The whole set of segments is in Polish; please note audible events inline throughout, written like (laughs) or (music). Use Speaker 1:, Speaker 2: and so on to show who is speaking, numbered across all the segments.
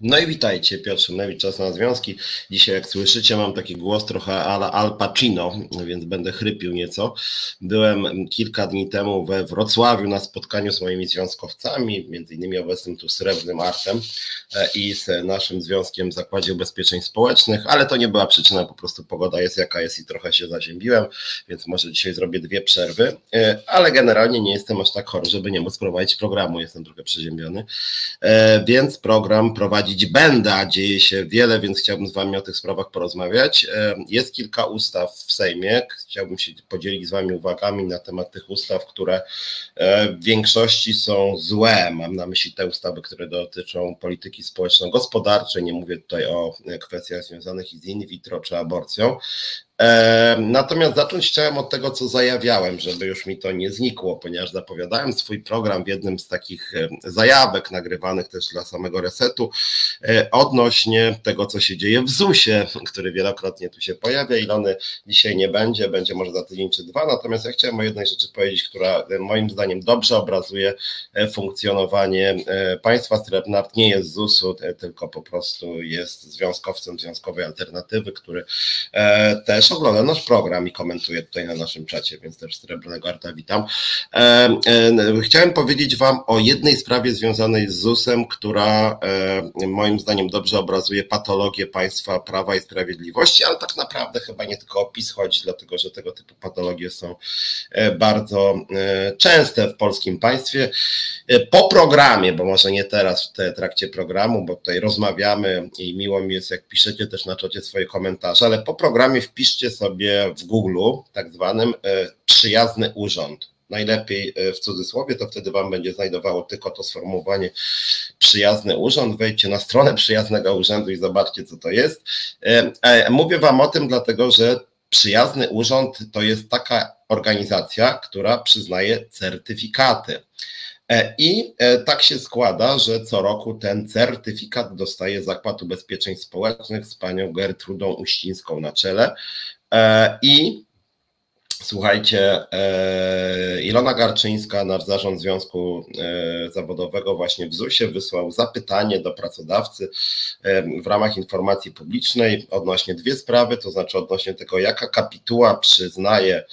Speaker 1: No i witajcie, Piotr Szymlewicz, Czas na Związki. Dzisiaj, jak słyszycie, mam taki głos trochę ala Al Pacino, więc będę chrypił nieco. Byłem kilka dni temu we Wrocławiu na spotkaniu z moimi związkowcami, między innymi obecnym tu Srebrnym Artem e, i z naszym związkiem w Zakładzie Ubezpieczeń Społecznych, ale to nie była przyczyna, po prostu pogoda jest jaka jest i trochę się zaziębiłem, więc może dzisiaj zrobię dwie przerwy, e, ale generalnie nie jestem aż tak chory, żeby nie móc prowadzić programu, jestem trochę przeziębiony, e, więc program prowadzi prowadzić będę, a dzieje się wiele, więc chciałbym z Wami o tych sprawach porozmawiać. E, jest kilka ustaw w Sejmie. Chciałbym się podzielić z Wami uwagami na temat tych ustaw, które e, w większości są złe. Mam na myśli te ustawy, które dotyczą polityki społeczno-gospodarczej. Nie mówię tutaj o kwestiach związanych z in vitro czy aborcją. Natomiast zacząć chciałem od tego, co zajawiałem, żeby już mi to nie znikło, ponieważ zapowiadałem swój program w jednym z takich zajawek nagrywanych też dla samego resetu e, odnośnie tego, co się dzieje w ZUS-ie, który wielokrotnie tu się pojawia. Ilony dzisiaj nie będzie, będzie może za tydzień czy dwa. Natomiast ja chciałem o jednej rzeczy powiedzieć, która e, moim zdaniem dobrze obrazuje e, funkcjonowanie państwa. Srebrnart nie jest ZUS-u, tylko po prostu jest związkowcem związkowej alternatywy, który też ogląda nasz program i komentuje tutaj na naszym czacie, więc też Srebrnego Arta witam. E, e, chciałem powiedzieć Wam o jednej sprawie związanej z ZUS-em, która e, moim zdaniem dobrze obrazuje patologię państwa prawa i sprawiedliwości, ale tak naprawdę chyba nie tylko o PiS chodzi, dlatego że tego typu patologie są bardzo częste w polskim państwie. Po programie, bo może nie teraz w trakcie programu, bo tutaj rozmawiamy i miło mi jest, jak piszecie też na czacie swoje komentarze, ale po programie wpiszcie wpiszcie sobie w Google tak zwanym e, przyjazny urząd. Najlepiej e, w cudzysłowie, to wtedy Wam będzie znajdowało tylko to sformułowanie przyjazny urząd. Wejdźcie na stronę przyjaznego urzędu i zobaczcie, co to jest. E, mówię Wam o tym, dlatego że przyjazny urząd to jest taka organizacja, która przyznaje certyfikaty. I tak się składa, że co roku ten certyfikat dostaje Zakład Ubezpieczeń Społecznych z panią Gertrudą Uścińską na czele. E, I Słuchajcie, e, Ilona Garczyńska, nasz zarząd Związku e, Zawodowego właśnie w ZUS-ie wysłał zapytanie do pracodawcy w ramach informacji publicznej odnośnie dwie sprawy, to znaczy odnośnie tego, jaka kapituła przyznaje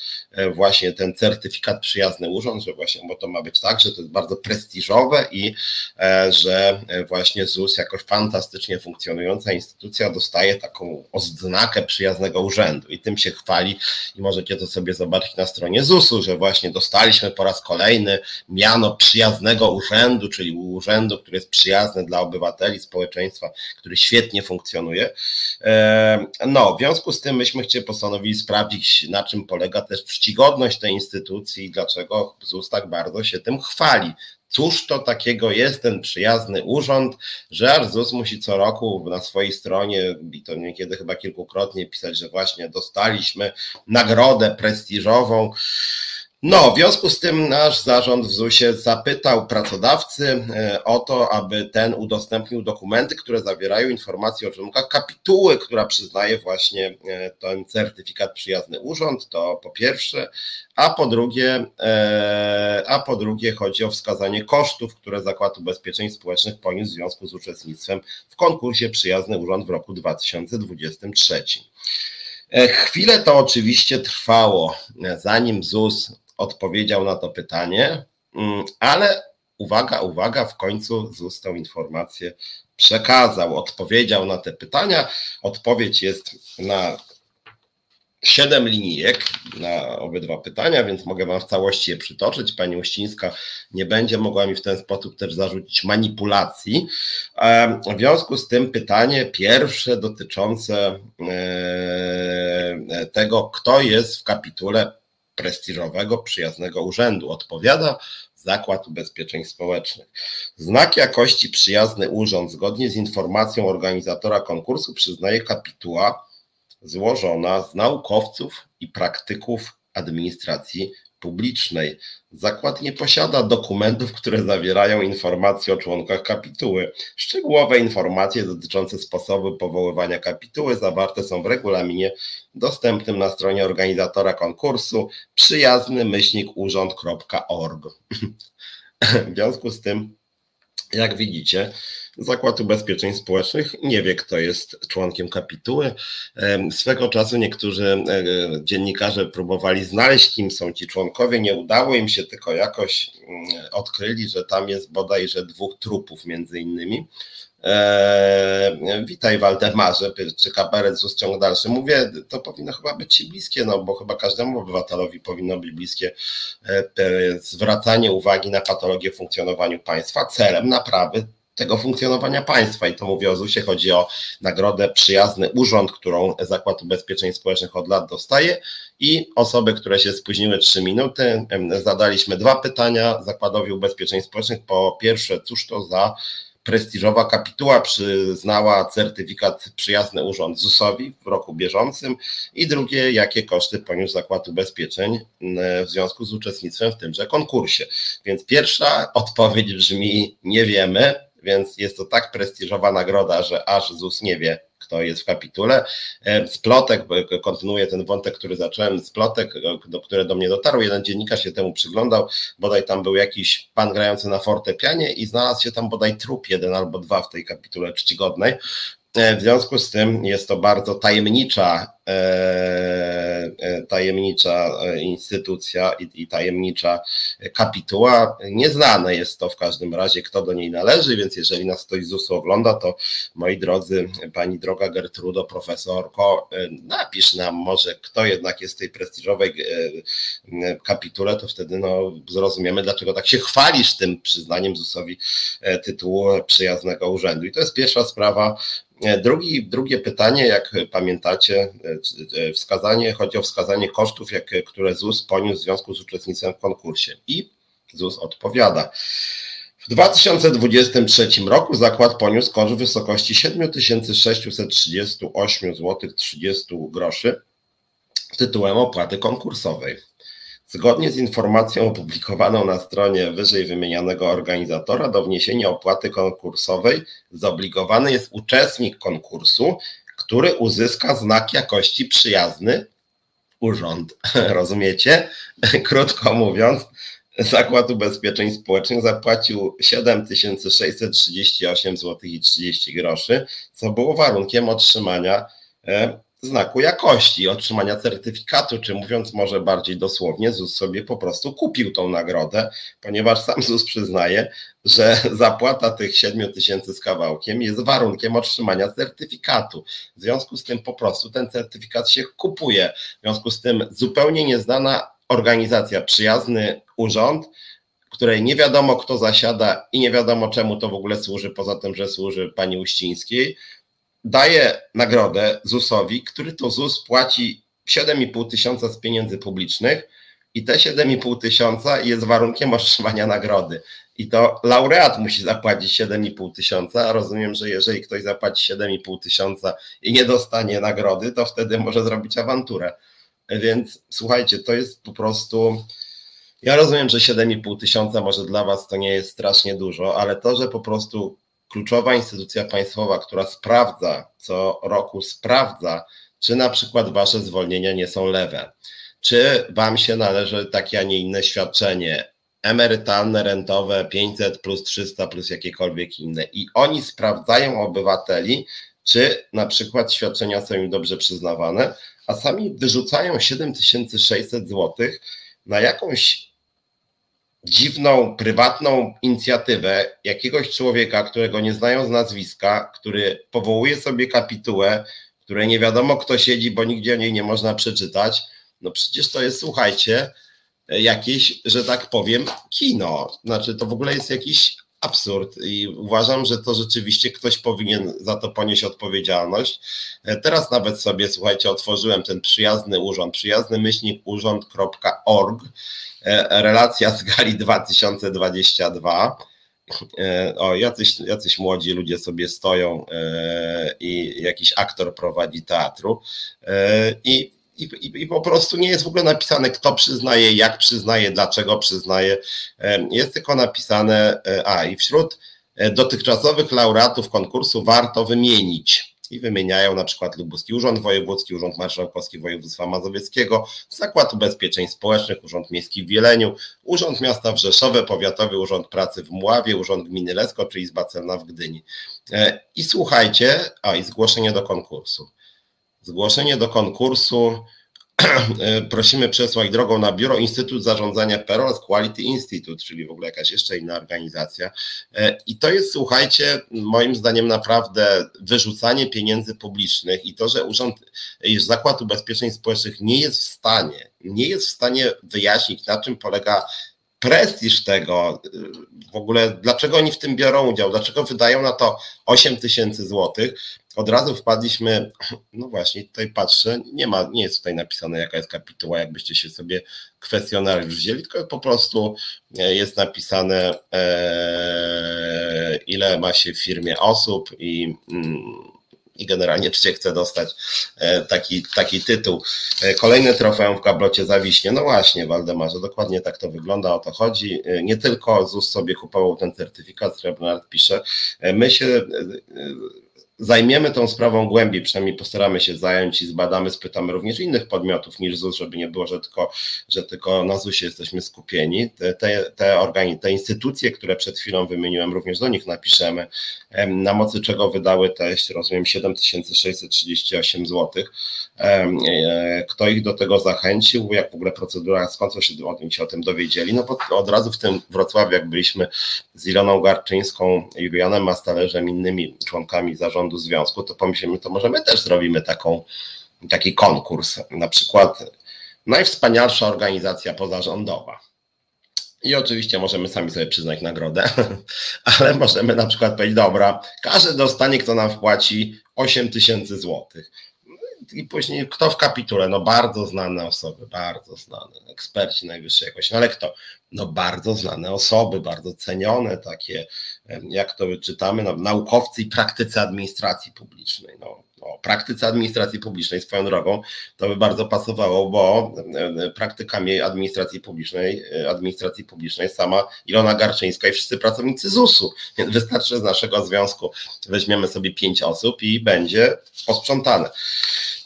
Speaker 1: właśnie ten certyfikat przyjazny urząd, że właśnie, bo to ma być tak, że to jest bardzo prestiżowe i że właśnie ZUS jakoś fantastycznie funkcjonująca instytucja dostaje taką oznakę przyjaznego urzędu i tym się chwali i możecie to sobie zobaczyć na stronie ZUS-u, że właśnie dostaliśmy po raz kolejny miano przyjaznego urzędu, czyli urzędu, który jest przyjazny dla obywateli, społeczeństwa, który świetnie funkcjonuje. No, w związku z tym myśmy chcieli postanowili sprawdzić, na czym polega też czcigodność tej instytucji i dlaczego ZUS tak bardzo się tym chwali. Cóż to takiego jest ten przyjazny urząd, że aż ZUS musi co roku na swojej stronie, i to niekiedy chyba kilkukrotnie pisać, że właśnie dostaliśmy nagrodę prestiżową. No, w związku z tym nasz zarząd w ZUS-ie zapytał pracodawcy e, o to, aby ten udostępnił dokumenty, które zawierają informacje o członkach kapituły, która przyznaje właśnie e, ten certyfikat przyjazny urząd, to po pierwsze, a po drugie, e, a po drugie chodzi o wskazanie kosztów, które Zakład Ubezpieczeń Społecznych poniósł w związku z uczestnictwem w konkursie Przyjazny Urząd w roku 2023. Chwilę to oczywiście trwało, zanim ZUS odpowiedział na to pytanie, mm, ale uwaga, uwaga, w końcu ZUS tę informację przekazał, odpowiedział na te pytania. Odpowiedź jest na siedem linijek na obydwa pytania, więc mogę Wam w całości je przytoczyć. Pani Uścińska nie będzie mogła mi w ten sposób też zarzucić manipulacji. W związku z tym pytanie pierwsze dotyczące e, tego, kto jest w kapitule prestiżowego, przyjaznego urzędu. Odpowiada Zakład Ubezpieczeń Społecznych. Znak jakości przyjazny urząd zgodnie z informacją organizatora konkursu przyznaje kapituła złożona z naukowców i praktyków administracji publicznej. Zakład nie posiada dokumentów, które zawierają informacje o członkach kapituły. Szczegółowe informacje dotyczące sposobu powoływania kapituły zawarte są w regulaminie dostępnym na stronie organizatora konkursu przyjazny myślnik urząd.org. (laughs) W związku z tym, jak widzicie, Zakład Ubezpieczeń Społecznych nie wie, kto jest członkiem kapituły. Swego czasu niektórzy e, dziennikarze próbowali znaleźć, kim są ci członkowie. Nie udało im się, tylko jakoś mm, odkryli, że tam jest bodajże dwóch trupów między innymi. Eee, witaj Waldemarze, czy kabaret ZUS ciąg dalszy. Mówię, to powinno chyba być ci bliskie, no bo chyba każdemu obywatelowi powinno być bliskie e, zwracanie uwagi na patologię w funkcjonowaniu państwa celem naprawy tego funkcjonowania państwa. I to mówię o ZUS-ie, chodzi o nagrodę Przyjazny Urząd, którą Zakład Ubezpieczeń Społecznych od lat dostaje i osoby, które się spóźniły 3 minuty. Zadaliśmy dwa pytania Zakładowi Ubezpieczeń Społecznych. Po pierwsze, cóż to za prestiżowa kapituła przyznała certyfikat przyjazny urząd ZUS-owi w roku bieżącym i drugie, jakie koszty poniósł Zakład Ubezpieczeń w związku z uczestnictwem w tymże konkursie. Więc pierwsza odpowiedź brzmi nie wiemy, więc jest to tak prestiżowa nagroda, że aż ZUS nie wie, kto jest w kapitule. E, z plotek, kontynuuję ten wątek, który zacząłem, z plotek, do, które do mnie dotarły, jeden dziennikarz się temu przyglądał, bodaj tam był jakiś pan grający na fortepianie i znalazł się tam bodaj trup jeden albo dwa w tej kapitule czcigodnej. E, w związku z tym jest to bardzo tajemnicza, e, e, tajemnicza instytucja i, tajemnicza kapituła. Nieznane jest to w każdym razie, kto do niej należy, więc jeżeli nas ktoś z ZUS-u ogląda, to moi drodzy, pani droga Gertrudo, profesorko, napisz nam może, kto jednak jest w tej prestiżowej kapitule, to wtedy no, zrozumiemy, dlaczego tak się chwalisz tym przyznaniem ZUS-owi tytułu przyjaznego urzędu. I to jest pierwsza sprawa, drugi, drugie pytanie, jak pamiętacie, e, e, wskazanie, chodzi o wskazanie kosztów, jak, które ZUS poniósł w związku z uczestnictwem w konkursie. I ZUS odpowiada. W 2023 roku zakład poniósł koszt w wysokości 7638 zł 30 groszy tytułem opłaty konkursowej. Zgodnie z informacją opublikowaną na stronie wyżej wymienionego organizatora, do wniesienia opłaty konkursowej zobligowany jest uczestnik konkursu, który uzyska znak jakości przyjazny urząd. (laughs) Rozumiecie? (laughs) Krótko mówiąc, Zakład Ubezpieczeń Społecznych zapłacił 7638 zł i 30 groszy, co było warunkiem otrzymania e, znaku jakości, otrzymania certyfikatu, czy mówiąc może bardziej dosłownie, ZUS sobie po prostu kupił tą nagrodę, ponieważ sam ZUS przyznaje, że (laughs) zapłata tych 7 tysięcy z kawałkiem jest warunkiem otrzymania certyfikatu. W związku z tym po prostu ten certyfikat się kupuje. W związku z tym zupełnie nieznana organizacja, przyjazny urząd, której nie wiadomo kto zasiada i nie wiadomo czemu to w ogóle służy, poza tym, że służy pani Uścińskiej, daje nagrodę ZUS-owi, który to ZUS płaci 7,5 tysiąca z pieniędzy publicznych i te 7,5 tysiąca jest warunkiem otrzymania nagrody. I to laureat musi zapłacić 7,5 tysiąca. Rozumiem, że jeżeli ktoś zapłaci 7,5 tysiąca i nie dostanie nagrody, to wtedy może zrobić awanturę. Więc słuchajcie, to jest po prostu. Ja rozumiem, że 7,5 tysiąca może dla Was to nie jest strasznie dużo, ale to, że po prostu kluczowa instytucja państwowa, która sprawdza, co roku sprawdza, czy na przykład wasze zwolnienia nie są lewe, czy wam się należy takie, a nie inne świadczenie emerytalne, rentowe, 500 plus 300 plus jakiekolwiek inne. I oni sprawdzają obywateli, czy na przykład świadczenia są im dobrze przyznawane, a sami wyrzucają 7600 zł na jakąś dziwną, prywatną inicjatywę jakiegoś człowieka, którego nie znają z nazwiska, który powołuje sobie kapitułę, której nie wiadomo kto siedzi, bo nigdzie o niej nie można przeczytać. No przecież to jest, słuchajcie, jakieś, że tak powiem, kino. Znaczy, to w ogóle jest jakiś absurd i uważam, że to rzeczywiście ktoś powinien za to ponieść odpowiedzialność. Teraz nawet sobie, słuchajcie, otworzyłem ten przyjazny urząd, przyjazny myślnik urząd.org E, relacja z Gali 2022. E, o, jacyś, jacyś młodzi ludzie sobie stoją e, i jakiś aktor prowadzi teatru. I, i, i, po prostu nie jest w ogóle napisane, kto przyznaje, jak przyznaje, dlaczego przyznaje. Jest tylko napisane, a i wśród dotychczasowych laureatów konkursu warto wymienić i wymieniają na przykład Lubuski Urząd Wojewódzki, Urząd Marszałkowski Województwa Mazowieckiego, Zakład Ubezpieczeń Społecznych, Urząd Miejski w Wieleniu, Urząd Miasta w Rzeszowie, Powiatowy Urząd Pracy w Mławie, Urząd Gminy Lesko czy Izba Celna w Gdyni. E, I słuchajcie, a i zgłoszenie do konkursu. Zgłoszenie do konkursu E, (clears throat) prosimy przesłać drogą na biuro Instytut Zarządzania Perol Quality Institute, czyli w ogóle jakaś jeszcze inna organizacja. E, I to jest, słuchajcie, moim zdaniem naprawdę wyrzucanie pieniędzy publicznych i to, że Urząd, że Zakład Ubezpieczeń Społecznych nie jest w stanie, nie jest w stanie wyjaśnić, na czym polega prestiż tego, w ogóle dlaczego oni w tym biorą udział, dlaczego wydają na to 8 tysięcy złotych, od razu wpadliśmy, (clears throat) no właśnie, tutaj patrzę, nie ma, nie jest tutaj napisane jaka jest kapituła, jakbyście się sobie kwestionariusz wzięli, tylko po prostu e, jest napisane e, ile ma się w firmie osób i mm, i generalnie czy się chce dostać e, taki, taki tytuł. E, kolejny trofeum w kablocie zawiśnie. No właśnie, Waldemarze, dokładnie tak to wygląda, o to chodzi. Nie tylko ZUS sobie kupował ten certyfikat, Srebrnard pisze, my się zajmiemy tą sprawą głębiej, przynajmniej postaramy się zająć i zbadamy, spytamy również innych podmiotów niż ZUS, żeby nie było, że tylko, że tylko na ZUSie jesteśmy skupieni. Te, te, te, organi, te instytucje, które przed chwilą wymieniłem, również do nich napiszemy, na mocy czego wydały te, jeśli rozumiem, 7638 zł. E, kto ich do tego zachęcił, jak w ogóle procedura, skąd się, oni się o tym dowiedzieli? No bo od razu w tym Wrocławiu, jak byliśmy z Iloną Garczyńską, Julianem Mastalerzem, innymi członkami zarządu, zarządu związku, to pomyślimy, to może my też zrobimy taką, taki konkurs. Na przykład najwspanialsza organizacja pozarządowa. I oczywiście możemy sami sobie przyznać nagrodę, (laughs) ale możemy na przykład powiedzieć, dobra, każdy dostanie, kto nam wpłaci 8 tysięcy złotych. I później kto w kapitule? No bardzo znane osoby, bardzo znane, eksperci najwyższej jakości. No ale kto? No bardzo znane osoby, bardzo cenione takie, jak to czytamy, no, naukowcy i praktycy administracji publicznej. No, o praktyce administracji publicznej swoją drogą, to by bardzo pasowało, bo praktykami administracji publicznej, administracji publicznej sama Ilona Garczyńska i wszyscy pracownicy ZUS-u. Więc wystarczy z naszego związku weźmiemy sobie pięć osób i będzie posprzątane.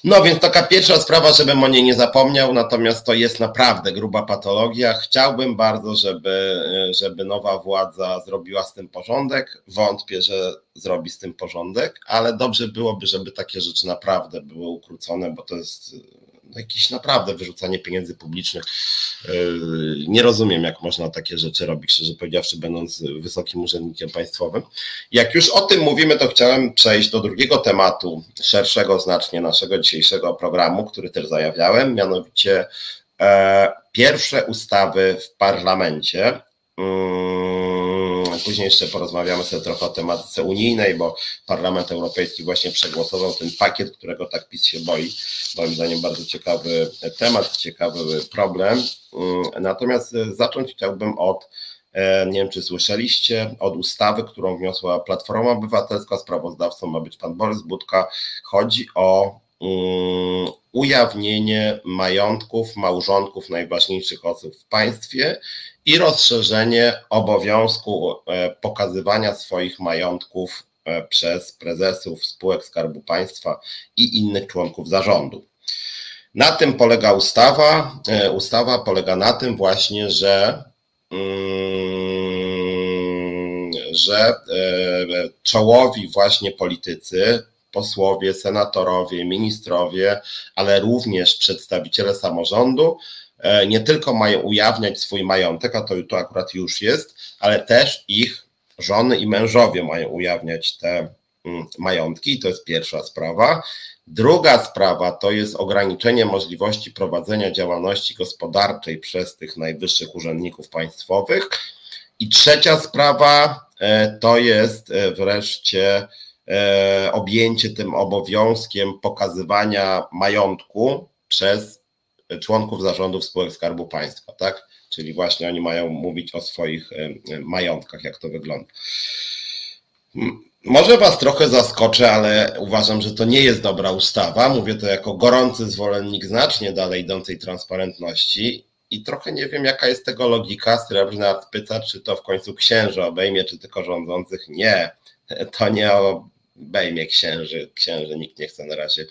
Speaker 1: No więc taka pierwsza sprawa, żebym o niej nie zapomniał, natomiast to jest naprawdę gruba patologia. Chciałbym bardzo, żeby, żeby nowa władza zrobiła z tym porządek. Wątpię, że zrobi z tym porządek, ale dobrze byłoby, żeby takie rzeczy naprawdę były ukrócone, bo to jest jakieś naprawdę wyrzucanie pieniędzy publicznych. Yy, nie rozumiem, jak można takie rzeczy robić, szczerze powiedziawszy, będąc wysokim urzędnikiem państwowym. Jak już o tym mówimy, to chciałem przejść do drugiego tematu, szerszego znacznie naszego dzisiejszego programu, który też zajawiałem, mianowicie e, pierwsze ustawy w parlamencie. Później jeszcze porozmawiamy sobie trochę o tematyce unijnej, bo Parlament Europejski właśnie przegłosował ten pakiet, którego tak PiS się boi. Moim zdaniem bardzo ciekawy temat, ciekawy problem. Mm, natomiast zacząć chciałbym od, e, nie wiem czy słyszeliście, od ustawy, którą wniosła Platforma Obywatelska, sprawozdawcą ma być pan Borys Budka. Chodzi o mm, ujawnienie majątków małżonków najważniejszych osób w państwie i rozszerzenie obowiązku e, pokazywania swoich majątków e, przez prezesów spółek Skarbu Państwa i innych członków zarządu. Na tym polega ustawa. E, ustawa polega na tym właśnie, że, mm, że czołowi właśnie politycy, posłowie, senatorowie, ministrowie, ale również przedstawiciele samorządu nie tylko mają ujawniać swój majątek, a to, to akurat już jest, ale też ich żony i mężowie mają ujawniać te mm, majątki, to jest pierwsza sprawa. Druga sprawa to jest ograniczenie możliwości prowadzenia działalności gospodarczej przez tych najwyższych urzędników państwowych. I trzecia sprawa e, to jest e, wreszcie objęcie tym obowiązkiem pokazywania majątku przez członków zarządów spółek Skarbu Państwa, tak? Czyli właśnie oni mają mówić o swoich e, majątkach, jak to wygląda. Może Was trochę zaskoczę, ale uważam, że to nie jest dobra ustawa. Mówię to jako gorący zwolennik znacznie dalej idącej transparentności i trochę nie wiem, jaka jest tego logika. Srebrny Art pyta, czy to w końcu księży obejmie, czy tylko rządzących. Nie, to nie o bejmie księży, księży, nikt nie chce na razie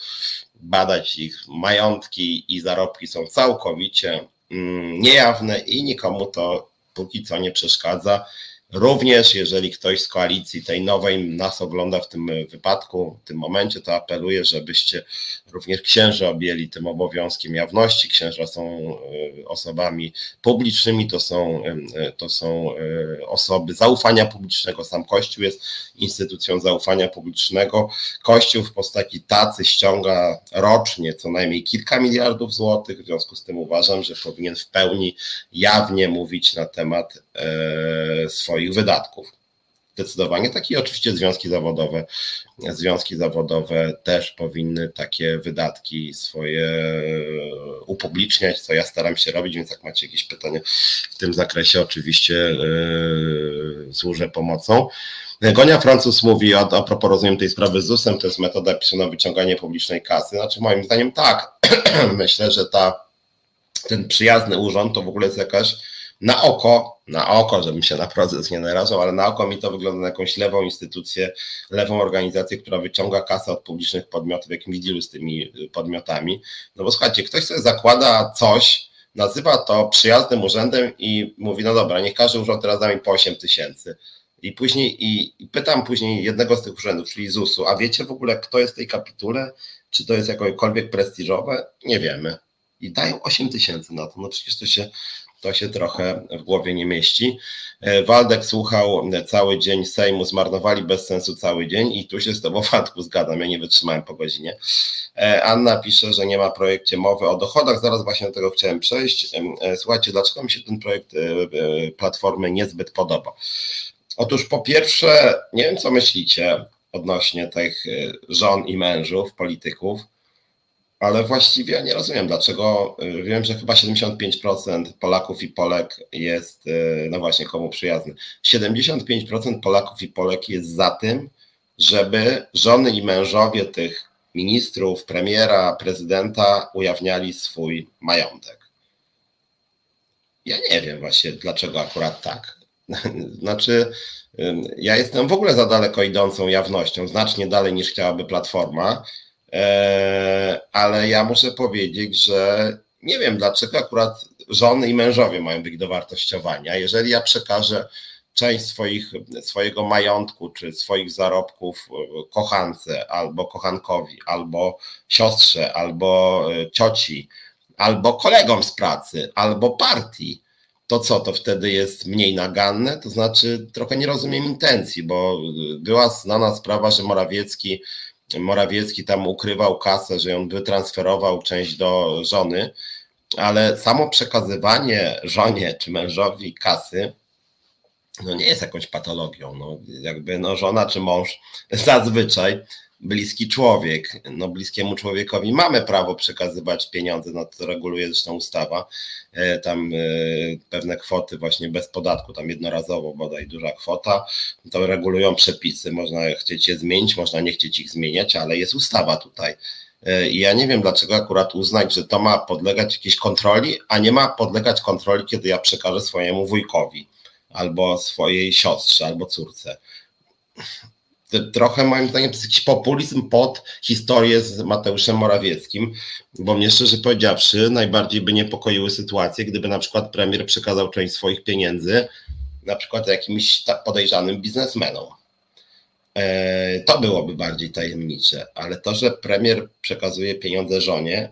Speaker 1: badać ich majątki i zarobki są całkowicie mm, niejawne i nikomu to póki co nie przeszkadza. Również jeżeli ktoś z koalicji tej nowej nas ogląda w tym wypadku, w tym momencie, to apeluję, żebyście również księży objęli tym obowiązkiem jawności. Księża są e, osobami publicznymi, to są, e, to są e, osoby zaufania publicznego. Sam Kościół jest instytucją zaufania publicznego. Kościół w postaci tacy ściąga rocznie co najmniej kilka miliardów złotych. W związku z tym uważam, że powinien w pełni jawnie mówić na temat swoich wydatków. Zdecydowanie takie oczywiście związki zawodowe. Związki zawodowe też powinny takie wydatki swoje upubliczniać, co ja staram się robić, więc jak macie jakieś pytania w tym zakresie, oczywiście yy, służę pomocą. Gonia Francuz mówi o, a propos rozumiem tej sprawy z ZUS-em, to jest metoda pisana wyciąganie publicznej kasy. Znaczy moim zdaniem tak. (clears throat) Myślę, że ta, ten przyjazny urząd to w ogóle jest jakaś na oko, na oko, żebym się na proces nie narażał, ale na oko mi to wygląda na jakąś lewą instytucję, lewą organizację, która wyciąga kasę od publicznych podmiotów, jakimś dealu z tymi y, podmiotami. No bo słuchajcie, ktoś sobie zakłada coś, nazywa to przyjaznym urzędem i mówi, no dobra, niech każdy urząd teraz da mi po 8 tysięcy. I później, i, i pytam później jednego z tych urzędów, czyli ZUS-u, a wiecie w ogóle, kto jest w tej kapitule? Czy to jest jakiekolwiek prestiżowe? Nie wiemy. I dają 8 tysięcy na to. No przecież to się to się trochę w głowie nie mieści. E, Waldek słuchał cały dzień Sejmu, zmarnowali bez sensu cały dzień i tu się z Tobą, (laughs) Waldku, zgadzam, ja nie wytrzymałem po godzinie. E, Anna pisze, że nie ma projekcie mowy o dochodach, zaraz właśnie do tego chciałem przejść. E, słuchajcie, dlaczego mi się ten projekt Platformy niezbyt podoba? Otóż po pierwsze, nie wiem co myślicie odnośnie tych żon i mężów, polityków, ale właściwie ja nie rozumiem, dlaczego. Y, wiem, że chyba 75% Polaków i Polek jest, y, no właśnie, komu przyjazny. 75% Polaków i Polek jest za tym, żeby żony i mężowie tych ministrów, premiera, prezydenta ujawniali swój majątek. Ja nie wiem właśnie, dlaczego akurat tak. (laughs) Znaczy, ja jestem w ogóle za daleko idącą jawnością, znacznie dalej niż chciałaby Platforma ale ja muszę powiedzieć, że nie wiem dlaczego akurat żony i mężowie mają być dowartościowania. Jeżeli ja przekażę część swoich, swojego majątku czy swoich zarobków kochance albo kochankowi, albo siostrze, albo e, cioci, albo kolegom z pracy, albo partii, to co, to wtedy jest mniej naganne? To znaczy, trochę nie rozumiem intencji, bo była znana sprawa, że Morawiecki Morawiecki tam ukrywał kasę, że on wytransferował część do żony, ale samo przekazywanie żonie czy mężowi kasy no nie jest jakąś patologią. No, jakby no, żona czy mąż (laughs) zazwyczaj bliski człowiek. No, bliskiemu człowiekowi mamy prawo przekazywać pieniądze, no to reguluje zresztą ustawa. E, tam e, pewne kwoty właśnie bez podatku, tam jednorazowo bodaj duża kwota, to regulują przepisy. Można chcieć je zmienić, można nie chcieć ich zmieniać, ale jest ustawa tutaj. E, I ja nie wiem, dlaczego akurat uznać, że to ma podlegać jakiejś kontroli, a nie ma podlegać kontroli, kiedy ja przekażę swojemu wujkowi albo swojej siostrze, albo córce trochę moim zdaniem to jest jakiś populizm pod historię z Mateuszem Morawieckim, bo mnie szczerze powiedziawszy najbardziej by niepokoiły sytuacje, gdyby na przykład premier przekazał część swoich pieniędzy na przykład jakimś podejrzanym biznesmenom. E, to byłoby bardziej tajemnicze, ale to, że premier przekazuje pieniądze żonie,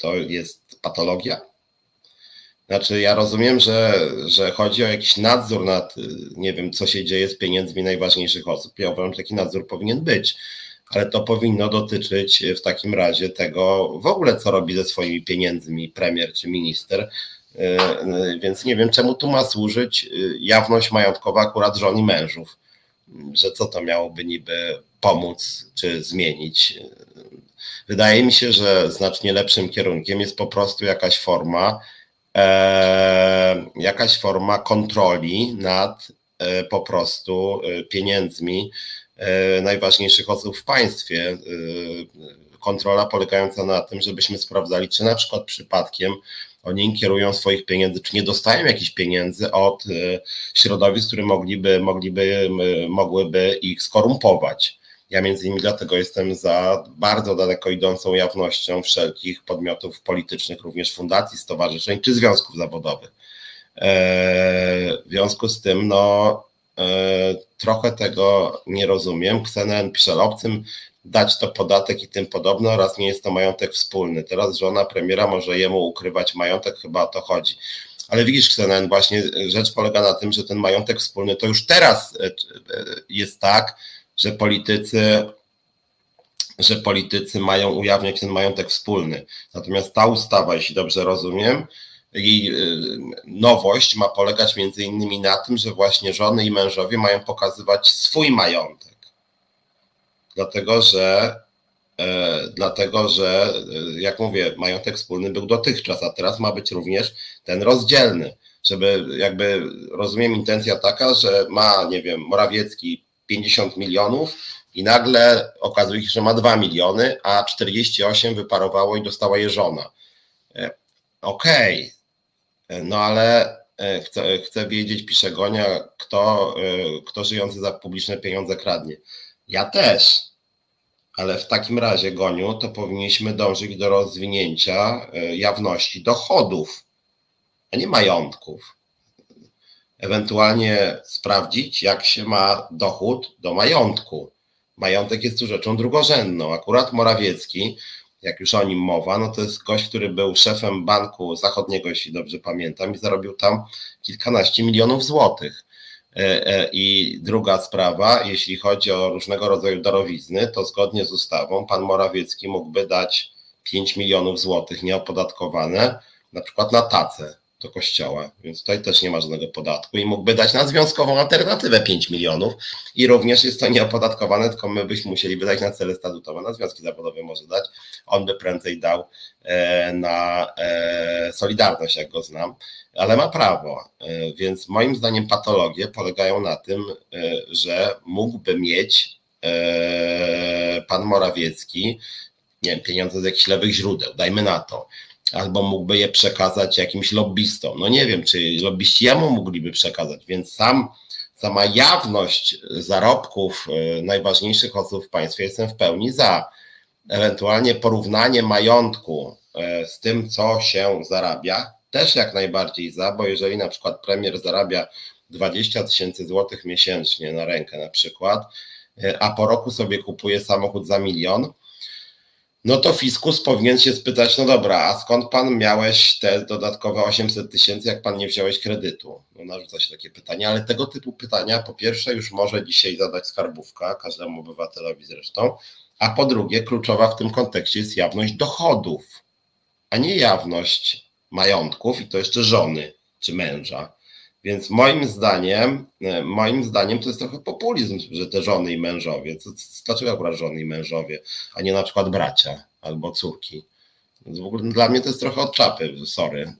Speaker 1: to jest patologia? Znaczy, ja rozumiem, że, że chodzi o jakiś nadzór nad, nie wiem, co się dzieje z pieniędzmi najważniejszych osób. Ja uważam, że taki nadzór powinien być, ale to powinno dotyczyć w takim razie tego w ogóle, co robi ze swoimi pieniędzmi premier czy minister. Yy, więc nie wiem, czemu tu ma służyć jawność majątkowa akurat żon i mężów, że co to miałoby niby pomóc czy zmienić. Wydaje mi się, że znacznie lepszym kierunkiem jest po prostu jakaś forma jakaś forma kontroli nad e, po prostu e, pieniędzmi e, najważniejszych osób w państwie. Kontrola polegająca na tym, żebyśmy sprawdzali, czy na przykład przypadkiem oni kierują swoich pieniędzy, czy nie dostają jakichś pieniędzy od środowisk, które mogliby, mogliby, mogłyby ich skorumpować. Ja między innymi dlatego jestem za bardzo daleko idącą jawnością wszelkich podmiotów politycznych, również fundacji, stowarzyszeń czy związków zawodowych. W związku z tym, no, trochę tego nie rozumiem. Ksenen pisze obcym dać to podatek i tym podobne oraz nie jest to majątek wspólny. Teraz żona premiera może jemu ukrywać majątek, chyba o to chodzi. Ale widzisz, Ksenen, właśnie rzecz polega na tym, że ten majątek wspólny to już teraz e, e, jest tak, że politycy że politycy mają ujawniać ten majątek wspólny. Natomiast ta ustawa, jeśli dobrze rozumiem, jej e, nowość ma polegać między innymi na tym, że właśnie żony i mężowie mają pokazywać swój majątek dlatego że e, dlatego że e, jak mówię, majątek wspólny był dotychczas, a teraz ma być również ten rozdzielny, żeby jakby rozumiem intencja taka, że ma, nie wiem, Morawiecki 50 milionów i nagle okazuje się, że ma 2 miliony, a 48 wyparowało i dostała je żona. E, okej, okay. no ale chcę, chcę wiedzieć, pisze Gonia, kto, kto żyjący za publiczne pieniądze kradnie. Ja też, ale w takim razie, Goniu, to powinniśmy dążyć do rozwinięcia e, jawności dochodów, a nie majątków. Ewentualnie sprawdzić, jak się ma dochód do majątku. Majątek jest tu rzeczą drugorzędną. Akurat Morawiecki, jak już o nim mowa, no to jest gość, który był szefem Banku Zachodniego, jeśli dobrze pamiętam, i zarobił tam kilkanaście milionów złotych. E, e, I druga sprawa, jeśli chodzi o różnego rodzaju darowizny, to zgodnie z ustawą pan Morawiecki mógłby dać 5 milionów złotych nieopodatkowane, na przykład na tacę do kościoła, więc tutaj też nie ma żadnego podatku i mógłby dać na związkową alternatywę 5 milionów i również jest to nieopodatkowane, tylko my byśmy musieli wydać na cele statutowe, na związki zawodowe może dać, on by prędzej dał e, na Solidarność, jak go znam, ale ma prawo, e, więc moim zdaniem patologie polegają na tym, e, że mógłby mieć pan Morawiecki nie wiem, pieniądze z jakichś lewych źródeł, dajmy na to, albo mógłby je przekazać jakimś lobbystom. No nie wiem, czy lobbyści jemu mogliby przekazać, więc sam sama jawność zarobków y, najważniejszych osób w państwie jestem w pełni za. Ewentualnie porównanie majątku y, z tym, co się zarabia, też jak najbardziej za, bo jeżeli na przykład premier zarabia 20 tysięcy złotych miesięcznie na rękę na przykład, y, a po roku sobie kupuje samochód za milion, no to fiskus powinien się spytać, no dobra, a skąd pan miałeś te dodatkowe 800 tysięcy, jak pan nie wziąłeś kredytu? No narzuca się takie pytanie, ale tego typu pytania po pierwsze już może dzisiaj zadać skarbówka, każdemu obywatelowi zresztą, a po drugie kluczowa w tym kontekście jest jawność dochodów, a nie jawność majątków i to jeszcze żony czy męża. Więc moim zdaniem, e, moim zdaniem to jest trochę populizm, że te żony i mężowie. Dlaczego akurat żony i mężowie, a nie na przykład bracia albo córki? W ogóle dla mnie to jest trochę od czapy, sorry.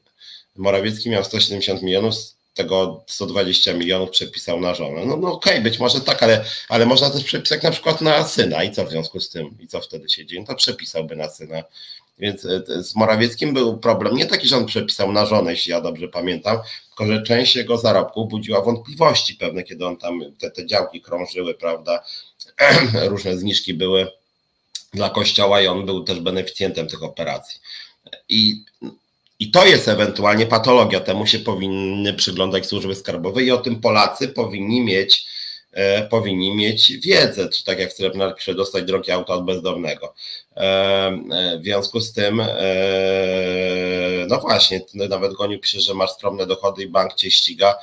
Speaker 1: Morawiecki miał 170 milionów, z tego 120 milionów przepisał na żonę. No, no okej, okay, być może tak, ale, ale można też przepisać na przykład na syna i co w związku z tym? I co wtedy się dzieje? No to przepisałby na syna więc e, z Morawieckim był problem nie taki, że on przepisał na żonę, jeśli ja dobrze pamiętam, tylko że część jego zarobków budziła wątpliwości pewne, kiedy on tam, te, te działki krążyły, prawda, (clears throat) różne zniżki były dla kościoła i on był też beneficjentem tych operacji. I, i to jest ewentualnie patologia, temu się powinny przyglądać służby skarbowe i o tym Polacy powinni mieć powinni mieć wiedzę, czy tak jak Srebrnar pisze, dostać drogie auto od bezdomnego. E, e, w związku z tym, no właśnie, nawet Goniu pisze, że masz skromne dochody i bank cię ściga,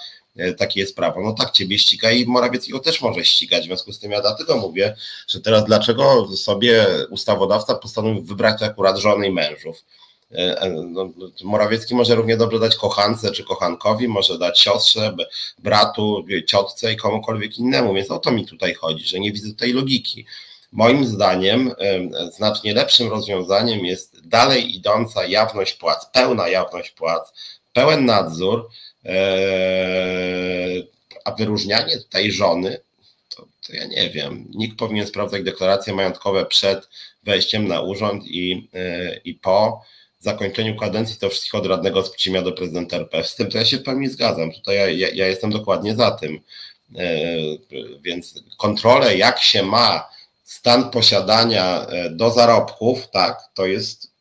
Speaker 1: takie jest prawo. No tak, ciebie ściga i Morawieckiego też może ścigać. W związku z tym ja dlatego mówię, że teraz dlaczego sobie ustawodawca postanowił wybrać akurat żony i mężów. E, e, no, Morawiecki może równie dobrze dać kochance czy kochankowi, może dać siostrze, bratu, ciotce i komukolwiek innemu, więc o to mi tutaj chodzi, że nie widzę tej logiki. Moim zdaniem e, znacznie lepszym rozwiązaniem jest dalej idąca jawność płac, pełna jawność płac, pełen nadzór, a wyróżnianie tej żony, to, to ja nie wiem. Nikt powinien sprawdzać deklaracje majątkowe przed wejściem na urząd i, i po zakończeniu kadencji to wszystkich od radnego z Pcimia do prezydenta RP. Z tym to ja się w pełni zgadzam. Tutaj ja, ja, ja jestem dokładnie za tym. E, więc kontrolę, jak się ma stan posiadania e, do zarobków, tak, to jest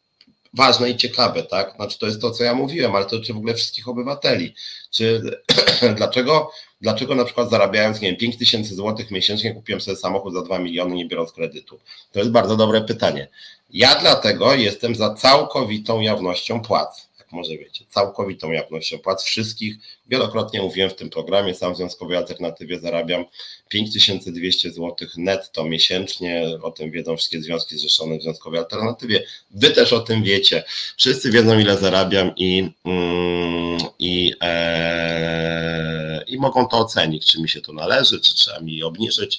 Speaker 1: ważne i ciekawe, tak? Znaczy to jest to, co ja mówiłem, ale to dotyczy w ogóle wszystkich obywateli. Czy (clears throat) dlaczego, dlaczego na przykład zarabiając, nie wiem, 5 tysięcy złotych miesięcznie kupiłem sobie samochód za 2 miliony, nie biorąc kredytu? To jest bardzo dobre pytanie. Ja dlatego jestem za całkowitą jawnością płac może wiecie, całkowitą jawnością płac wszystkich. Wielokrotnie mówiłem w tym programie, sam w Związkowej Alternatywie zarabiam 5200 zł netto miesięcznie, o tym wiedzą wszystkie związki zrzeszone w Związkowej Alternatywie. Wy też o tym wiecie. Wszyscy wiedzą, ile zarabiam i, mm, i, e, i mogą to ocenić, czy mi się to należy, czy trzeba mi obniżyć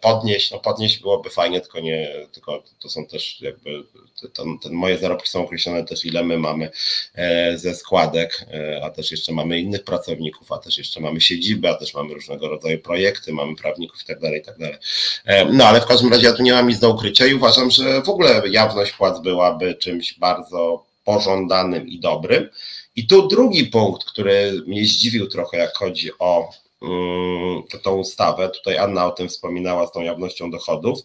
Speaker 1: podnieść, no podnieść byłoby fajnie, tylko nie, tylko to są też jakby, ten, ten moje zarobki są określone też ile my mamy e, ze składek, e, a też jeszcze mamy innych pracowników, a też jeszcze mamy siedzibę, a też mamy różnego rodzaju projekty, mamy prawników i tak dalej, i tak dalej. E, no ale w każdym razie ja tu nie mam nic do ukrycia i uważam, że w ogóle jawność płac byłaby czymś bardzo pożądanym i dobrym. I tu drugi punkt, który mnie zdziwił trochę, jak chodzi o tą ustawę. Tutaj Anna o tym wspominała z tą jawnością dochodów.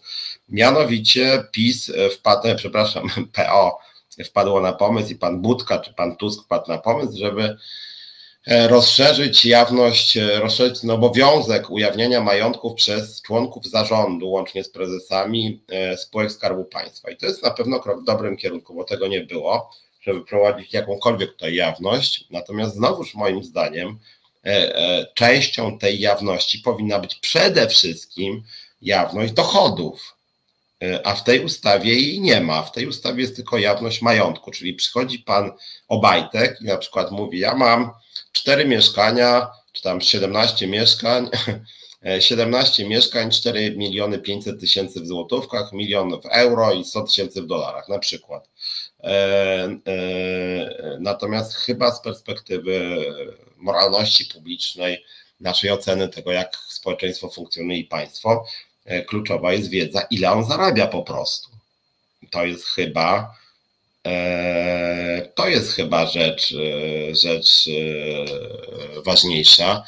Speaker 1: Mianowicie PiS wpadł, e, przepraszam, (laughs) PO wpadło na pomysł i pan Budka czy pan Tusk wpadł na pomysł, żeby e, rozszerzyć jawność, e, rozszerzyć ten obowiązek ujawniania majątków przez członków zarządu, łącznie z prezesami spółek Skarbu Państwa. I to jest na pewno krok w dobrym kierunku, bo tego nie było, żeby prowadzić jakąkolwiek tutaj jawność. Natomiast znowuż moim zdaniem częścią tej jawności powinna być przede wszystkim jawność dochodów. E, a w tej ustawie jej nie ma. W tej ustawie jest tylko jawność majątku, czyli przychodzi pan Obajtek i na przykład mówi: Ja mam cztery mieszkania, czy tam 17 mieszkań, (laughs) 17 mieszkań, 4 miliony 500 tysięcy w złotówkach, milion w euro i 100 tysięcy w dolarach, na przykład. Natomiast chyba z perspektywy moralności publicznej, naszej oceny tego, jak społeczeństwo funkcjonuje i państwo, e, kluczowa jest wiedza, ile on zarabia po prostu. To jest chyba e, to jest chyba rzecz, e, rzecz ważniejsza.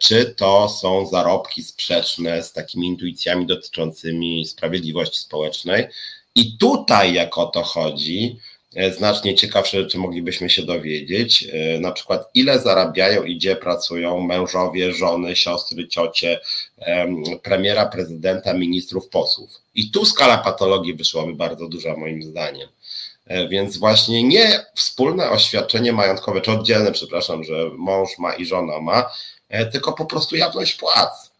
Speaker 1: Czy to są zarobki sprzeczne z takimi intuicjami dotyczącymi sprawiedliwości społecznej? I tutaj, jak o to chodzi, E, znacznie ciekawsze rzeczy moglibyśmy się dowiedzieć, e, na przykład ile zarabiają i gdzie pracują mężowie, żony, siostry, ciocie premiera, prezydenta, ministrów, posłów. I tu skala patologii wyszłaby bardzo duża moim zdaniem. E, więc właśnie nie wspólne oświadczenie majątkowe, czy oddzielne, przepraszam, że mąż ma i żona ma, tylko po prostu jawność płac.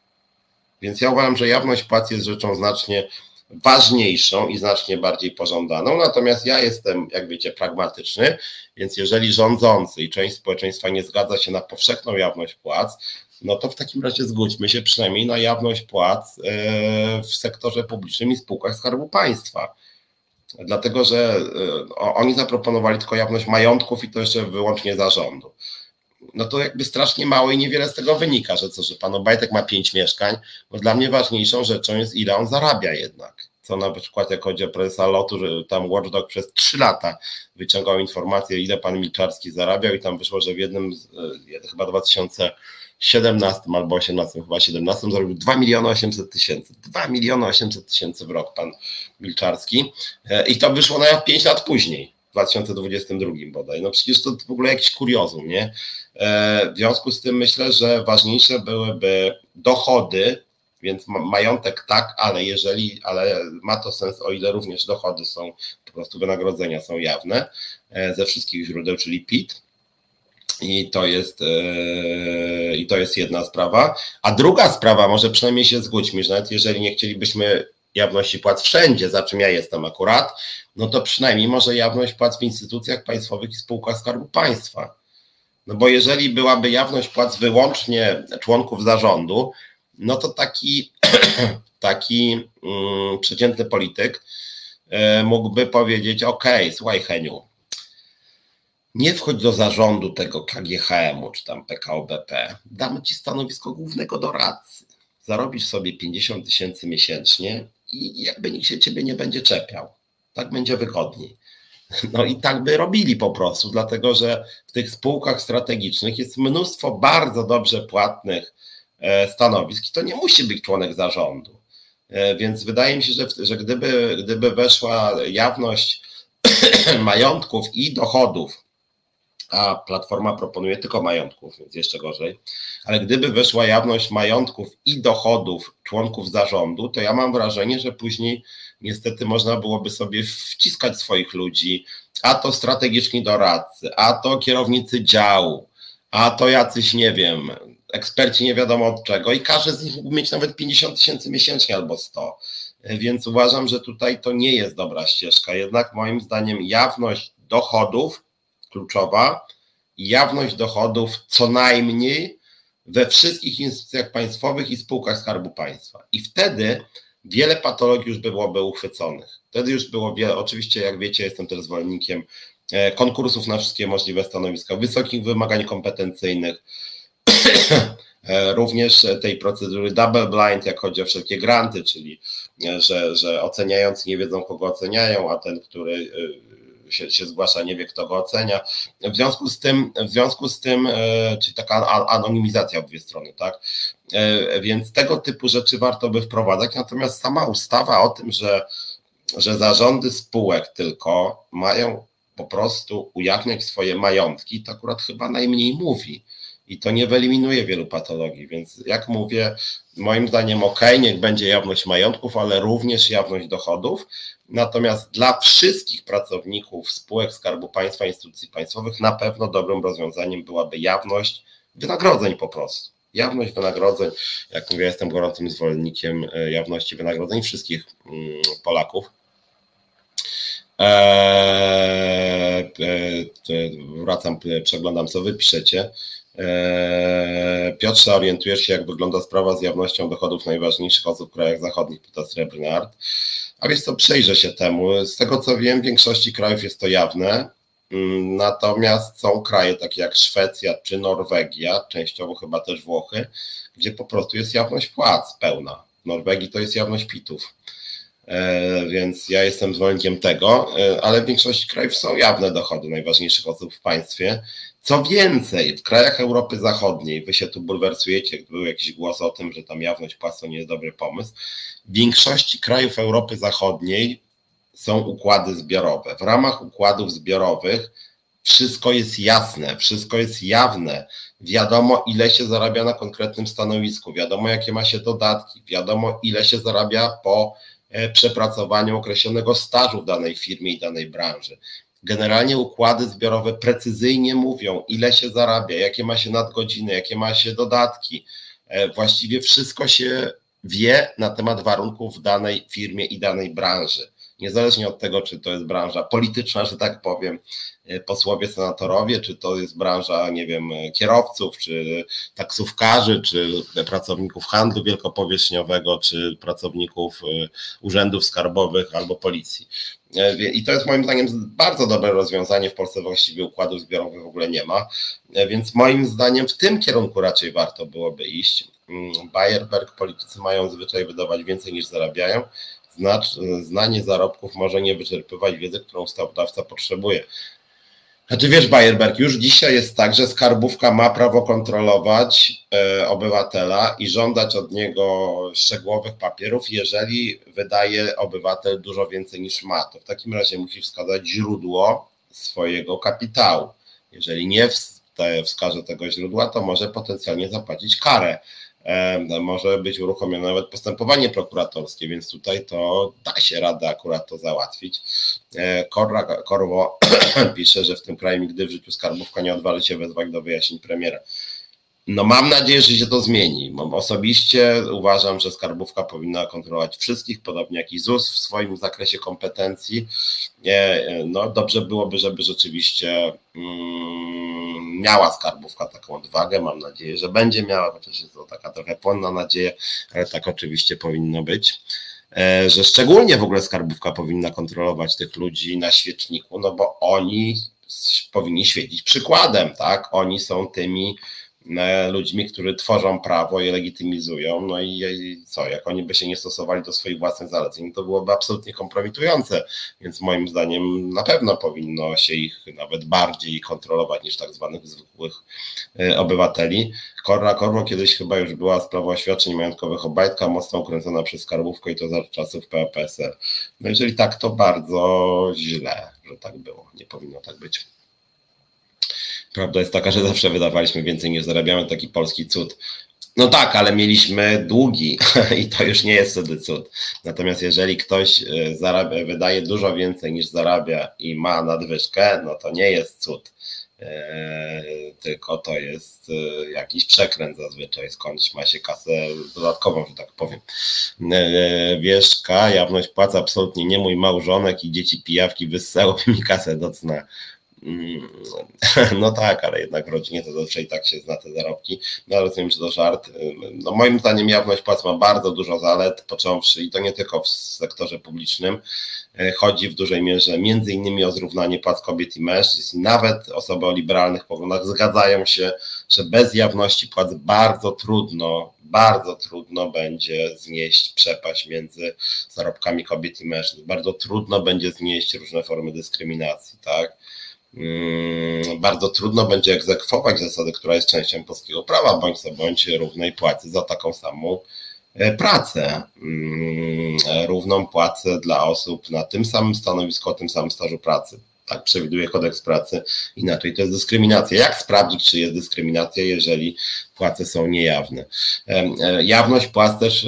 Speaker 1: Więc ja uważam, że jawność płac jest rzeczą znacznie ważniejszą i znacznie bardziej pożądaną. Natomiast ja jestem, jak wiecie, pragmatyczny, więc jeżeli rządzący i część społeczeństwa nie zgadza się na powszechną jawność płac, no to w takim razie zgódźmy się przynajmniej na jawność płac e, w sektorze publicznym i spółkach Skarbu Państwa. Dlatego, że e, oni zaproponowali tylko jawność majątków i to jeszcze wyłącznie zarządu no to jakby strasznie mało i niewiele z tego wynika, że co, że pan Obajtek ma pięć mieszkań, bo dla mnie ważniejszą rzeczą jest ile on zarabia jednak. Co na przykład jak chodzi o prezesa Lotu, że tam Watchdog przez trzy lata wyciągał informacje, ile pan Milczarski zarabiał i tam wyszło, że w jednym, e, chyba 2017 albo 18, chyba 17 zarobił 2 miliony 800 tysięcy. 2 miliony 800 tysięcy w rok pan Milczarski e, i to wyszło na 5 lat później. W 2022 bodaj. No przecież to w ogóle jakiś kuriozum, nie? E, w związku z tym myślę, że ważniejsze byłyby dochody, więc majątek tak, ale jeżeli, ale ma to sens, o ile również dochody są, po prostu wynagrodzenia są jawne e, ze wszystkich źródeł, czyli PIT. I to jest, yy, i to jest jedna sprawa. A druga sprawa, może przynajmniej się zgódźmy, że nawet jeżeli nie chcielibyśmy jawności płac wszędzie, za czym ja jestem akurat, no to przynajmniej może jawność płac w instytucjach państwowych i spółkach Skarbu Państwa no bo jeżeli byłaby jawność płac wyłącznie członków zarządu, no to taki, (clears throat) taki um, przeciętny polityk e, mógłby powiedzieć: OK, słuchaj, Heniu, nie wchodź do zarządu tego KGHM-u czy tam PKO BP, damy ci stanowisko głównego doradcy. Zarobisz sobie 50 tysięcy miesięcznie i jakby nikt się ciebie nie będzie czepiał. Tak będzie wygodniej. (laughs) No i tak by robili po prostu, dlatego że w tych spółkach strategicznych jest mnóstwo bardzo dobrze płatnych e, stanowisk i to nie musi być członek zarządu. Więc wydaje mi się, że, że gdyby, gdyby weszła jawność (clears throat) majątków i dochodów, a Platforma proponuje tylko majątków, więc jeszcze gorzej, ale gdyby weszła jawność majątków i dochodów członków zarządu, to ja mam wrażenie, że później niestety można byłoby sobie wciskać swoich ludzi, a to strategiczni doradcy, a to kierownicy działu, a to jacyś, nie wiem, eksperci nie wiadomo od czego i każdy z nich mógł mieć nawet 50 tysięcy miesięcznie albo 100. Więc uważam, że tutaj to nie jest dobra ścieżka. Jednak moim zdaniem jawność dochodów kluczowa, jawność dochodów co najmniej we wszystkich instytucjach państwowych i spółkach Skarbu Państwa. I wtedy wiele patologii już byłoby uchwyconych. Wtedy już było wiele, oczywiście jak wiecie, jestem też zwolennikiem e, konkursów na wszystkie możliwe stanowiska, wysokich wymagań kompetencyjnych, (clears throat) e, również tej procedury double blind, jak chodzi o wszelkie granty, czyli e, że, że oceniający nie wiedzą, kogo oceniają, a ten, który się, się zgłasza, nie wie, kto go ocenia. W związku z tym, w związku z tym, czyli taka anonimizacja dwie strony, tak? Więc tego typu rzeczy warto by wprowadzać. Natomiast sama ustawa o tym, że, że zarządy spółek tylko mają po prostu ujawniać swoje majątki, to akurat chyba najmniej mówi. I to nie wyeliminuje wielu patologii, więc jak mówię, moim zdaniem ok, niech będzie jawność majątków, ale również jawność dochodów. Natomiast dla wszystkich pracowników spółek Skarbu Państwa, instytucji państwowych na pewno dobrym rozwiązaniem byłaby jawność wynagrodzeń po prostu. Jawność wynagrodzeń, jak mówię, jestem gorącym zwolennikiem e, jawności wynagrodzeń wszystkich mm, Polaków. Eee, wracam, przeglądam, co wy piszecie. Eee, Piotrze, orientujesz się, jak wygląda sprawa z jawnością dochodów najważniejszych osób w krajach zachodnich, pyta Srebrny Art. A więc to przejrzę się temu. Z tego co wiem, w większości krajów jest to jawne. Mm, natomiast są kraje takie jak Szwecja czy Norwegia, częściowo chyba też Włochy, gdzie po prostu jest jawność płac pełna. W Norwegii to jest jawność pitów. E, więc ja jestem zwolennikiem tego, e, ale w większości krajów są jawne dochody najważniejszych osób w państwie. Co więcej, w krajach Europy Zachodniej, wy się tu bulwersujecie, był jakiś głos o tym, że tam jawność płac nie jest dobry pomysł. W większości krajów Europy Zachodniej są układy zbiorowe. W ramach układów zbiorowych wszystko jest jasne, wszystko jest jawne. Wiadomo, ile się zarabia na konkretnym stanowisku, wiadomo, jakie ma się dodatki, wiadomo, ile się zarabia po e, przepracowaniu określonego stażu w danej firmie i danej branży. Generalnie układy zbiorowe precyzyjnie mówią, ile się zarabia, jakie ma się nadgodziny, jakie ma się dodatki. E, właściwie wszystko się wie na temat warunków w danej firmie i danej branży niezależnie od tego, czy to jest branża polityczna, że tak powiem, posłowie, senatorowie, czy to jest branża, nie wiem, kierowców, czy taksówkarzy, czy pracowników handlu wielkopowierzchniowego, czy pracowników e, urzędów skarbowych albo policji. E, I to jest moim zdaniem bardzo dobre rozwiązanie. W Polsce właściwie układów zbiorowych w ogóle nie ma, więc moim zdaniem w tym kierunku raczej warto byłoby iść. Mm, Bayerberg politycy mają zwyczaj wydawać więcej niż zarabiają znanie zarobków może nie wyczerpywać wiedzy, którą ustawodawca potrzebuje. Znaczy wiesz, Bayerberg, już dzisiaj jest tak, że skarbówka ma prawo kontrolować e, obywatela i żądać od niego szczegółowych papierów, jeżeli wydaje obywatel dużo więcej niż ma. To w takim razie musi wskazać źródło swojego kapitału. Jeżeli nie wskaże tego źródła, to może potencjalnie zapłacić karę może być uruchomione nawet postępowanie prokuratorskie, więc tutaj to da się radę akurat to załatwić. E, Korra, Korwo (clears throat) pisze, że w tym kraju nigdy w życiu skarbówka nie odważy się wezwać do wyjaśnień premiera. No mam nadzieję, że się to zmieni. Osobiście uważam, że skarbówka powinna kontrolować wszystkich, podobnie jak i ZUS w swoim zakresie kompetencji. No dobrze byłoby, żeby rzeczywiście mm, miała skarbówka taką odwagę. Mam nadzieję, że będzie miała, chociaż jest to taka trochę płonna nadzieja, ale tak oczywiście powinno być. E, że szczególnie w ogóle skarbówka powinna kontrolować tych ludzi na świeczniku, no bo oni powinni świecić przykładem, tak? Oni są tymi ludźmi, którzy tworzą prawo i legitymizują, no i co, jak oni by się nie stosowali do swoich własnych zaleceń, to byłoby absolutnie kompromitujące, więc moim zdaniem na pewno powinno się ich nawet bardziej kontrolować niż tak zwanych zwykłych e, obywateli. Korra Korwo kiedyś chyba już była sprawa oświadczeń majątkowych Obajtka mocno ukręcona przez skarbówkę i to za czasów PPSL. No jeżeli tak, to bardzo źle, że tak było, nie powinno tak być. Prawda jest taka, że zawsze wydawaliśmy więcej niż zarabiamy, taki polski cud. No tak, ale mieliśmy długi (laughs) i to już nie jest wtedy cud. Natomiast jeżeli ktoś e, zarabia, wydaje dużo więcej niż zarabia i ma nadwyżkę, no to nie jest cud. Eee, tylko to jest e, jakiś przekręt zazwyczaj, skądś ma się kasę dodatkową, że tak powiem. Wieszka, jawność płaca absolutnie nie mój małżonek i dzieci pijawki wyssały mi kasę do cna. Mm, (laughs) no tak, ale jednak w rodzinie to zazwyczaj tak się zna te zarobki. No ale rozumiem, że to żart. No moim zdaniem jawność płac ma bardzo dużo zalet, począwszy i to nie tylko w sektorze publicznym. E, chodzi w dużej mierze między innymi o zrównanie płac kobiet i mężczyzn. Nawet osoby o liberalnych poglądach zgadzają się, że bez jawności płac bardzo trudno, bardzo trudno będzie znieść przepaść między zarobkami kobiet i mężczyzn. Bardzo trudno będzie znieść różne formy dyskryminacji, tak? Mm, bardzo trudno będzie egzekwować zasadę, która jest częścią polskiego prawa, bądź co bądź równej płacy za taką samą e, pracę. Mm, równą płacę dla osób na tym samym stanowisku, o tym samym stażu pracy. Tak przewiduje kodeks pracy, inaczej to jest dyskryminacja. Jak sprawdzić, czy jest dyskryminacja, jeżeli płace są niejawne? E, jawność płac też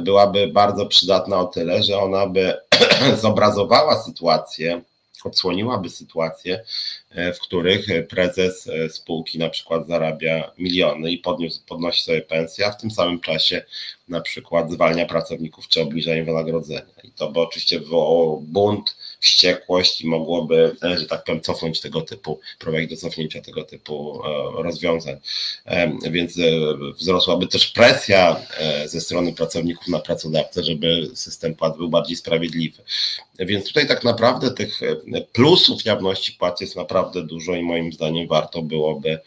Speaker 1: byłaby bardzo przydatna o tyle, że ona by (clears throat) zobrazowała sytuację, odsłoniłaby sytuacje, w których prezes e, spółki na przykład zarabia miliony i podniósł, podnosi sobie pensję, a w tym samym czasie na przykład zwalnia pracowników czy obniża im wynagrodzenia. I to by oczywiście wywołało bunt, wściekłość i mogłoby, e, że tak powiem, cofnąć tego typu, prowadzić do cofnięcia tego typu rozwiązań. Więc wzrosłaby też presja ze strony pracowników na pracodawcę, żeby system płat był bardziej sprawiedliwy. Więc tutaj tak naprawdę tych plusów jawności płac jest naprawdę dużo i moim zdaniem warto byłoby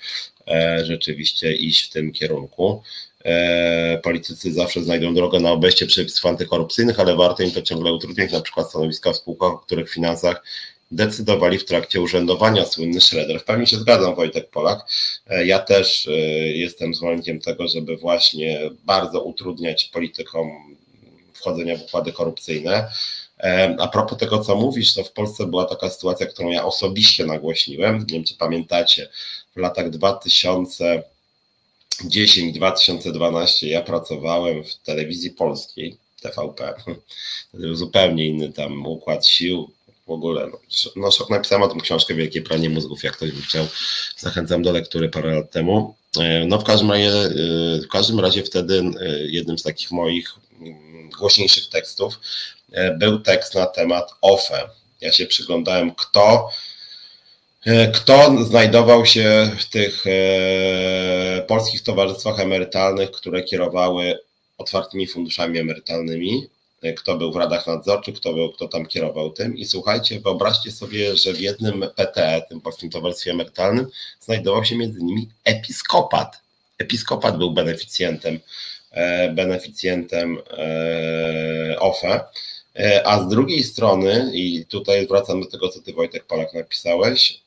Speaker 1: e, rzeczywiście iść w tym kierunku. E, politycy zawsze znajdą drogę na obejście przepisów antykorupcyjnych, ale warto im to ciągle utrudniać, na przykład stanowiska w spółkach, o których finansach decydowali w trakcie urzędowania słynny Schroeder. W pełni się zgadzam, Wojtek Polak. E, ja też jestem zwolennikiem tego, żeby właśnie bardzo utrudniać politykom wchodzenia w układy korupcyjne. A propos tego, co mówisz, to w Polsce była taka sytuacja, którą ja osobiście nagłośniłem. Nie wiem, czy pamiętacie, w latach 2010-2012 ja pracowałem w telewizji polskiej, TVP. (laughs) To był zupełnie inny tam układ sił. W ogóle, no, no napisałem o tym książkę Wielkie Pranie Mózgów, jak ktoś by chciał. Zachęcam do lektury parę lat temu. E, no w każdym razie, e, w każdym razie wtedy e, jednym z takich moich mm, głośniejszych tekstów był tekst na temat OFE. Ja się przyglądałem, kto, kto znajdował się w tych e, polskich towarzystwach emerytalnych, które kierowały otwartymi funduszami emerytalnymi, kto był w radach nadzorczych, kto, był, kto tam kierował tym. I słuchajcie, wyobraźcie sobie, że w jednym PTE, tym Polskim Towarzystwie Emerytalnym, znajdował się między innymi episkopat. Episkopat był beneficjentem, beneficjentem OFE. E, a z drugiej strony, i tutaj wracam do tego, co ty Wojtek Polak napisałeś, e,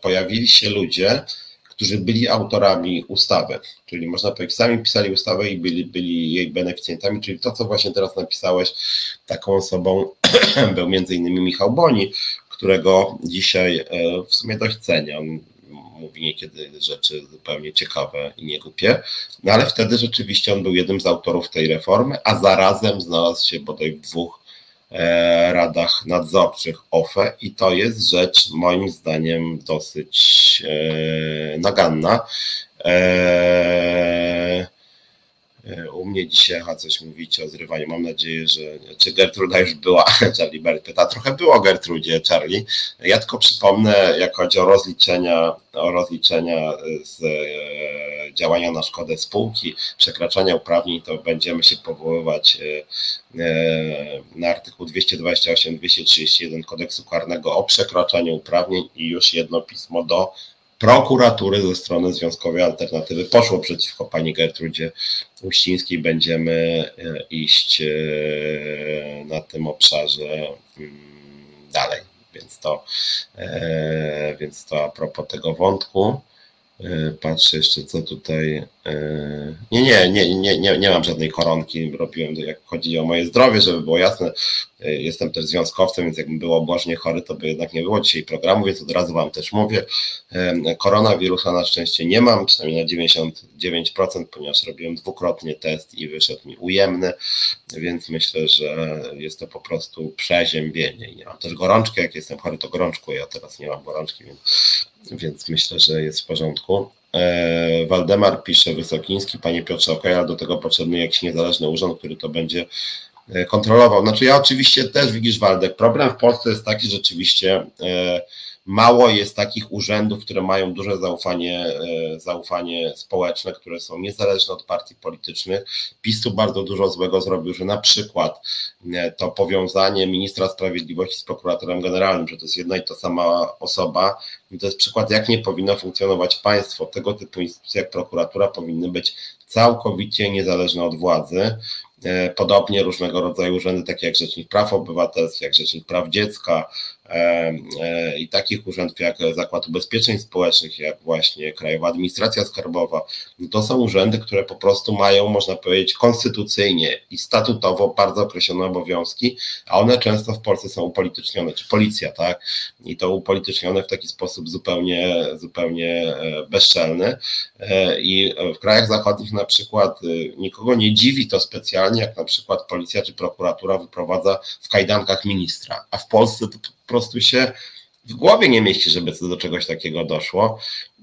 Speaker 1: pojawili się ludzie, którzy byli autorami ustawy, czyli można powiedzieć, sami pisali ustawę i byli, byli jej beneficjentami, czyli to, co właśnie teraz napisałeś, taką osobą (clears throat) był między innymi Michał Boni, którego dzisiaj e, w sumie dość cenię. On mówi niekiedy rzeczy zupełnie ciekawe i niegłupie, no ale wtedy rzeczywiście on był jednym z autorów tej reformy, a zarazem znalazł się bodaj w dwóch e, radach nadzorczych OFE i to jest rzecz moim zdaniem dosyć e, naganna. E, E, u mnie dzisiaj a coś mówicie o zrywaniu. Mam nadzieję, że czy Gertruda już była, (laughs) Charlie Berry pyta, trochę było o Gertrudzie, Charlie. Ja tylko przypomnę, jak chodzi o rozliczenia, o rozliczenia z e, działania na szkodę spółki, przekraczania uprawnień, to będziemy się powoływać e, na artykuł 228-231 kodeksu karnego o przekraczaniu uprawnień i już jedno pismo do prokuratury ze strony Związkowej Alternatywy poszło przeciwko pani Gertrudzie Uścińskiej. Będziemy e, iść e, na tym obszarze mm, dalej. Więc to, e, więc to a propos tego wątku. Patrzę jeszcze, co tutaj. Nie, nie, nie, nie, nie, nie mam żadnej koronki. Robiłem, jak chodzi o moje zdrowie, żeby było jasne. Jestem też związkowcem, więc jakbym był obłożnie chory, to by jednak nie było dzisiaj programu, więc od razu Wam też mówię. Koronawirusa na szczęście nie mam, przynajmniej na 99%, ponieważ robiłem dwukrotnie test i wyszedł mi ujemny, więc myślę, że jest to po prostu przeziębienie. Nie mam też gorączki, jak jestem chory, to gorączku. Ja teraz nie mam gorączki, więc, więc myślę, że jest w porządku. E, Waldemar pisze Wysokiński, panie Piotrze, ok, ale do tego potrzebny jakiś niezależny urząd, który to będzie E, kontrolował. Znaczy ja oczywiście też widzisz Waldek, problem w Polsce jest taki, że rzeczywiście e, mało jest takich urzędów, które mają duże zaufanie, e, zaufanie społeczne, które są niezależne od partii politycznych. PiS tu bardzo dużo złego zrobił, że na przykład to powiązanie ministra sprawiedliwości z prokuratorem generalnym, że to jest jedna i ta sama osoba, i to jest przykład, jak nie powinno funkcjonować państwo. Tego typu instytucje jak prokuratura powinny być całkowicie niezależne od władzy. E, podobnie różnego rodzaju urzędy, takie jak Rzecznik Praw Obywatelskich, jak Rzecznik Praw Dziecka, E, e, i takich urzędów jak Zakład Ubezpieczeń Społecznych, jak właśnie Krajowa Administracja Skarbowa, no to są urzędy, które po prostu mają, można powiedzieć, konstytucyjnie i statutowo bardzo określone obowiązki, a one często w Polsce są upolitycznione, czy policja, tak? I to upolitycznione w taki sposób zupełnie, zupełnie e, bezczelny. I w krajach zachodnich na przykład nikogo nie dziwi to specjalnie, jak na przykład policja czy prokuratura wyprowadza w kajdankach ministra, a w Polsce to po prostu się w głowie nie mieści, żeby do czegoś takiego doszło.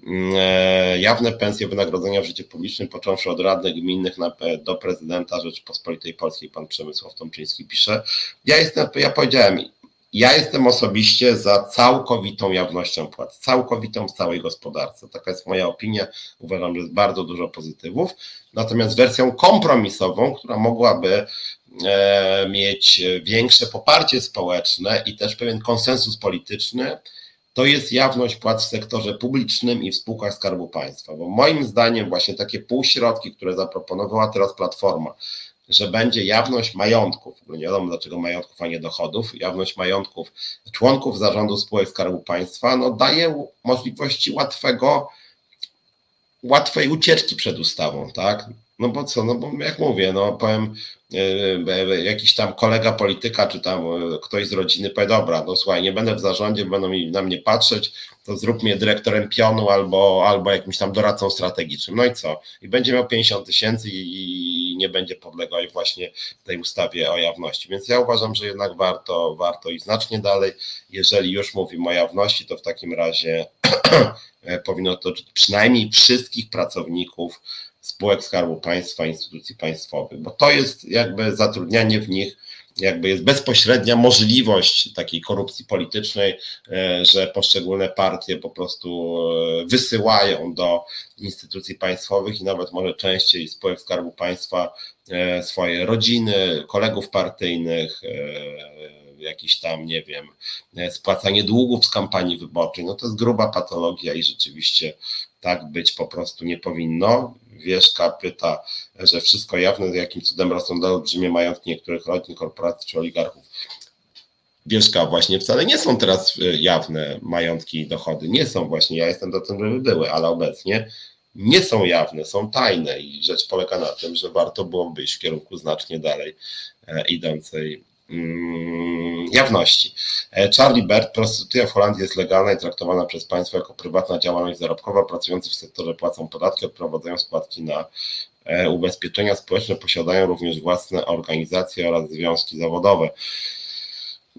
Speaker 1: Mm, e, jawne pensje wynagrodzenia w życiu publicznym, począwszy od radnych gminnych do prezydenta Rzeczypospolitej Polskiej, pan Przemysław Tomczyński pisze. Ja jestem, ja powiedziałem, ja jestem osobiście za całkowitą jawnością płac, całkowitą w całej gospodarce. Taka jest moja opinia. Uważam, że jest bardzo dużo pozytywów. Natomiast wersją kompromisową, która mogłaby mieć większe poparcie społeczne i też pewien konsensus polityczny, to jest jawność płac w sektorze publicznym i w spółkach Skarbu Państwa. Bo moim zdaniem właśnie takie półśrodki, które zaproponowała teraz Platforma, że będzie jawność majątków, nie wiadomo dlaczego majątków, a nie dochodów, jawność majątków członków zarządu spółek Skarbu Państwa, no daje możliwości łatwego, łatwej ucieczki przed ustawą, tak? No bo co, no bo jak mówię, no powiem, E, jakiś tam kolega polityka, czy tam e, ktoś z rodziny powie, dobra, no słuchaj, nie będę w zarządzie, będą na mnie patrzeć, to zrób mnie dyrektorem pionu albo, albo jakimś tam doradcą strategicznym. No i co? I będzie miał 50 tysięcy i nie będzie podlegał właśnie tej ustawie o jawności. Więc ja uważam, że jednak warto, warto i znacznie dalej. Jeżeli już mówimy o jawności, to w takim razie (clears throat) powinno to przynajmniej wszystkich pracowników spółek Skarbu Państwa, instytucji państwowych, bo to jest jakby zatrudnianie w nich, jakby jest bezpośrednia możliwość takiej korupcji politycznej, e, że poszczególne partie po prostu e, wysyłają do instytucji państwowych i nawet może częściej spółek Skarbu Państwa e, swoje rodziny, kolegów partyjnych, jakiś tam, nie wiem, spłacanie długów z kampanii wyborczej, no to jest gruba patologia i rzeczywiście tak być po prostu nie powinno. Wieszka pyta, że wszystko jawne, jakim cudem rosną do olbrzymie majątki niektórych rodzin, korporacji czy oligarchów. Wieszka właśnie wcale nie są teraz e, jawne majątki i dochody. Nie są właśnie, ja jestem do tym, żeby były, ale obecnie nie są jawne, są tajne i rzecz polega na tym, że warto byłoby iść w kierunku znacznie dalej e, idącej jawności. E, Charlie Bird, prostytucja w Holandii jest legalna i traktowana przez państwo jako prywatna działalność zarobkowa. Pracujący w sektorze płacą podatki, odprowadzają składki na e, ubezpieczenia społeczne, posiadają również własne organizacje oraz związki zawodowe.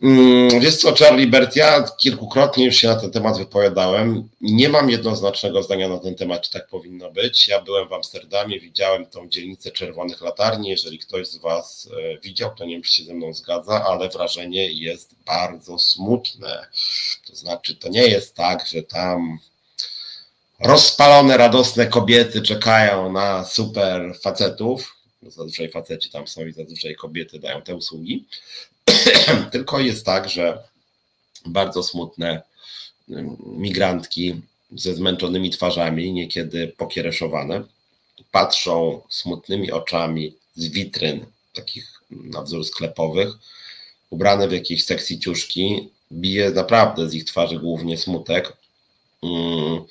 Speaker 1: Mm, wiesz co, Charlie Bert, ja kilkukrotnie już się na ten temat wypowiadałem. Nie mam jednoznacznego zdania na ten temat, czy tak powinno być. Ja byłem w Amsterdamie, widziałem tą dzielnicę czerwonych latarni. Jeżeli ktoś z Was e, widział, to nie wiem, czy się ze mną zgadza, ale wrażenie jest bardzo smutne. To znaczy, to nie jest tak, że tam rozpalone, radosne kobiety czekają na super facetów. Zazwyczaj faceci tam są i zazwyczaj kobiety dają te usługi (clears throat) Tylko jest tak, że bardzo smutne migrantki ze zmęczonymi twarzami, niekiedy pokiereszowane, patrzą smutnymi oczami z witryn, takich na wzór sklepowych, ubrane w jakieś seksy ciuszki, bije naprawdę z ich twarzy głównie smutek. Mm,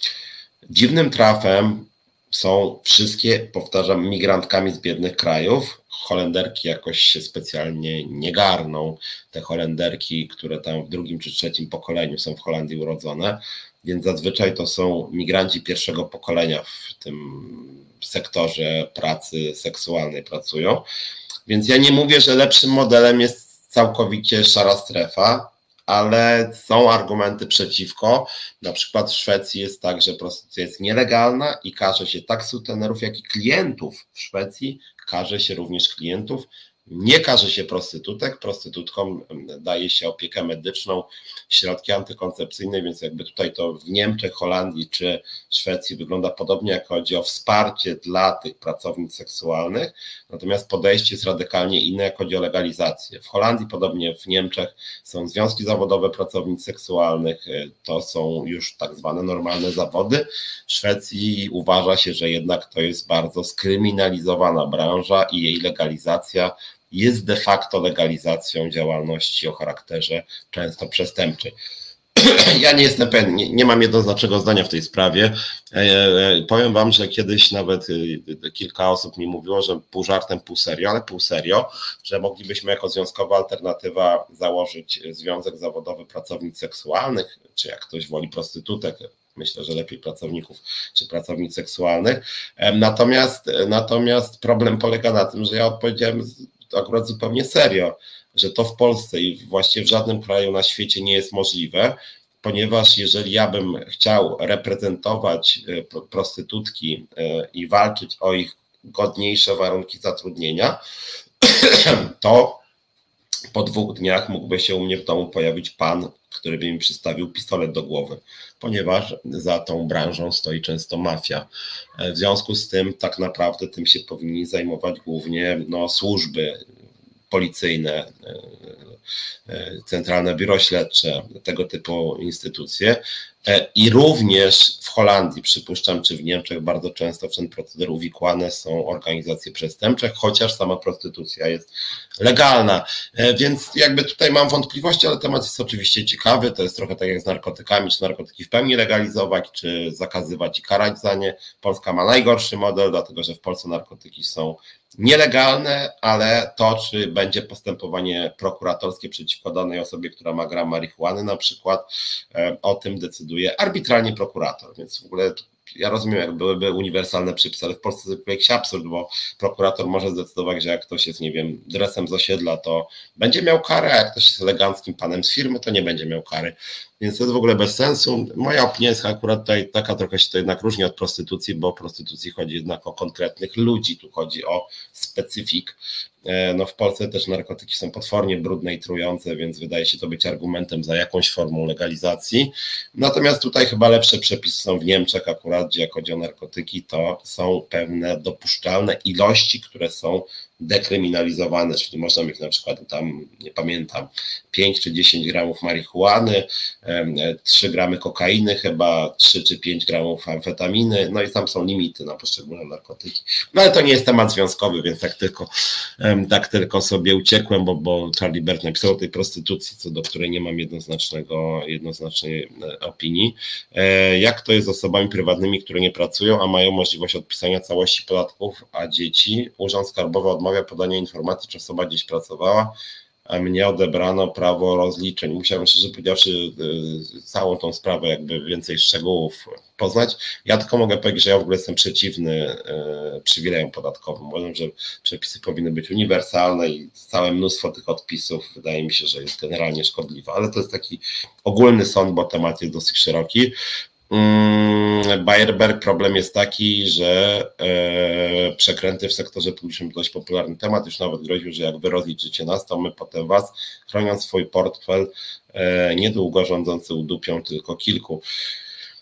Speaker 1: dziwnym trafem są wszystkie, powtarzam, migrantkami z biednych krajów. Holenderki jakoś się specjalnie nie garną. Te Holenderki, które tam w drugim czy trzecim pokoleniu są w Holandii urodzone, więc zazwyczaj to są migranci pierwszego pokolenia w tym sektorze pracy seksualnej pracują. Więc ja nie mówię, że lepszym modelem jest całkowicie szara strefa, ale są argumenty przeciwko. Na przykład w Szwecji jest tak, że prostytucja jest nielegalna i każe się tak sutenerów, jak i klientów w Szwecji, każe się również klientów nie każe się prostytutek, prostytutkom daje się opiekę medyczną, środki antykoncepcyjne, więc jakby tutaj to w Niemczech, Holandii czy Szwecji wygląda podobnie, jak chodzi o wsparcie dla tych pracownic seksualnych, natomiast podejście jest radykalnie inne, jak chodzi o legalizację. W Holandii, podobnie w Niemczech, są związki zawodowe pracownic seksualnych, to są już tak zwane normalne zawody. W Szwecji uważa się, że jednak to jest bardzo skryminalizowana branża i jej legalizacja jest de facto legalizacją działalności o charakterze często przestępczej. (clears throat) Ja nie jestem pewien, nie, nie, mam jednoznacznego zdania w tej sprawie. E, e, powiem Wam, że kiedyś nawet e, kilka osób mi mówiło, że pół żartem, pół serio, ale pół serio, że moglibyśmy jako związkowa alternatywa założyć związek zawodowy pracownic seksualnych, czy jak ktoś woli prostytutek, myślę, że lepiej pracowników czy pracownic seksualnych. Natomiast, natomiast problem polega na tym, że ja odpowiedziałem akurat zupełnie serio, że to w Polsce i właściwie w żadnym kraju na świecie nie jest możliwe, ponieważ jeżeli ja bym chciał reprezentować e, prostytutki e, i walczyć o ich godniejsze warunki zatrudnienia, (clears throat) to po dwóch dniach mógłby się u mnie w domu pojawić pan, który by mi przystawił pistolet do głowy, ponieważ za tą branżą stoi często mafia. E, w związku z tym tak naprawdę tym się powinni zajmować głównie no, służby policyjne, e, e, Centralne Biuro Śledcze, tego typu instytucje. E, I również w Holandii, przypuszczam, czy w Niemczech bardzo często w ten proceder uwikłane są organizacje przestępcze, chociaż sama prostytucja jest legalna. Więc jakby tutaj mam wątpliwości, ale temat jest oczywiście ciekawy. To jest trochę tak jak z narkotykami, czy narkotyki w pełni legalizować, czy zakazywać i karać za nie. Polska ma najgorszy model, dlatego że w Polsce narkotyki są nielegalne, ale to, czy będzie postępowanie prokuratorskie przeciwko danej osobie, która ma gram marihuany na przykład, e, o tym decyduje arbitralnie prokurator, więc w ogóle ja rozumiem, jak byłyby uniwersalne przepisy, ale w Polsce to jest jakiś absurd, bo prokurator może zdecydować, że jak ktoś jest, nie wiem, dresem z osiedla, to będzie miał karę, a jak ktoś jest eleganckim panem z firmy, to nie będzie miał kary. Więc to jest w ogóle bez sensu. Moja opinia jest akurat tutaj taka trochę się to jednak różni od prostytucji, bo o prostytucji chodzi jednak o konkretnych ludzi, tu chodzi o specyfik. E, no w Polsce też narkotyki są potwornie brudne i trujące, więc wydaje się to być argumentem za jakąś formą legalizacji. Natomiast tutaj chyba lepsze przepisy są w Niemczech akurat, gdzie jak chodzi o narkotyki, to są pewne dopuszczalne ilości, które są dekryminalizowane, czyli można mieć na przykład tam, nie pamiętam, 5 czy 10 gramów marihuany, 3 gramy kokainy chyba, 3 czy 5 gramów amfetaminy, no i tam są limity na poszczególne narkotyki. No ale to nie jest temat związkowy, więc tak tylko, tak tylko sobie uciekłem, bo, bo Charlie Bert napisał o tej prostytucji, co do której nie mam jednoznacznego, jednoznacznej e, opinii. E, jak to jest z osobami prywatnymi, które nie pracują, a mają możliwość odpisania całości podatków, a dzieci? Urząd Skarbowy odmawia podania informacji, czy osoba gdzieś pracowała, a mnie odebrano prawo rozliczeń. Musiałem szczerze powiedziawszy y, całą tą sprawę jakby więcej szczegółów poznać. Ja tylko mogę powiedzieć, że ja w ogóle jestem przeciwny y, przywilejom podatkowym. Uważam, że przepisy powinny być uniwersalne i całe mnóstwo tych odpisów wydaje mi się, że jest generalnie szkodliwe, ale to jest taki ogólny sąd, bo temat jest dosyć szeroki. Mm, Bayerberg problem jest taki, że e, przekręty w sektorze publicznym to dość popularny temat, już nawet groził, że jak wy rozliczycie nas, to my potem was, chroniąc swój portfel, e, niedługo rządzący udupią tylko kilku.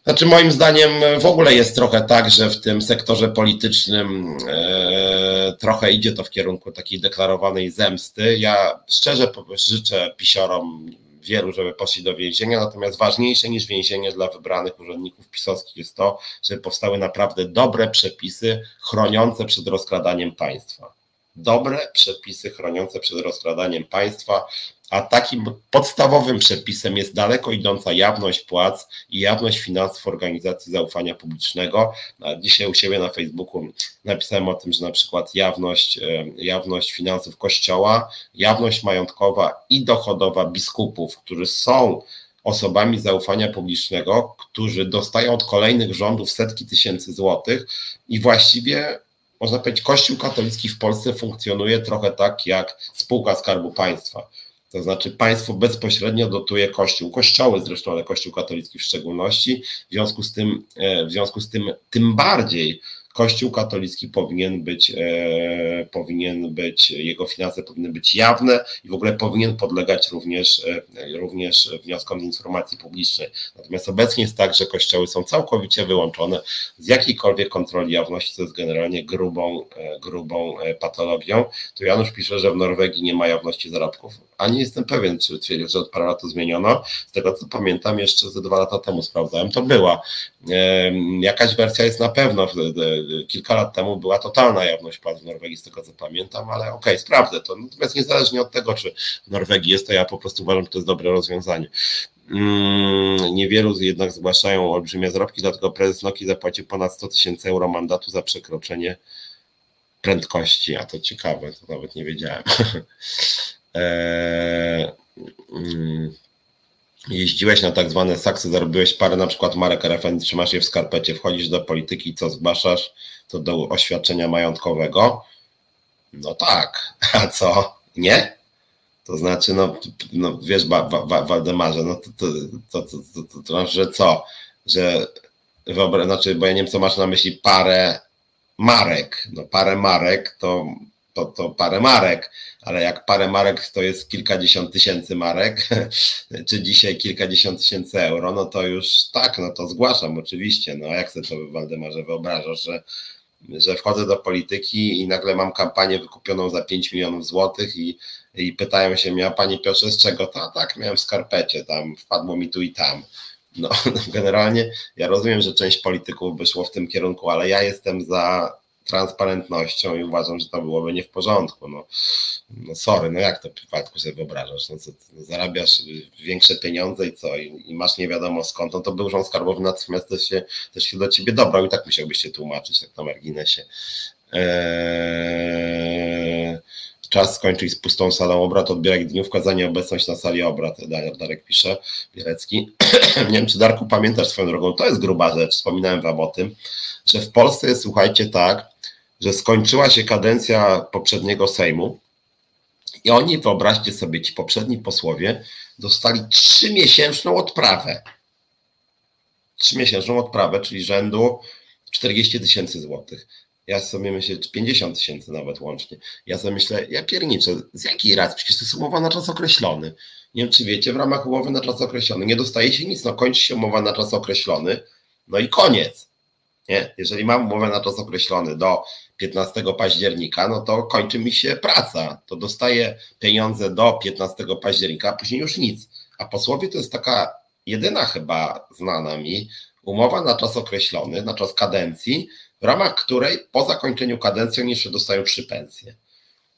Speaker 1: Znaczy, moim zdaniem w ogóle jest trochę tak, że w tym sektorze politycznym e, trochę idzie to w kierunku takiej deklarowanej zemsty. Ja szczerze życzę pisiorom wielu, żeby poszli do więzienia, natomiast ważniejsze niż więzienie dla wybranych urzędników pisowskich jest to, żeby powstały naprawdę dobre przepisy chroniące przed rozkradaniem państwa. Dobre przepisy chroniące przed rozkradaniem państwa, a takim podstawowym przepisem jest daleko idąca jawność płac i jawność finansów organizacji zaufania publicznego. Dzisiaj u siebie na Facebooku napisałem o tym, że na przykład jawność, e, jawność finansów Kościoła, jawność majątkowa i dochodowa biskupów, którzy są osobami zaufania publicznego, którzy dostają od kolejnych rządów setki tysięcy złotych i właściwie można powiedzieć, Kościół katolicki w Polsce funkcjonuje trochę tak jak spółka Skarbu Państwa. To znaczy państwo bezpośrednio dotuje Kościół, kościoły zresztą, ale Kościół katolicki w szczególności. W związku z tym, e, w związku z tym tym bardziej Kościół katolicki powinien być, e, powinien być, jego finanse powinny być jawne i w ogóle powinien podlegać również, e, również wnioskom z informacji publicznej. Natomiast obecnie jest tak, że kościoły są całkowicie wyłączone z jakiejkolwiek kontroli jawności, co jest generalnie grubą, e, grubą e, patologią. Tu Janusz pisze, że w Norwegii nie ma jawności zarobków, a nie jestem pewien, czy twierdzi, że od paru lat to zmieniono. Z tego co pamiętam, jeszcze ze dwa lata temu sprawdzałem, to była. E, jakaś wersja jest na pewno kilka lat temu była totalna jawność płac w Norwegii, z tego co pamiętam, ale okej, okay, sprawdzę to. Natomiast niezależnie od tego, czy w Norwegii jest to, ja po prostu uważam, że to jest dobre rozwiązanie. Mm, niewielu jednak zgłaszają olbrzymie zarobki, dlatego prezes Noki zapłacił ponad 100 tysięcy euro mandatu za przekroczenie prędkości, a to ciekawe, to nawet nie wiedziałem. eee, (laughs) mm jeździłeś na tak zwane saksy, zarobiłeś parę na przykład marek RFN, trzymasz je w skarpecie, wchodzisz do polityki, co zgłaszasz, to do oświadczenia majątkowego. No tak, (laughs) a co? Nie? To znaczy, no, no wiesz, ba, ba, Waldemarze, no to, to, to, to, to, to, to, że co? Że wyobraź, znaczy, bo ja nie wiem, co masz na myśli parę marek. No parę marek to to, to parę marek, ale jak parę marek to jest kilkadziesiąt tysięcy marek, (laughs) czy dzisiaj kilkadziesiąt tysięcy euro, no to już tak, no to zgłaszam oczywiście. No jak sobie to Waldemarze wyobrażasz, że, że wchodzę do polityki i nagle mam kampanię wykupioną za 5 milionów złotych i, i pytają się mnie, a Panie Piotrze, z czego to? A tak, miałem w skarpecie, tam wpadło mi tu i tam. No, (laughs) generalnie ja rozumiem, że część polityków by szło w tym kierunku, ale ja jestem za transparentnością i uważam, że to byłoby nie w porządku. No, no sorry, no jak to w przypadku sobie wyobrażasz? No, co, no, zarabiasz większe pieniądze i co? I, I, masz nie wiadomo skąd, no to był urząd skarbowy natychmiast też się, też się do ciebie dobrał i tak musiałbyś się tłumaczyć tak na marginesie. Eee, czas skończyć z pustą salą obrad, odbierać dniówka za nieobecność na sali obrad. Darek pisze, Bielecki. (clears throat) nie wiem, czy Darku pamiętasz swoją drogą, to jest gruba rzecz, wspominałem wam o tym, że w Polsce jest, słuchajcie, tak, że skończyła się kadencja poprzedniego Sejmu i oni, wyobraźcie sobie, ci poprzedni posłowie dostali trzymiesięczną odprawę. Trzymiesięczną odprawę, czyli rzędu 40 tysięcy złotych. Ja sobie myślę, 50 tysięcy nawet łącznie. Ja sobie myślę, ja pierniczę, z jakiej racji? Przecież to jest umowa na czas określony. Nie wiem, czy wiecie, w ramach umowy na czas określony nie dostaje się nic, no kończy się umowa na czas określony, no i koniec. Nie? Jeżeli mam umowę na czas określony do 15 października, no to kończy mi się praca. To dostaję pieniądze do 15 października, a później już nic. A posłowie to jest taka jedyna chyba znana mi umowa na czas określony, na czas kadencji, w ramach której po zakończeniu kadencji oni jeszcze dostają trzy pensje.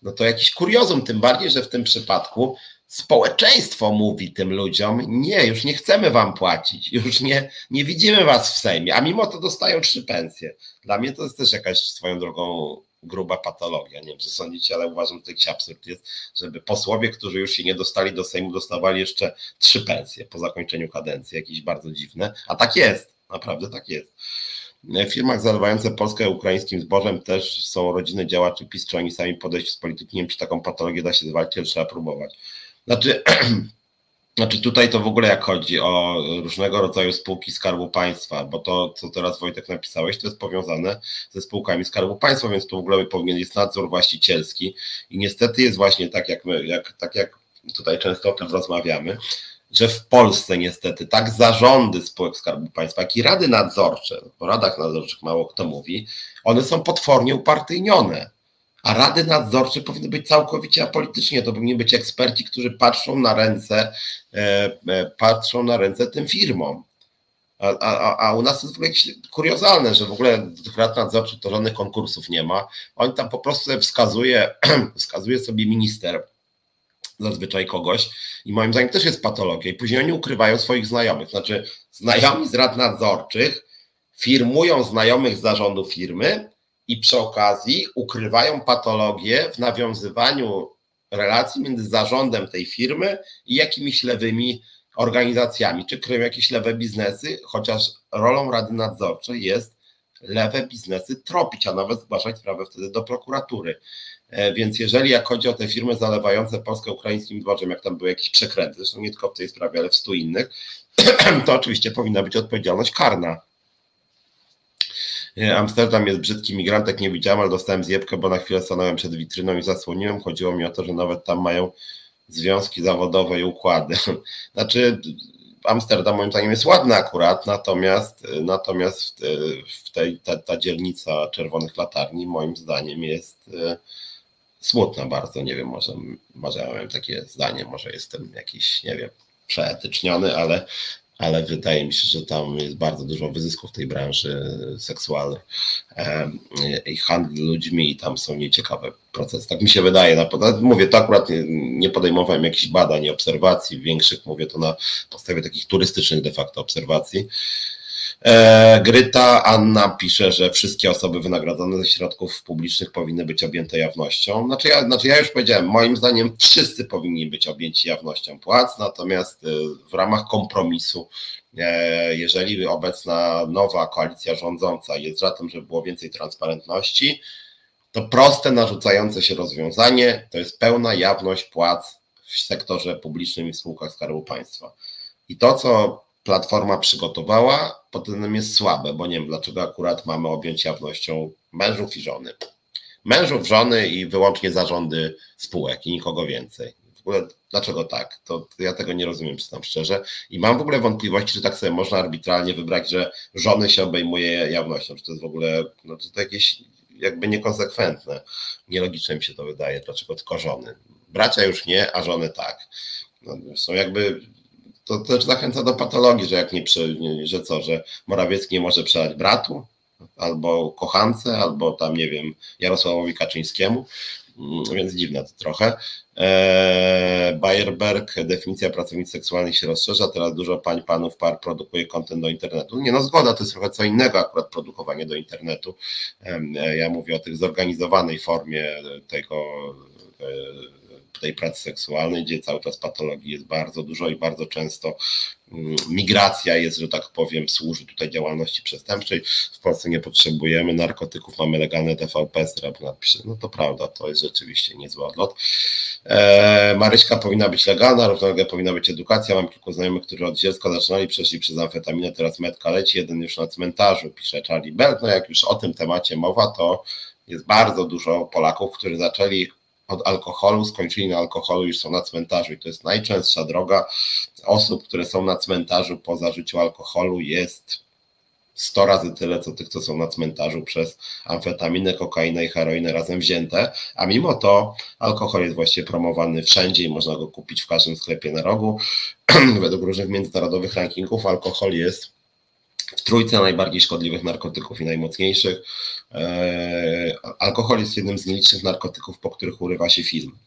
Speaker 1: No to jakiś kuriozum, tym bardziej, że w tym przypadku społeczeństwo mówi tym ludziom, nie, już nie chcemy wam płacić, już nie, nie widzimy was w Sejmie, a mimo to dostają trzy pensje. Dla mnie to jest też jakaś swoją drogą gruba patologia. Nie wiem, co sądzicie, ale uważam, że to jakiś absurd jest, żeby posłowie, którzy już się nie dostali do Sejmu, dostawali jeszcze trzy pensje po zakończeniu kadencji. Jakieś bardzo dziwne, a tak jest, naprawdę tak jest. W firmach zalewające Polskę ukraińskim zbożem też są rodziny działaczy PiS, czy oni sami podejść z polityki, nie wiem, czy taką patologię da się zwalczyć, trzeba próbować. Znaczy, (clears throat) znaczy tutaj to w ogóle jak chodzi o różnego rodzaju spółki Skarbu Państwa, bo to, co teraz Wojtek napisałeś, to jest powiązane ze spółkami Skarbu Państwa, więc tu w ogóle powinien jest nadzór właścicielski i niestety jest właśnie tak, jak my, jak, tak jak tutaj często o tym rozmawiamy, że w Polsce niestety tak zarządy spółek Skarbu Państwa, jak i rady nadzorcze, o radach nadzorczych mało kto mówi, one są potwornie upartyjnione A rady nadzorcze powinny być całkowicie apolitycznie. To powinni być eksperci, którzy patrzą na ręce, e, e, patrzą na ręce tym firmom. A, a, a u nas jest w ogóle kuriozalne, że w ogóle tych rad nadzorczych to żadnych konkursów nie ma. On tam po prostu wskazuje, (clears throat) wskazuje sobie minister zazwyczaj kogoś i moim zdaniem też jest patologia i później oni ukrywają swoich znajomych. Znaczy znajomi z rad nadzorczych firmują znajomych z zarządu firmy i przy okazji ukrywają patologię w nawiązywaniu relacji między zarządem tej firmy i jakimiś lewymi organizacjami, czy kryją jakieś lewe biznesy, chociaż rolą Rady Nadzorczej jest lewe biznesy tropić, a nawet zgłaszać sprawę wtedy do prokuratury. E, więc jeżeli jak chodzi o te firmy zalewające Polskę ukraińskim dworzem, jak tam były jakieś przekręty, zresztą nie tylko w tej sprawie, ale w stu innych, (clears throat) to oczywiście powinna być odpowiedzialność karna. E, Amsterdam jest brzydki, migrantek nie widziałem, ale dostałem zjebkę, bo na chwilę stanąłem przed witryną i zasłoniłem. Chodziło mi o to, że nawet tam mają związki zawodowe i układy. (laughs) Znaczy, Amsterdam moim zdaniem jest ładny akurat, natomiast, natomiast w tej, ta, ta dzielnica czerwonych latarni moim zdaniem jest e, smutna bardzo. Nie wiem, może, może mam takie zdanie, może jestem jakiś, nie wiem, przeetyczniony, ale, ale wydaje mi się, że tam jest bardzo dużo wyzysków w tej branży seksualnej i handlu ludźmi i tam są nieciekawe procesy. Tak mi się wydaje. Mówię to akurat nie podejmowałem jakichś badań i obserwacji większych, mówię to na podstawie takich turystycznych de facto obserwacji. E, Gryta Anna pisze, że wszystkie osoby wynagradzane ze środków publicznych powinny być objęte jawnością. Znaczy ja, znaczy ja już powiedziałem, moim zdaniem wszyscy powinni być objęci jawnością płac, natomiast e, w ramach kompromisu, e, jeżeli obecna nowa koalicja rządząca jest za tym, żeby było więcej transparentności, to proste, narzucające się rozwiązanie to jest pełna jawność płac w sektorze publicznym i w spółkach Skarbu Państwa. I to, co Platforma przygotowała, pod tym jest słabe, bo nie wiem dlaczego akurat mamy objąć jawnością mężów i żony. Mężów, żony i wyłącznie zarządy spółek i nikogo więcej. W ogóle dlaczego tak? To ja tego nie rozumiem, przyznam szczerze. I mam w ogóle wątpliwości, czy tak sobie można arbitralnie wybrać, że żony się obejmuje jawnością. Czy to jest w ogóle, no to jakieś jakby niekonsekwentne. Nielogiczne mi się to wydaje. Dlaczego tylko żony? Bracia już nie, a żony tak. No, są jakby to też zachęca do patologii, że jak nie, że co, że Morawiecki nie może przelać bratu, albo kochance, albo tam, nie wiem, Jarosławowi Kaczyńskiemu, mm, więc dziwne to trochę. Eee, Bayerberg, definicja pracownic seksualnych się rozszerza, teraz dużo pań, panów, par produkuje kontent do internetu. Nie no, zgoda, to jest trochę co innego akurat produkowanie do internetu. Eee, ja mówię o tych zorganizowanej formie tego e, tej pracy seksualnej, gdzie cały czas patologii jest bardzo dużo i bardzo często mm, migracja jest, że tak powiem, służy tutaj działalności przestępczej. W Polsce nie potrzebujemy narkotyków, mamy legalne TVP, srebrna napisze, no to prawda, to jest rzeczywiście niezły odlot. E, Maryśka powinna być legalna, równolegle powinna być edukacja. Mam kilku znajomych, którzy od dziecka zaczynali, przeszli przez amfetaminę, teraz metka leci, jeden już na cmentarzu, pisze Charlie Bell. No jak już o tym temacie mowa, to jest bardzo dużo Polaków, którzy zaczęli od alkoholu, skończyli na alkoholu, już są na cmentarzu i to jest najczęstsza droga osób, które są na cmentarzu po zażyciu alkoholu jest 100 razy tyle, co tych, co są na cmentarzu przez amfetaminę, kokainę i heroinę razem wzięte, a mimo to alkohol jest właściwie promowany wszędzie i można go kupić w każdym sklepie na rogu. (clears throat) Według różnych międzynarodowych rankingów alkohol jest w trójce najbardziej szkodliwych narkotyków i najmocniejszych. E, alkohol jest jednym z nielicznych narkotyków, po których urywa się film.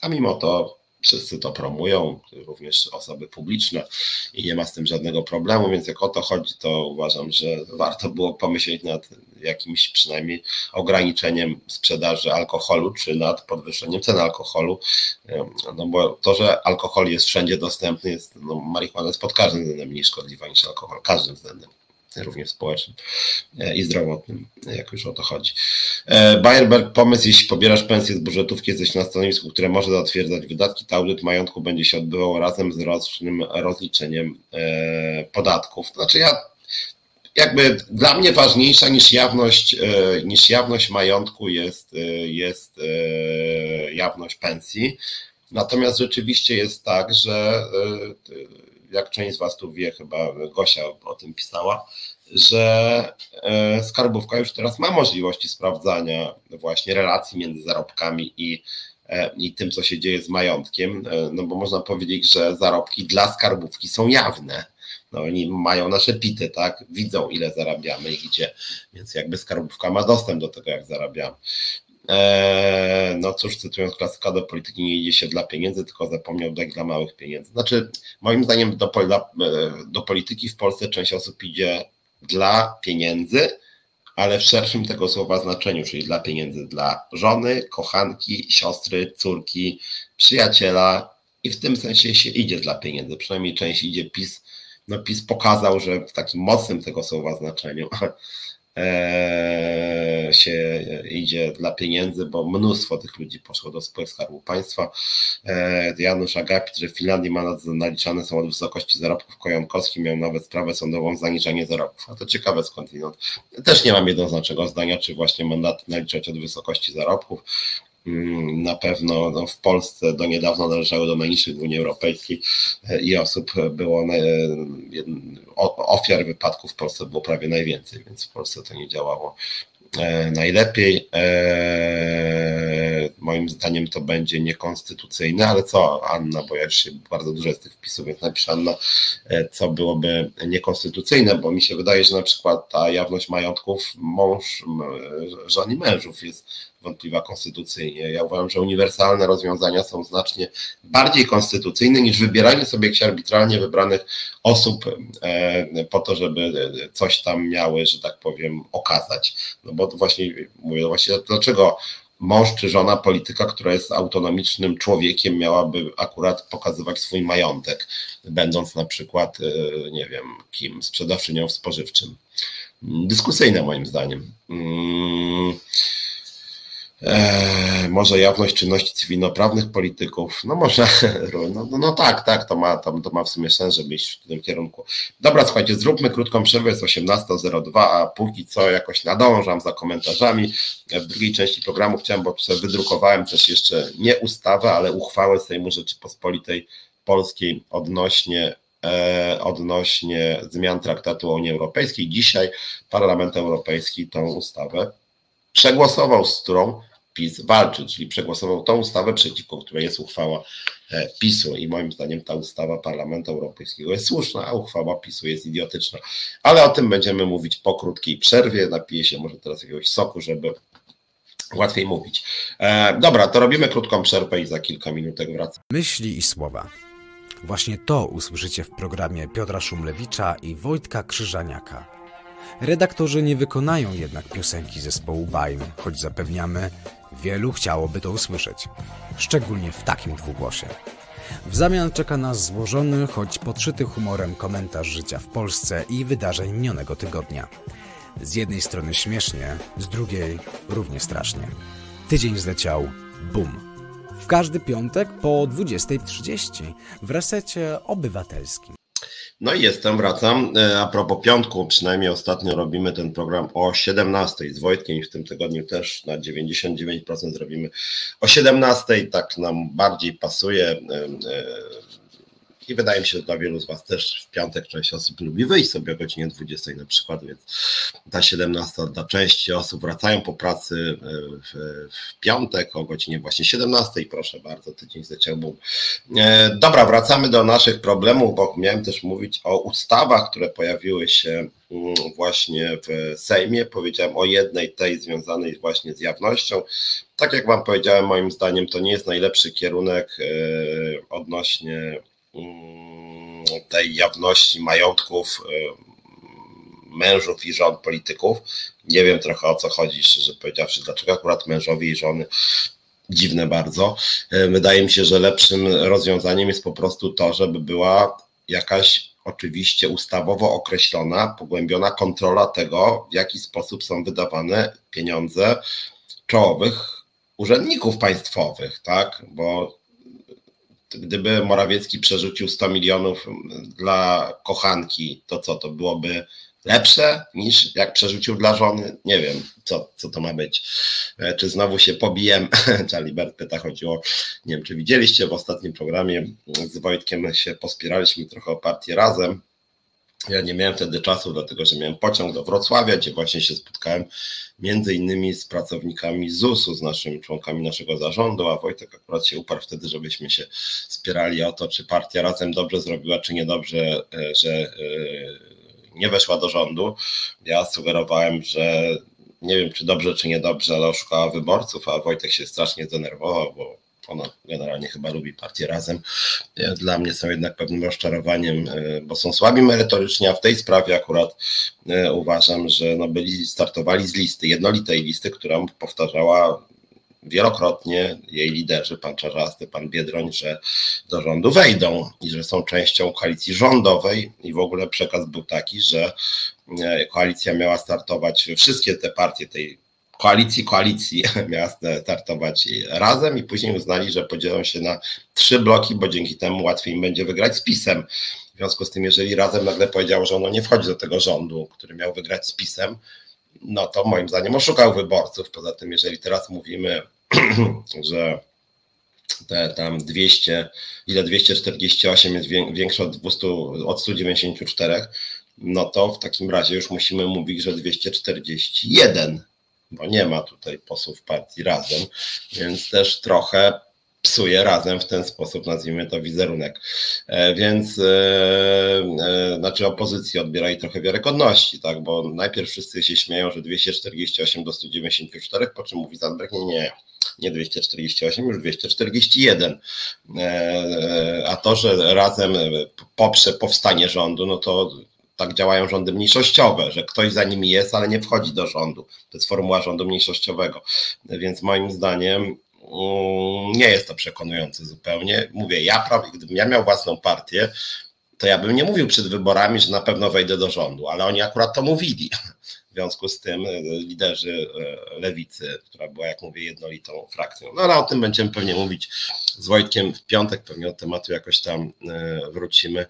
Speaker 1: A mimo to wszyscy to promują, również osoby publiczne i nie ma z tym żadnego problemu, więc jak o to chodzi, to uważam, że warto było pomyśleć nad jakimś przynajmniej ograniczeniem sprzedaży alkoholu, czy nad podwyższeniem cen alkoholu, e, no bo to, że alkohol jest wszędzie dostępny, jest, no, marihuana jest pod każdym względem mniej szkodliwa niż alkohol, każdym względem również społecznym e, i zdrowotnym, jak już o to chodzi. E, Bayerberg, pomysł, jeśli pobierasz pensję z budżetówki, jesteś na stanowisku, które może zatwierdzać wydatki, to audyt majątku będzie się odbywał razem z rocznym rozliczeniem e, podatków. Znaczy ja jakby dla mnie ważniejsza niż jawność, niż jawność majątku jest, jest jawność pensji. Natomiast rzeczywiście jest tak, że jak część z Was tu wie, chyba Gosia o tym pisała, że e, skarbówka już teraz ma możliwości sprawdzania właśnie relacji między zarobkami i, e, i tym, co się dzieje z majątkiem, e, no bo można powiedzieć, że zarobki dla skarbówki są jawne. No oni mają nasze pity, tak? Widzą, ile zarabiamy i gdzie, więc jakby skarbówka ma dostęp do tego, jak zarabiamy. No cóż, cytując klasyka do polityki, nie idzie się dla pieniędzy, tylko zapomniał dać dla małych pieniędzy. Znaczy, moim zdaniem do, do polityki w Polsce część osób idzie dla pieniędzy, ale w szerszym tego słowa znaczeniu, czyli dla pieniędzy dla żony, kochanki, siostry, córki, przyjaciela i w tym sensie się idzie dla pieniędzy. Przynajmniej część idzie PiS. No PiS pokazał, że w takim mocnym tego słowa znaczeniu E, (laughs) się idzie dla pieniędzy, bo mnóstwo tych ludzi poszło do spółek Skarbu Państwa. E, Janusz Agapit, że w Finlandii ma naliczane są od wysokości zarobków, Kojankowski miał nawet sprawę sądową za zaniżanie zarobków. A to ciekawe skądinąd. Też nie mam jednoznacznego zdania, czy właśnie mandaty naliczać od wysokości zarobków. Mm, na pewno no, w Polsce do niedawna należały do najniższych w Unii Europejskiej e, i osób było, e, ofiar wypadków w Polsce było prawie najwięcej, więc w Polsce to nie działało e, najlepiej. Moim zdaniem to będzie niekonstytucyjne, ale co Anna, bo ja już się bardzo dużo z tych wpisów, więc napiszę Anna, co byłoby niekonstytucyjne, bo mi się wydaje, że na przykład ta jawność majątków mąż, żon i mężów jest wątpliwa konstytucyjnie. Ja uważam, że uniwersalne rozwiązania są znacznie bardziej konstytucyjne niż wybieranie sobie jakichś arbitralnie wybranych osób e, po to, żeby coś tam miały, że tak powiem, okazać. No bo to właśnie mówię, właśnie dlaczego mąż czy żona polityka, która jest autonomicznym człowiekiem, miałaby akurat pokazywać swój majątek, będąc na przykład, e, nie wiem, kim, sprzedawczynią w spożywczym. Dyskusyjne moim zdaniem. Mm. E, może jawność czynności cywilnoprawnych polityków. No może, (laughs) no, no, no, tak, tak, to ma, to, to ma w sumie sens, żeby iść w tym kierunku. Dobra, słuchajcie, zróbmy krótką przerwę, jest 18.02, a póki co jakoś nadążam za komentarzami. W drugiej części programu chciałem, bo wydrukowałem też jeszcze nie ustawę, ale uchwałę Sejmu Rzeczypospolitej Polskiej odnośnie e, odnośnie zmian traktatu o Unii Europejskiej. Dzisiaj Parlament Europejski tą ustawę przegłosował, z którą PiS walczy, czyli przegłosował tą ustawę, przeciwko której jest uchwała e, PiSu i moim zdaniem ta ustawa Parlamentu Europejskiego jest słuszna, a uchwała PiSu jest idiotyczna. Ale o tym będziemy mówić po krótkiej przerwie. Napiję się może teraz jakiegoś soku, żeby łatwiej mówić. E, dobra, to robimy krótką przerwę i za kilka minutek wracam.
Speaker 2: Myśli i słowa. Właśnie to usłyszycie w programie Piotra Szumlewicza i Wojtka Krzyżaniaka. Redaktorzy nie wykonają jednak piosenki zespołu Bajm, choć zapewniamy, wielu chciałoby to usłyszeć. Szczególnie w takim dwugłosie. W zamian czeka nas złożony, choć podszyty humorem komentarz życia w Polsce i wydarzeń minionego tygodnia. Z jednej strony śmiesznie, z drugiej równie strasznie. Tydzień zleciał, bum. W każdy piątek po 20.30 w resecie obywatelskim.
Speaker 1: No i jestem, wracam. E, a propos piątku, przynajmniej ostatnio robimy ten program o 17 z Wojtkiem i w tym tygodniu też na 99% zrobimy o 17. Tak nam bardziej pasuje. I wydaje mi się, że dla wielu z Was też w piątek część osób lubi wyjść sobie o godzinie 20 na przykład, więc ta 17 dla części osób wracają po pracy e, w, w piątek o godzinie właśnie 17. Proszę bardzo, tydzień zleciał e, Dobra, wracamy do naszych problemów, bo miałem też mówić o ustawach, które pojawiły się mm, właśnie w Sejmie. Powiedziałem o jednej tej związanej właśnie z jawnością. Tak jak Wam powiedziałem, moim zdaniem to nie jest najlepszy kierunek e, odnośnie tej jawności majątków y, mężów i żon polityków. Nie wiem trochę o co chodzi, szczerze powiedziawszy, dlaczego akurat mężowie i żony. Dziwne bardzo. Y, wydaje mi się, że lepszym rozwiązaniem jest po prostu to, żeby była jakaś oczywiście ustawowo określona, pogłębiona kontrola tego, w jaki sposób są wydawane pieniądze czołowych urzędników państwowych, tak? Bo gdyby Morawiecki przerzucił 100 milionów dla kochanki, to co, to byłoby lepsze niż jak przerzucił dla żony? Nie wiem, co, co to ma być. E, czy znowu się pobijem? (laughs) Charlie pyta, chodziło, nie wiem, czy widzieliście w ostatnim programie z Wojtkiem się pospieraliśmy trochę o partię razem Ja nie miałem wtedy czasu, dlatego że miałem pociąg do Wrocławia, gdzie właśnie się spotkałem między innymi z pracownikami ZUS-u, z naszymi członkami naszego zarządu, a Wojtek akurat się uparł wtedy, żebyśmy się spierali o to, czy partia razem dobrze zrobiła, czy niedobrze, e, że e, nie weszła do rządu. Ja sugerowałem, że nie wiem, czy dobrze, czy niedobrze, ale oszukała wyborców, a Wojtek się strasznie zdenerwował, bo ona generalnie chyba lubi partię razem. E, dla mnie są jednak pewnym rozczarowaniem, e, bo są słabi merytorycznie, a w tej sprawie akurat e, uważam, że no byli, startowali z listy, jednolitej listy, która powtarzała wielokrotnie jej liderzy, pan Czarzasty, pan Biedroń, że do rządu wejdą i że są częścią koalicji rządowej i w ogóle przekaz był taki, że koalicja miała startować, wszystkie te partie tej koalicji koalicji (laughs) miała startować razem i później uznali, że podzielą się na trzy bloki, bo dzięki temu łatwiej im będzie wygrać z PiSem. W związku z tym, jeżeli razem nagle powiedział, że ono nie wchodzi do tego rządu, który miał wygrać z PiSem, no to moim zdaniem oszukał wyborców. Poza tym, jeżeli teraz mówimy, (clears throat) że te tam 200, ile 248 jest większe od 200, od 194, no to w takim razie już musimy mówić, że 241 bo nie ma tutaj posłów partii razem, więc też trochę psuje razem w ten sposób, nazwijmy to wizerunek. E, więc, e, e, znaczy opozycji odbiera jej trochę wiarygodności, tak, bo najpierw wszyscy się śmieją, że 248 do 194, po czym mówi Zandberg, nie, nie, nie 248, już 241. A to, że razem poprze powstanie rządu, no to tak działają rządy mniejszościowe, że ktoś za nimi jest, ale nie wchodzi do rządu. To jest formuła rządu mniejszościowego. Więc moim zdaniem mm, nie jest to przekonujące zupełnie. Mówię, ja prawie, gdybym ja miał własną partię, to ja bym nie mówił przed wyborami, że na pewno wejdę do rządu, ale oni akurat to mówili. W związku z tym e, liderzy e, lewicy, która była, jak mówię, jednolitą frakcją. No ale o tym będziemy pewnie mówić z Wojtkiem w piątek, pewnie od tematu jakoś tam e, wrócimy.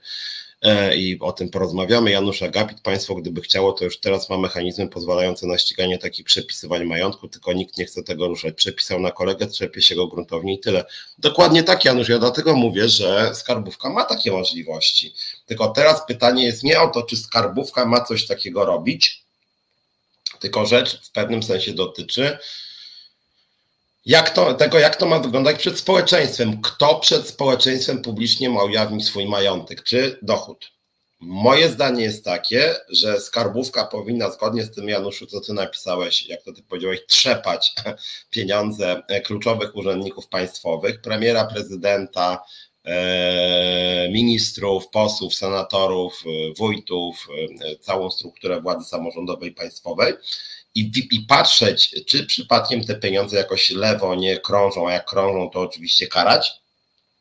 Speaker 1: E, i o tym porozmawiamy. Janusz Agapit, państwo gdyby chciało, to już teraz ma mechanizmy pozwalające na ściganie takich przepisywań majątku, tylko nikt nie chce tego ruszać. Przepisał na kolegę, trzepie się go gruntownie i tyle. Dokładnie tak, Janusz, ja dlatego mówię, że skarbówka ma takie możliwości. Tylko teraz pytanie jest nie o to, czy skarbówka ma coś takiego robić, tylko rzecz w pewnym sensie dotyczy jak to, tego, jak to ma wyglądać przed społeczeństwem. Kto przed społeczeństwem publicznie ma ujawnić swój majątek czy dochód? Moje zdanie jest takie, że skarbówka powinna, zgodnie z tym, Januszu, co ty napisałeś, jak to ty powiedziałeś, trzepać (laughs) pieniądze kluczowych urzędników państwowych, premiera, prezydenta, e, ministrów, posłów, senatorów, wójtów, e, całą strukturę władzy samorządowej państwowej i, i patrzeć, czy przypadkiem te pieniądze jakoś lewo nie krążą, a jak krążą, to oczywiście karać,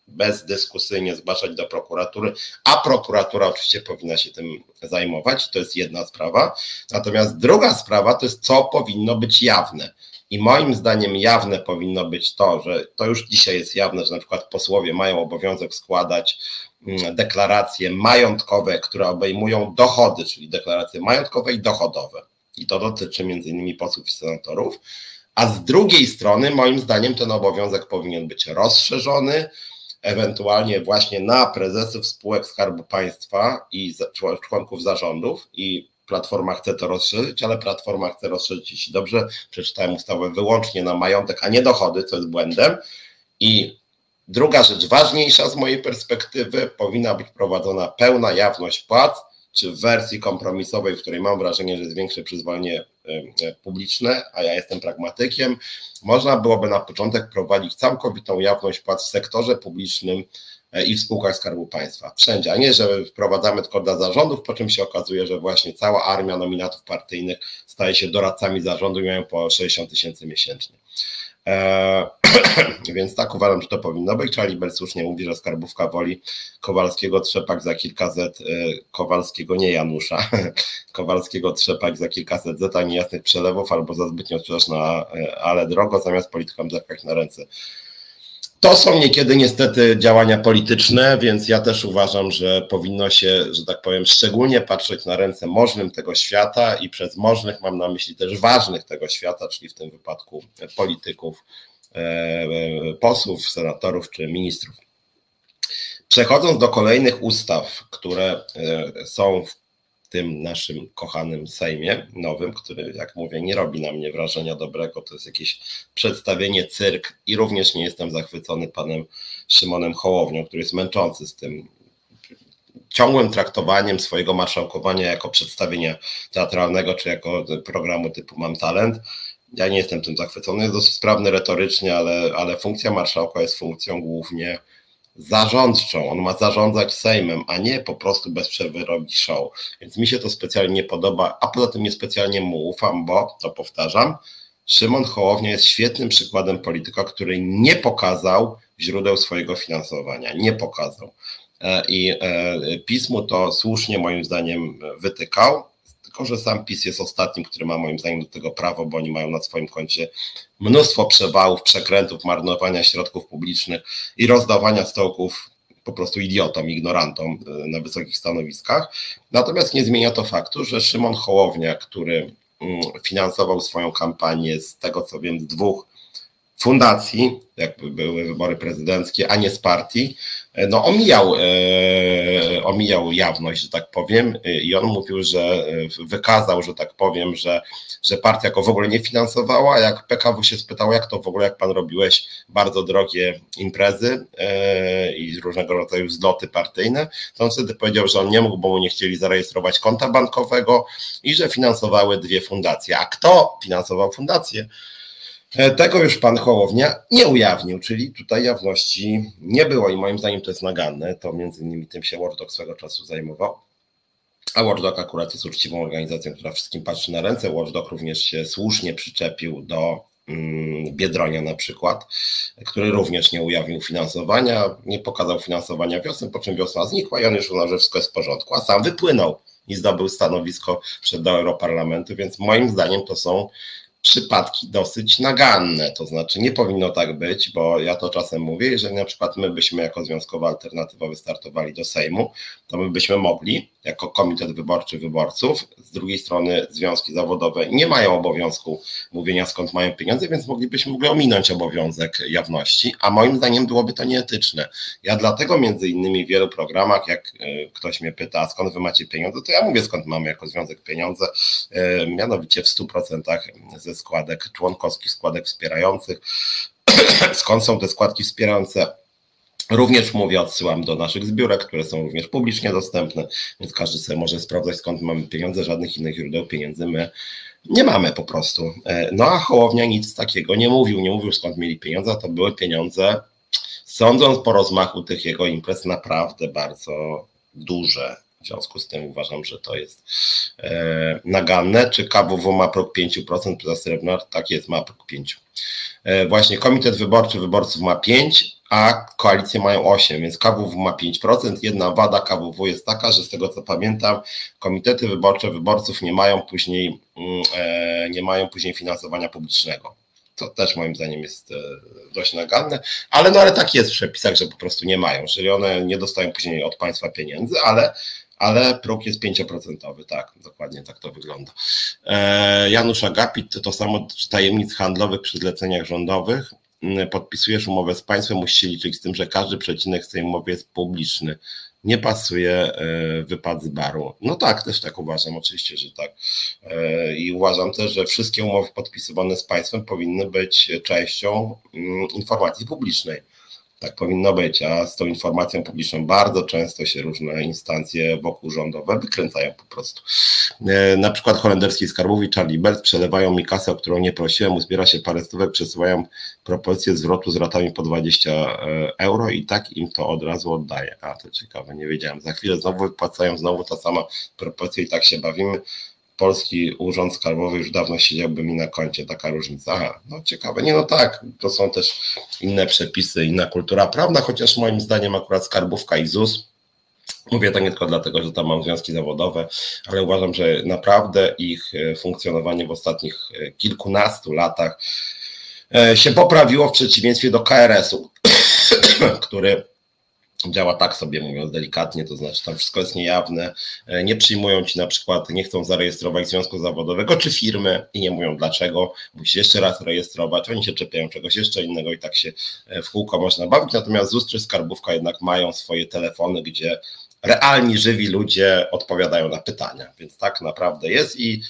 Speaker 1: bezdyskusyjnie zgłaszać do prokuratury, a prokuratura oczywiście powinna się tym zajmować. To jest jedna sprawa. Natomiast druga sprawa to jest, co powinno być jawne. I moim zdaniem jawne powinno być to, że to już dzisiaj jest jawne, że na przykład posłowie mają obowiązek składać mm, deklaracje majątkowe, które obejmują dochody, czyli deklaracje majątkowe i dochodowe i to dotyczy innymi posłów i senatorów, a z drugiej strony moim zdaniem ten obowiązek powinien być rozszerzony, ewentualnie właśnie na prezesów spółek Skarbu Państwa i członków zarządów i Platforma chce to rozszerzyć, ale Platforma chce rozszerzyć, jeśli dobrze przeczytałem ustawę, wyłącznie na majątek, a nie dochody, co jest błędem. I druga rzecz ważniejsza z mojej perspektywy, powinna być prowadzona pełna jawność płac, czy w wersji kompromisowej, w której mam wrażenie, że jest większe przyzwolenie e, e, publiczne, a ja jestem pragmatykiem, można byłoby na początek prowadzić całkowitą jawność płac w sektorze publicznym e, i w spółkach Skarbu Państwa. Wszędzie, a nie, że wprowadzamy tylko dla zarządów, po czym się okazuje, że właśnie cała armia nominatów partyjnych staje się doradcami zarządu i mają po 60 tysięcy miesięcznie. Eee, (clears throat) więc tak uważam, że to powinno być. Charlie słusznie mówi, że skarbówka woli Kowalskiego trzepak za kilkaset, e, Kowalskiego nie Janusza, (laughs) Kowalskiego trzepak za kilkaset zeta niejasnych przelewów albo za zbytnio sprzedaż na e, ale drogo, zamiast politykom zerkać na ręce. To są niekiedy niestety działania polityczne, więc ja też uważam, że powinno się, że tak powiem, szczególnie patrzeć na ręce możnym tego świata i przez możnych mam na myśli też ważnych tego świata, czyli w tym wypadku polityków, e, e, posłów, senatorów czy ministrów. Przechodząc do kolejnych ustaw, które e, są tym naszym kochanym Sejmie nowym, który, jak mówię, nie robi na mnie wrażenia dobrego. To jest jakieś przedstawienie, cyrk i również nie jestem zachwycony panem Szymonem Hołownią, który jest męczący z tym ciągłym traktowaniem swojego marszałkowania jako przedstawienia teatralnego czy jako programu typu Mam Talent. Ja nie jestem tym zachwycony, jest dosyć sprawny retorycznie, ale, ale funkcja marszałka jest funkcją głównie zarządczą. On ma zarządzać Sejmem, a nie po prostu bez przerwy show. Więc mi się to specjalnie nie podoba, a poza tym niespecjalnie mu ufam, bo, to powtarzam, Szymon Hołownia jest świetnym przykładem polityka, który nie pokazał źródeł swojego finansowania. Nie pokazał. E, I e, pismo to słusznie moim zdaniem wytykał, tylko że sam PiS jest ostatnim, który ma moim zdaniem do tego prawo, bo oni mają na swoim koncie mnóstwo przewałów, przekrętów, marnowania środków publicznych i rozdawania stołków po prostu idiotom, ignorantom e, na wysokich stanowiskach. Natomiast nie zmienia to faktu, że Szymon Hołownia, który mm, finansował swoją kampanię z tego co wiem z dwóch fundacji, jakby były wybory prezydenckie, a nie z partii, no omijał, e, omijał jawność, że tak powiem, i on mówił, że e, wykazał, że tak powiem, że, że partia go w ogóle nie finansowała. Jak PKW się spytał, jak to w ogóle, jak pan robiłeś bardzo drogie imprezy e, i różnego rodzaju zloty partyjne, to on wtedy powiedział, że on nie mógł, bo mu nie chcieli zarejestrować konta bankowego i że finansowały dwie fundacje. A kto finansował fundację? E, tego już pan Hołownia nie ujawnił, czyli tutaj jawności nie było i moim zdaniem to jest naganne. To między innymi tym się Wordog swego czasu zajmował. A Watchdog akurat jest uczciwą organizacją, która wszystkim patrzy na ręce. Watchdog również się słusznie przyczepił do mm, Biedronia na przykład, który również nie ujawnił finansowania, nie pokazał finansowania wiosny, po czym wiosna znikła i on już uznał, że wszystko jest w porządku, a sam wypłynął i zdobył stanowisko przed do Europarlamentu, więc moim zdaniem to są przypadki dosyć naganne. To znaczy, nie powinno tak być, bo ja to czasem mówię, jeżeli na przykład my byśmy jako Związkowa Alternatywa wystartowali do Sejmu, to my byśmy mogli, jako Komitet Wyborczy Wyborców, z drugiej strony związki zawodowe nie mają obowiązku mówienia skąd mają pieniądze, więc moglibyśmy w ogóle ominąć obowiązek jawności, a moim zdaniem byłoby to nieetyczne. Ja dlatego między innymi w wielu programach, jak e, ktoś mnie pyta, skąd wy macie pieniądze, to ja mówię skąd mamy jako związek pieniądze, e, mianowicie w 100% ze składek członkowskich, składek wspierających. (clears throat) Skąd są te składki wspierające? Również mówię, odsyłam do naszych zbiórek, które są również publicznie dostępne, więc każdy sobie może sprawdzać skąd mamy pieniądze, żadnych innych źródeł pieniędzy my nie mamy po prostu. E, no a Hołownia nic takiego nie mówił, nie mówił skąd mieli pieniądze, to były pieniądze, sądząc po rozmachu tych jego imprez, naprawdę bardzo duże. W związku z tym uważam, że to jest e, naganne. Czy KWW ma próg 5% za Srebrnar? Tak jest, ma próg 5%. E, właśnie Komitet Wyborczy Wyborców ma 5%, a koalicje mają 8, więc KWW ma 5%. Jedna wada KWW jest taka, że z tego co pamiętam, komitety wyborcze wyborców nie mają później, mm, e, nie mają później finansowania publicznego. To też moim zdaniem jest e, dość naganne, ale no ale tak jest w przepisach, że po prostu nie mają, czyli one nie dostają później od państwa pieniędzy, ale ale próg jest 5%, tak, dokładnie tak to wygląda. E, Janusz Agapit to to samo tajemnic handlowych przy zleceniach rządowych. Mm, podpisujesz umowę z państwem, musisz się liczyć z tym, że każdy przecinek z tej umowy jest publiczny. Nie pasuje e, wypad z baru. No tak, też tak uważam, oczywiście, że tak. E, I uważam też, że wszystkie umowy podpisywane z państwem powinny być częścią mm, informacji publicznej tak powinno być, a z tą informacją publiczną bardzo często się różne instancje wokół rządowe wykręcają po prostu. E, na przykład holenderski skarbówki Charlie Belt przelewają mi kasę, o którą nie prosiłem, uzbiera się parę stówek, przesyłają propozycję zwrotu z ratami po 20 e, euro i tak im to od razu oddaję. A to ciekawe, nie wiedziałem. Za chwilę znowu wypłacają znowu ta sama propozycja i tak się bawimy polski urząd skarbowy już dawno siedziałby mi na koncie, taka różnica. Aha, no ciekawe. Nie no tak, to są też inne przepisy, inna kultura prawna, chociaż moim zdaniem akurat skarbówka i ZUS Mówię to nie tylko dlatego, że tam mam związki zawodowe, ale uważam, że naprawdę ich e, funkcjonowanie w ostatnich e, kilkunastu latach e, się poprawiło w przeciwieństwie do KRS-u, (coughs) który działa tak sobie mówiąc delikatnie, to znaczy tam wszystko jest niejawne, e, nie przyjmują ci na przykład, nie chcą zarejestrować związku zawodowego czy firmy i nie mówią dlaczego, musisz jeszcze raz rejestrować, oni się czepiają czegoś jeszcze innego i tak się e, w kółko można bawić, natomiast ZUS czy Skarbówka jednak mają swoje telefony, gdzie realni, żywi ludzie odpowiadają na pytania, więc tak naprawdę jest i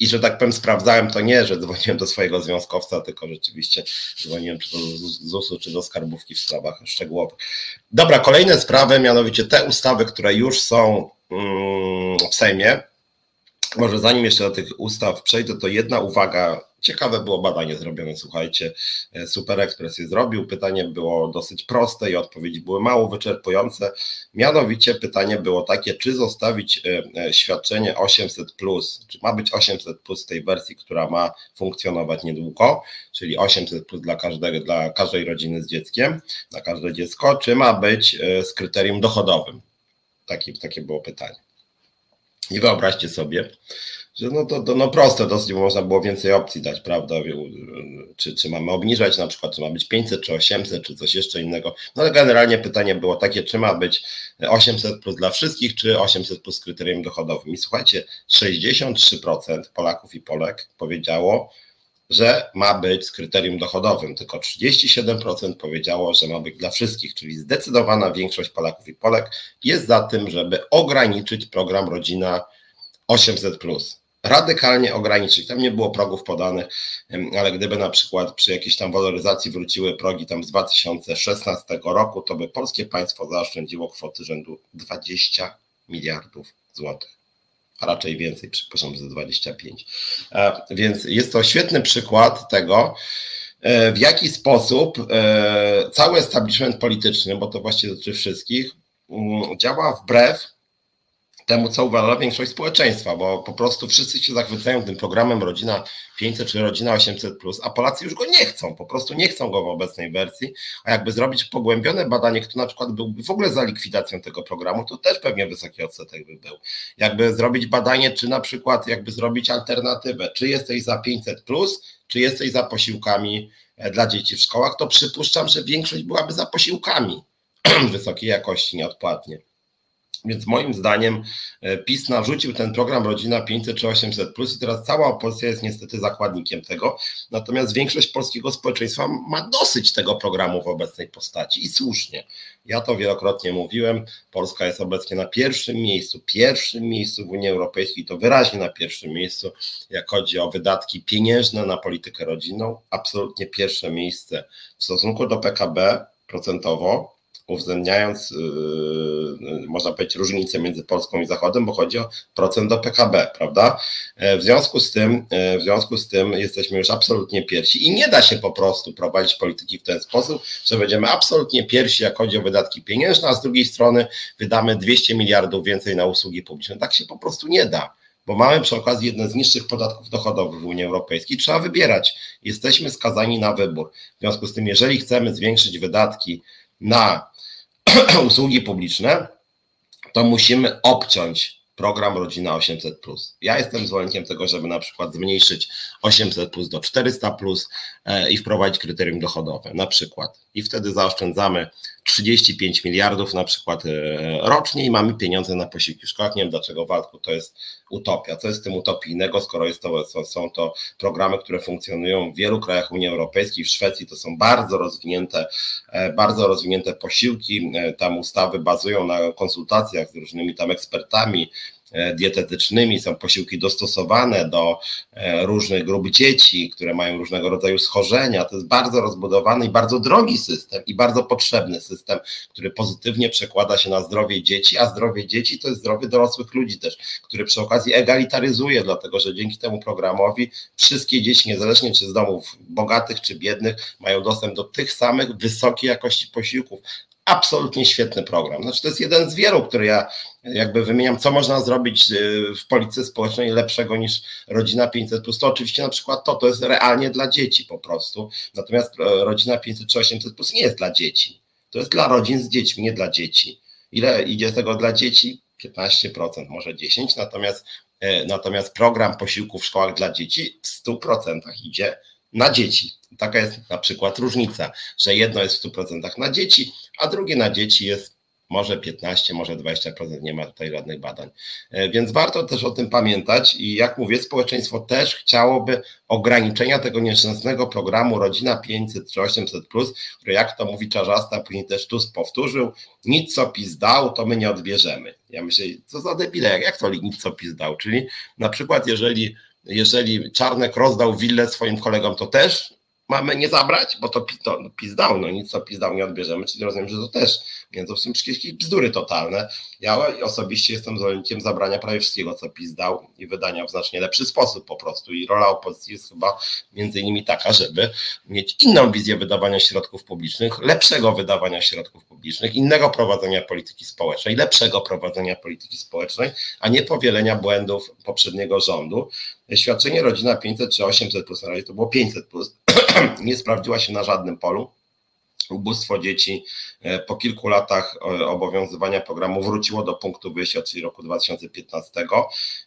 Speaker 1: i że tak powiem, sprawdzałem to nie, że dzwoniłem do swojego związkowca, tylko rzeczywiście dzwoniłem czy do ZUS-u, czy do skarbówki w sprawach szczegółowych. Dobra, kolejne sprawy, mianowicie te ustawy, które już są mm, w Sejmie. Może zanim jeszcze do tych ustaw przejdę, to jedna uwaga Ciekawe było badanie zrobione, słuchajcie. E, Super Express je zrobił. Pytanie było dosyć proste i odpowiedzi były mało wyczerpujące. Mianowicie pytanie było takie, czy zostawić e, e, świadczenie 800, czy ma być 800 w tej wersji, która ma funkcjonować niedługo, czyli 800 dla, każdego, dla każdej rodziny z dzieckiem, na każde dziecko, czy ma być z kryterium dochodowym? Takie, takie było pytanie. I wyobraźcie sobie, że no to, to no proste dosyć, bo można było więcej opcji dać, prawda? Czy, czy mamy obniżać na przykład, czy ma być 500, czy 800, czy coś jeszcze innego. No ale generalnie pytanie było takie, czy ma być 800 plus dla wszystkich, czy 800 plus kryterium dochodowym. I słuchajcie, 63% Polaków i Polek powiedziało, że ma być z kryterium dochodowym, tylko 37% powiedziało, że ma być dla wszystkich, czyli zdecydowana większość Polaków i Polek jest za tym, żeby ograniczyć program Rodzina 800 radykalnie ograniczyć. Tam nie było progów podanych, ale gdyby na przykład przy jakiejś tam waloryzacji wróciły progi tam z 2016 roku, to by polskie państwo zaoszczędziło kwoty rzędu 20 miliardów złotych. A raczej więcej, przepraszam, ze 25. E, więc jest to świetny przykład tego, e, w jaki sposób e, cały establishment polityczny, bo to właściwie dotyczy wszystkich, mm, działa wbrew temu, co uważa większość społeczeństwa, bo po prostu wszyscy się zachwycają tym programem Rodzina 500 czy Rodzina 800, a Polacy już go nie chcą, po prostu nie chcą go w obecnej wersji. A jakby zrobić pogłębione badanie, kto na przykład byłby w ogóle za likwidacją tego programu, to też pewnie wysoki odsetek by był. Jakby zrobić badanie, czy na przykład jakby zrobić alternatywę, czy jesteś za 500, czy jesteś za posiłkami e, dla dzieci w szkołach, to przypuszczam, że większość byłaby za posiłkami (clears throat) wysokiej jakości nieodpłatnie. Więc moim zdaniem e, PiS narzucił ten program Rodzina 500 czy 800 plus i teraz cała opozycja jest niestety zakładnikiem tego. Natomiast większość polskiego społeczeństwa ma dosyć tego programu w obecnej postaci i słusznie. Ja to wielokrotnie mówiłem. Polska jest obecnie na pierwszym miejscu, pierwszym miejscu w Unii Europejskiej, to wyraźnie na pierwszym miejscu, jak chodzi o wydatki pieniężne na politykę rodzinną. Absolutnie pierwsze miejsce w stosunku do PKB procentowo uwzględniając, yy, można powiedzieć, różnicę między Polską i Zachodem, bo chodzi o procent do PKB, prawda? E, w związku z tym, e, w związku z tym jesteśmy już absolutnie pierwsi i nie da się po prostu prowadzić polityki w ten sposób, że będziemy absolutnie pierwsi, jak chodzi o wydatki pieniężne, a z drugiej strony wydamy 200 miliardów więcej na usługi publiczne. Tak się po prostu nie da bo mamy przy okazji jeden z niższych podatków dochodowych w Unii Europejskiej. Trzeba wybierać. Jesteśmy skazani na wybór. W związku z tym, jeżeli chcemy zwiększyć wydatki na (clears throat) usługi publiczne, to musimy obciąć program Rodzina 800. Ja jestem zwolennikiem tego, żeby na przykład zmniejszyć 800 plus do 400 plus e, i wprowadzić kryterium dochodowe, na przykład. I wtedy zaoszczędzamy 35 miliardów na przykład e, rocznie i mamy pieniądze na posiłki w szkołach. Nie wiem dlaczego Waldku to jest utopia. Co jest z tym utopijnego, skoro jest to, są to programy, które funkcjonują w wielu krajach Unii Europejskiej, w Szwecji to są bardzo rozwinięte, e, bardzo rozwinięte posiłki. Tam ustawy bazują na konsultacjach z różnymi tam ekspertami, E, dietetycznymi, są posiłki dostosowane do e, różnych grup dzieci, które mają różnego rodzaju schorzenia. To jest bardzo rozbudowany i bardzo drogi system i bardzo potrzebny system, który pozytywnie przekłada się na zdrowie dzieci, a zdrowie dzieci to jest zdrowie dorosłych ludzi też, który przy okazji egalitaryzuje, dlatego że dzięki temu programowi wszystkie dzieci, niezależnie czy z domów bogatych czy biednych, mają dostęp do tych samych wysokiej jakości posiłków absolutnie świetny program. Znaczy, to jest jeden z wielu, który ja jakby wymieniam, co można zrobić y, w polityce społecznej lepszego niż rodzina 500. To oczywiście na przykład to, to jest realnie dla dzieci po prostu. Natomiast e, rodzina 500 czy 800 plus nie jest dla dzieci. To jest dla rodzin z dziećmi, nie dla dzieci. Ile idzie tego dla dzieci? 15%, może 10%, natomiast, e, natomiast program posiłków w szkołach dla dzieci w 100% idzie na dzieci. Taka jest na przykład różnica, że jedno jest w 100% na dzieci, a drugie na dzieci jest może 15, może 20%, nie ma tutaj żadnych badań. E, więc warto też o tym pamiętać i jak mówię, społeczeństwo też chciałoby ograniczenia tego nieszczęsnego programu Rodzina 500 czy 800, który jak to mówi Czarzasta, później też tu powtórzył, nic co PiS dał, to my nie odbierzemy. Ja myślę, co za debile, jak to nic co PiS dał? Czyli na przykład jeżeli jeżeli Czarnek rozdał willę swoim kolegom, to też mamy nie zabrać, bo to, to PiS dał, no nic co PiS dał nie odbierzemy, czyli rozumiem, że to też, więc to są jakieś bzdury totalne. Ja osobiście jestem zwolennikiem zabrania prawie wszystkiego, co PiS dał i wydania w znacznie lepszy sposób po prostu i rola opozycji jest chyba między innymi taka, żeby mieć inną wizję wydawania środków publicznych, lepszego wydawania środków publicznych, innego prowadzenia polityki społecznej, lepszego prowadzenia polityki społecznej, a nie powielenia błędów poprzedniego rządu. Świadczenie rodzina 500 czy 800 plus, na razie to było 500 plus, (clears throat) nie sprawdziła się na żadnym polu. Ubóstwo dzieci e, po kilku latach e, obowiązywania programu wróciło do punktu wyjścia, czyli roku 2015.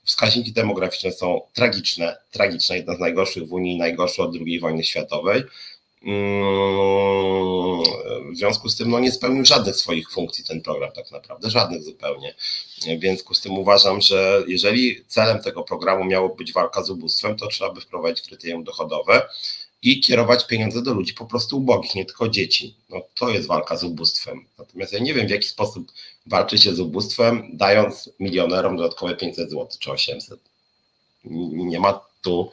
Speaker 1: Wskaźniki demograficzne są tragiczne, tragiczne, jedna z najgorszych w Unii, najgorsze od II wojny światowej. Mm, w związku z tym no, nie spełnił żadnych swoich funkcji ten program, tak naprawdę, żadnych zupełnie. W związku z tym uważam, że jeżeli celem tego programu miało być walka z ubóstwem, to trzeba by wprowadzić kryterium dochodowe i kierować pieniądze do ludzi po prostu ubogich, nie tylko dzieci. No, to jest walka z ubóstwem. Natomiast ja nie wiem, w jaki sposób walczy się z ubóstwem, dając milionerom dodatkowe 500 zł czy 800. Nie ma tu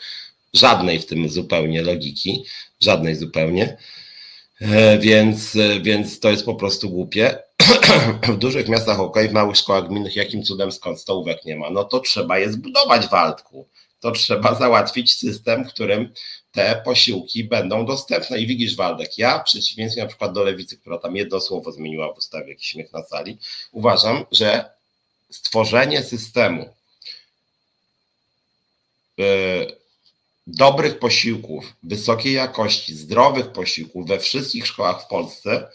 Speaker 1: żadnej w tym zupełnie logiki, żadnej zupełnie. E, więc, e, więc to jest po prostu głupie. (clears throat) w dużych miastach ok, w małych szkołach gminnych jakim cudem skąd stołówek nie ma? No to trzeba je zbudować w Waldku. To trzeba załatwić system, w którym te posiłki będą dostępne. I widzisz, Waldek, ja w przeciwieństwie na przykład do lewicy, która tam jedno słowo zmieniła w ustawie, jakiś śmiech na sali, uważam, że stworzenie systemu yy, dobrych posiłków, wysokiej jakości, zdrowych posiłków we wszystkich szkołach w Polsce,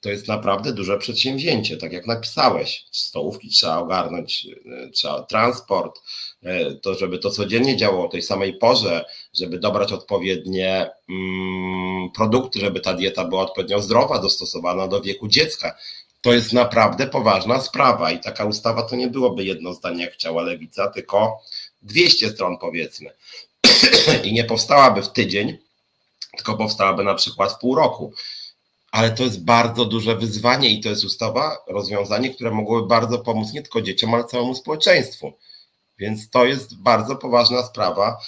Speaker 1: to jest naprawdę duże przedsięwzięcie. Tak jak napisałeś, stołówki trzeba ogarnąć, e, trzeba transport, e, to żeby to codziennie działało o tej samej porze, żeby dobrać odpowiednie mm, produkty, żeby ta dieta była odpowiednio zdrowa, dostosowana do wieku dziecka. To jest naprawdę poważna sprawa i taka ustawa to nie byłoby jedno zdanie, jak chciała lewica, tylko 200 stron powiedzmy. (coughs) I nie powstałaby w tydzień, tylko powstałaby na przykład w pół roku ale to jest bardzo duże wyzwanie i to jest ustawa, rozwiązanie, które mogłoby bardzo pomóc nie tylko dzieciom, ale całemu społeczeństwu. Więc to jest bardzo poważna sprawa.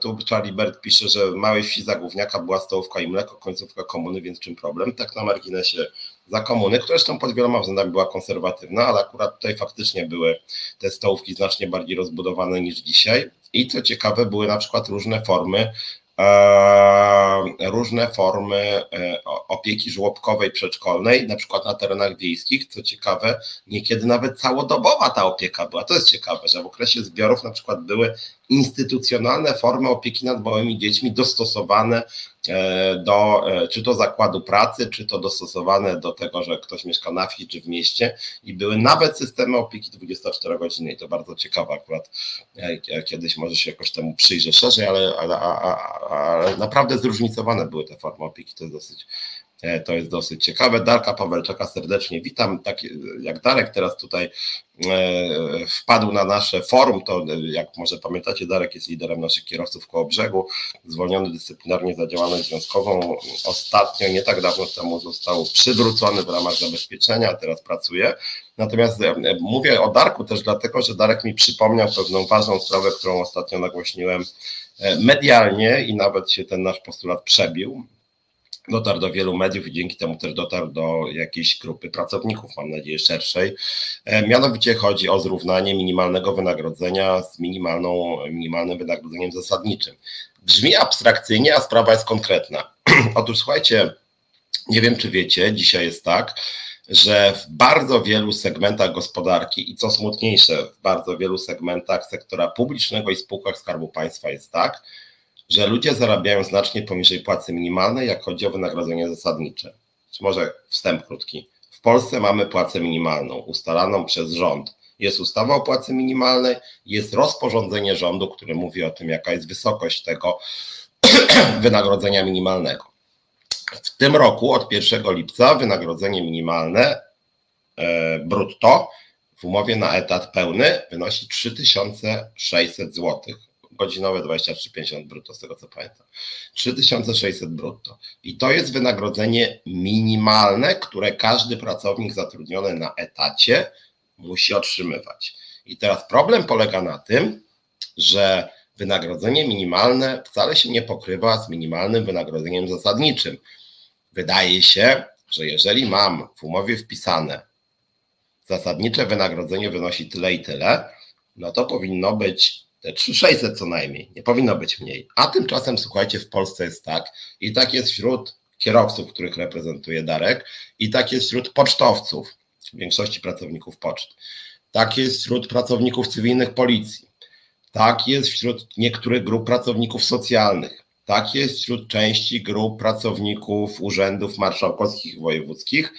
Speaker 1: Tu Charlie Bert pisze, że w małej wsi za Gówniaka była stołówka i mleko, końcówka komuny, więc czym problem? Tak na marginesie za komuny, która zresztą pod wieloma względami była konserwatywna, ale akurat tutaj faktycznie były te stołówki znacznie bardziej rozbudowane niż dzisiaj. I co ciekawe, były na przykład różne formy E, różne formy e, opieki żłobkowej, przedszkolnej, na przykład na terenach wiejskich. Co ciekawe, niekiedy nawet całodobowa ta opieka była. To jest ciekawe, że w okresie zbiorów na przykład były instytucjonalne formy opieki nad małymi dziećmi dostosowane e, do czy to zakładu pracy, czy to dostosowane do tego, że ktoś mieszka na wsi czy w mieście i były nawet systemy opieki 24 godziny i to bardzo ciekawe akurat kiedyś może się jakoś temu przyjrzę szerzej, ale, ale, ale naprawdę zróżnicowane były te formy opieki, to jest dosyć E, to jest dosyć ciekawe. Darka Pawelczaka serdecznie witam. Tak jak Darek teraz tutaj e, wpadł na nasze forum, to jak może pamiętacie, Darek jest liderem naszych kierowców koło brzegu, zwolniony dyscyplinarnie za działalność związkową. Ostatnio, nie tak dawno temu został przywrócony w ramach zabezpieczenia, teraz pracuje. Natomiast e, mówię o Darku też dlatego, że Darek mi przypomniał pewną ważną sprawę, którą ostatnio nagłośniłem medialnie i nawet się ten nasz postulat przebił dotarł do wielu mediów i dzięki temu też dotarł do jakiejś grupy pracowników, mam nadzieję szerszej. E, mianowicie chodzi o zrównanie minimalnego wynagrodzenia z minimalną, minimalnym wynagrodzeniem zasadniczym. Brzmi abstrakcyjnie, a sprawa jest konkretna. (clears throat) Otóż słuchajcie, nie wiem czy wiecie, dzisiaj jest tak, że w bardzo wielu segmentach gospodarki i co smutniejsze, w bardzo wielu segmentach sektora publicznego i spółkach Skarbu Państwa jest tak, że ludzie zarabiają znacznie poniżej płacy minimalnej, jak chodzi o wynagrodzenie zasadnicze. Może wstęp krótki. W Polsce mamy płacę minimalną, ustalaną przez rząd. Jest ustawa o płacy minimalnej, jest rozporządzenie rządu, które mówi o tym, jaka jest wysokość tego (clears throat) wynagrodzenia minimalnego. W tym roku, od 1 lipca, wynagrodzenie minimalne e, brutto w umowie na etat pełny wynosi 3600 zł. Godzinowe 23,50 brutto, z tego co pamiętam. 3600 brutto. I to jest wynagrodzenie minimalne, które każdy pracownik zatrudniony na etacie musi otrzymywać. I teraz problem polega na tym, że wynagrodzenie minimalne wcale się nie pokrywa z minimalnym wynagrodzeniem zasadniczym. Wydaje się, że jeżeli mam w umowie wpisane zasadnicze wynagrodzenie wynosi tyle i tyle, no to powinno być te 3600 co najmniej, nie powinno być mniej. A tymczasem, słuchajcie, w Polsce jest tak i tak jest wśród kierowców, których reprezentuje Darek, i tak jest wśród pocztowców, większości pracowników poczt. Tak jest wśród pracowników cywilnych policji. Tak jest wśród niektórych grup pracowników socjalnych. Tak jest wśród części grup pracowników urzędów marszałkowskich i wojewódzkich,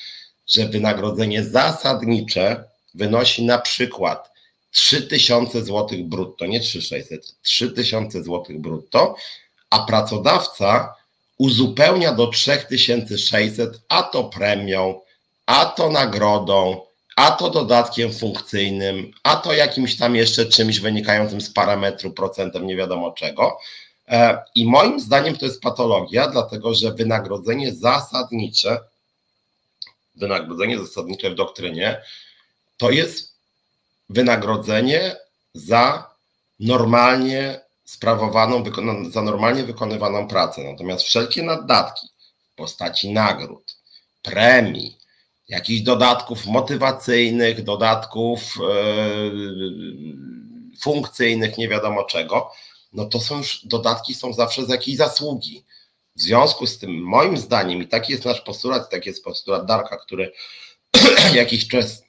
Speaker 1: że wynagrodzenie zasadnicze wynosi na przykład 3000 zł brutto, nie 3600, 3000 zł brutto, a pracodawca uzupełnia do 3600, a to premią, a to nagrodą, a to dodatkiem funkcyjnym, a to jakimś tam jeszcze czymś wynikającym z parametru procentem, nie wiadomo czego. E, I moim zdaniem to jest patologia, dlatego że wynagrodzenie zasadnicze, wynagrodzenie zasadnicze w doktrynie to jest wynagrodzenie za normalnie sprawowaną, za normalnie wykonywaną pracę. Natomiast wszelkie naddatki w postaci nagród, premii, jakichś dodatków motywacyjnych, dodatków yy, funkcyjnych, nie wiadomo czego, no to są już, dodatki są zawsze z jakiejś zasługi. W związku z tym, moim zdaniem, i taki jest nasz postulat, taki jest postulat Darka, który (clears throat) jakiś czas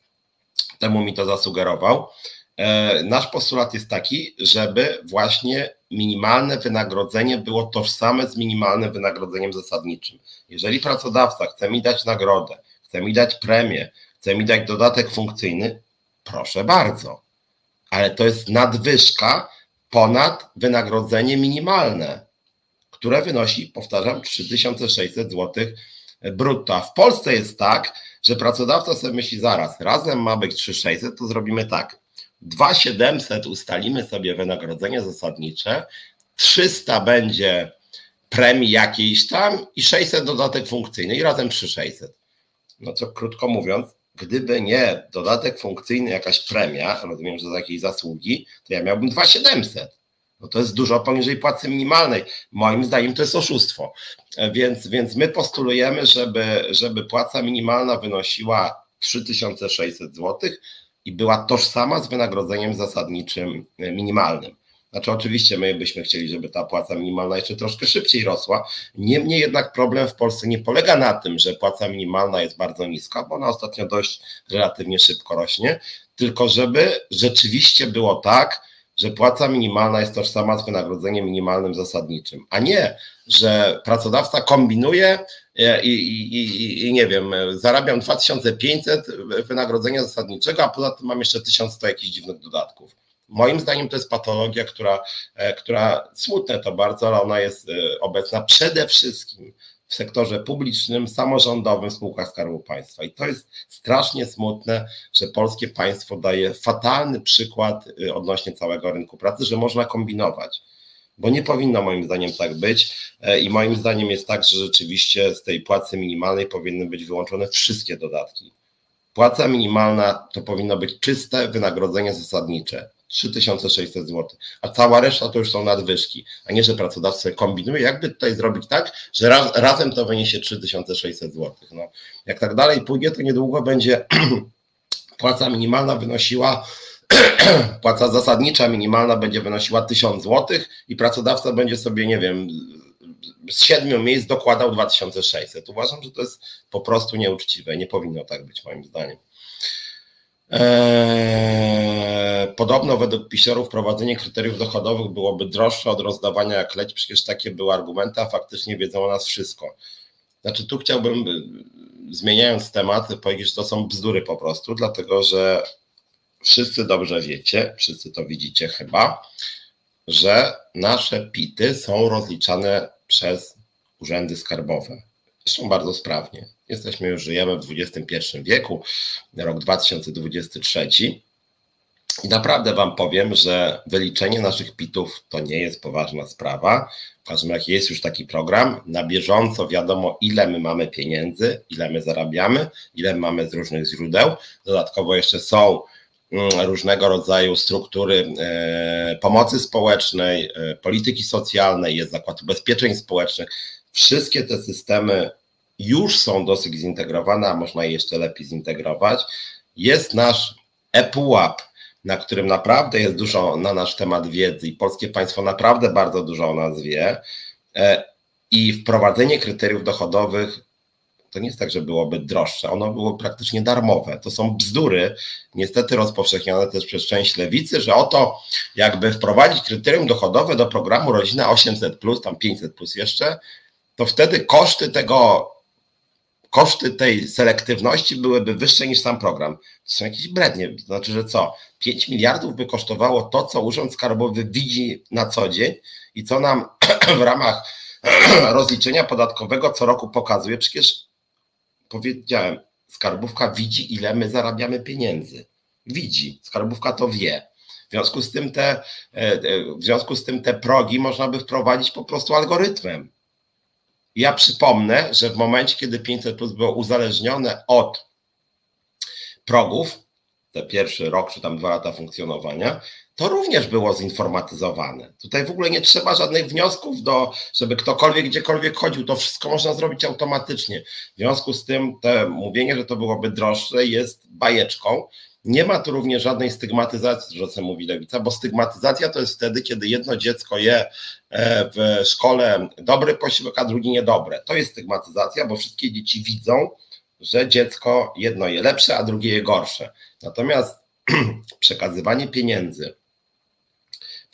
Speaker 1: temu mi to zasugerował, e, nasz postulat jest taki, żeby właśnie minimalne wynagrodzenie było tożsame z minimalnym wynagrodzeniem zasadniczym. Jeżeli pracodawca chce mi dać nagrodę, chce mi dać premię, chce mi dać dodatek funkcyjny, proszę bardzo. Ale to jest nadwyżka ponad wynagrodzenie minimalne, które wynosi, powtarzam, 3600 zł brutto. A w Polsce jest tak, że pracodawca sobie myśli zaraz, razem ma być 3600, to zrobimy tak. 2700 ustalimy sobie wynagrodzenie zasadnicze, 300 będzie premii jakiejś tam i 600 dodatek funkcyjny i razem 3600 no to krótko mówiąc, gdyby nie dodatek funkcyjny, jakaś premia, rozumiem, że za jakieś zasługi, to ja miałbym 2700. No to jest dużo poniżej płacy minimalnej. Moim zdaniem to jest oszustwo. Więc, więc my postulujemy, żeby, żeby płaca minimalna wynosiła 3600 zł i była tożsama z wynagrodzeniem zasadniczym minimalnym. Znaczy, oczywiście my byśmy chcieli, żeby ta płaca minimalna jeszcze troszkę szybciej rosła. Niemniej jednak problem w Polsce nie polega na tym, że płaca minimalna jest bardzo niska, bo ona ostatnio dość relatywnie szybko rośnie, tylko żeby rzeczywiście było tak, że płaca minimalna jest tożsama z wynagrodzeniem minimalnym zasadniczym, a nie, że pracodawca kombinuje i, i, i, i nie wiem, zarabiam 2500 wynagrodzenia zasadniczego, a poza tym mam jeszcze 1100 jakichś dziwnych dodatków. Moim zdaniem to jest patologia, która, e, która smutne to bardzo, ale ona jest e, obecna przede wszystkim w sektorze publicznym, samorządowym, spółkach Skarbu Państwa. I to jest strasznie smutne, że polskie państwo daje fatalny przykład e, odnośnie całego rynku pracy, że można kombinować. Bo nie powinno moim zdaniem tak być. I moim zdaniem jest tak, że rzeczywiście z tej płacy minimalnej powinny być wyłączone wszystkie dodatki. Płaca minimalna to powinno być czyste wynagrodzenie zasadnicze 3600 zł, a cała reszta to już są nadwyżki, a nie, że pracodawca kombinuje, jakby tutaj zrobić tak, że raz, razem to wyniesie 3600 zł. No, jak tak dalej pójdzie, to niedługo będzie (clears throat) płaca minimalna wynosiła (clears throat) płaca zasadnicza minimalna będzie wynosiła 1000 zł i pracodawca będzie sobie, nie wiem, z siedmiu miejsc dokładał 2600. Uważam, że to jest po prostu nieuczciwe. Nie powinno tak być, moim zdaniem. Eee, podobno według pisorów prowadzenie kryteriów dochodowych byłoby droższe od rozdawania jak leć, przecież takie były argumenty, a faktycznie wiedzą o nas wszystko. Znaczy tu chciałbym, zmieniając temat, powiedzieć, że to są bzdury po prostu, dlatego że wszyscy dobrze wiecie, wszyscy to widzicie chyba, że nasze PIT-y są rozliczane przez urzędy skarbowe. Zresztą bardzo sprawnie. Jesteśmy już, żyjemy w XXI wieku, rok 2023. I naprawdę Wam powiem, że wyliczenie naszych pitów to nie jest poważna sprawa. W każdym razie jest już taki program. Na bieżąco wiadomo, ile my mamy pieniędzy, ile my zarabiamy, ile mamy z różnych źródeł. Dodatkowo jeszcze są mm, różnego rodzaju struktury e, pomocy społecznej, e, polityki socjalnej, jest Zakład Ubezpieczeń Społecznych. Wszystkie te systemy już są dosyć zintegrowane, a można je jeszcze lepiej zintegrować. Jest nasz ePUAP, na którym naprawdę jest dużo na nasz temat wiedzy i polskie państwo naprawdę bardzo dużo o nas wie. E, I wprowadzenie kryteriów dochodowych to nie jest tak, że byłoby droższe, ono było praktycznie darmowe. To są bzdury, niestety rozpowszechnione też przez część lewicy, że oto jakby wprowadzić kryterium dochodowe do programu Rodzina 800, tam 500 plus jeszcze, to wtedy koszty tego koszty tej selektywności byłyby wyższe niż sam program. To są jakieś brednie. To znaczy, że co? 5 miliardów by kosztowało to, co Urząd Skarbowy widzi na co dzień i co nam (clears throat) w ramach (clears throat) rozliczenia podatkowego co roku pokazuje. Przecież powiedziałem, skarbówka widzi, ile my zarabiamy pieniędzy. Widzi, skarbówka to wie. W związku z tym te, e, e, w związku z tym te progi można by wprowadzić po prostu algorytmem. Ja przypomnę, że w momencie, kiedy 500 plus było uzależnione od progów, te pierwszy rok czy tam dwa lata funkcjonowania, to również było zinformatyzowane. Tutaj w ogóle nie trzeba żadnych wniosków, do, żeby ktokolwiek gdziekolwiek chodził. To wszystko można zrobić automatycznie. W związku z tym, to mówienie, że to byłoby droższe, jest bajeczką. Nie ma tu również żadnej stygmatyzacji, że co mówi lewica, bo stygmatyzacja to jest wtedy, kiedy jedno dziecko je e, w szkole dobry posiłek, a drugi niedobre. To jest stygmatyzacja, bo wszystkie dzieci widzą, że dziecko jedno je lepsze, a drugie je gorsze. Natomiast (clears throat) przekazywanie pieniędzy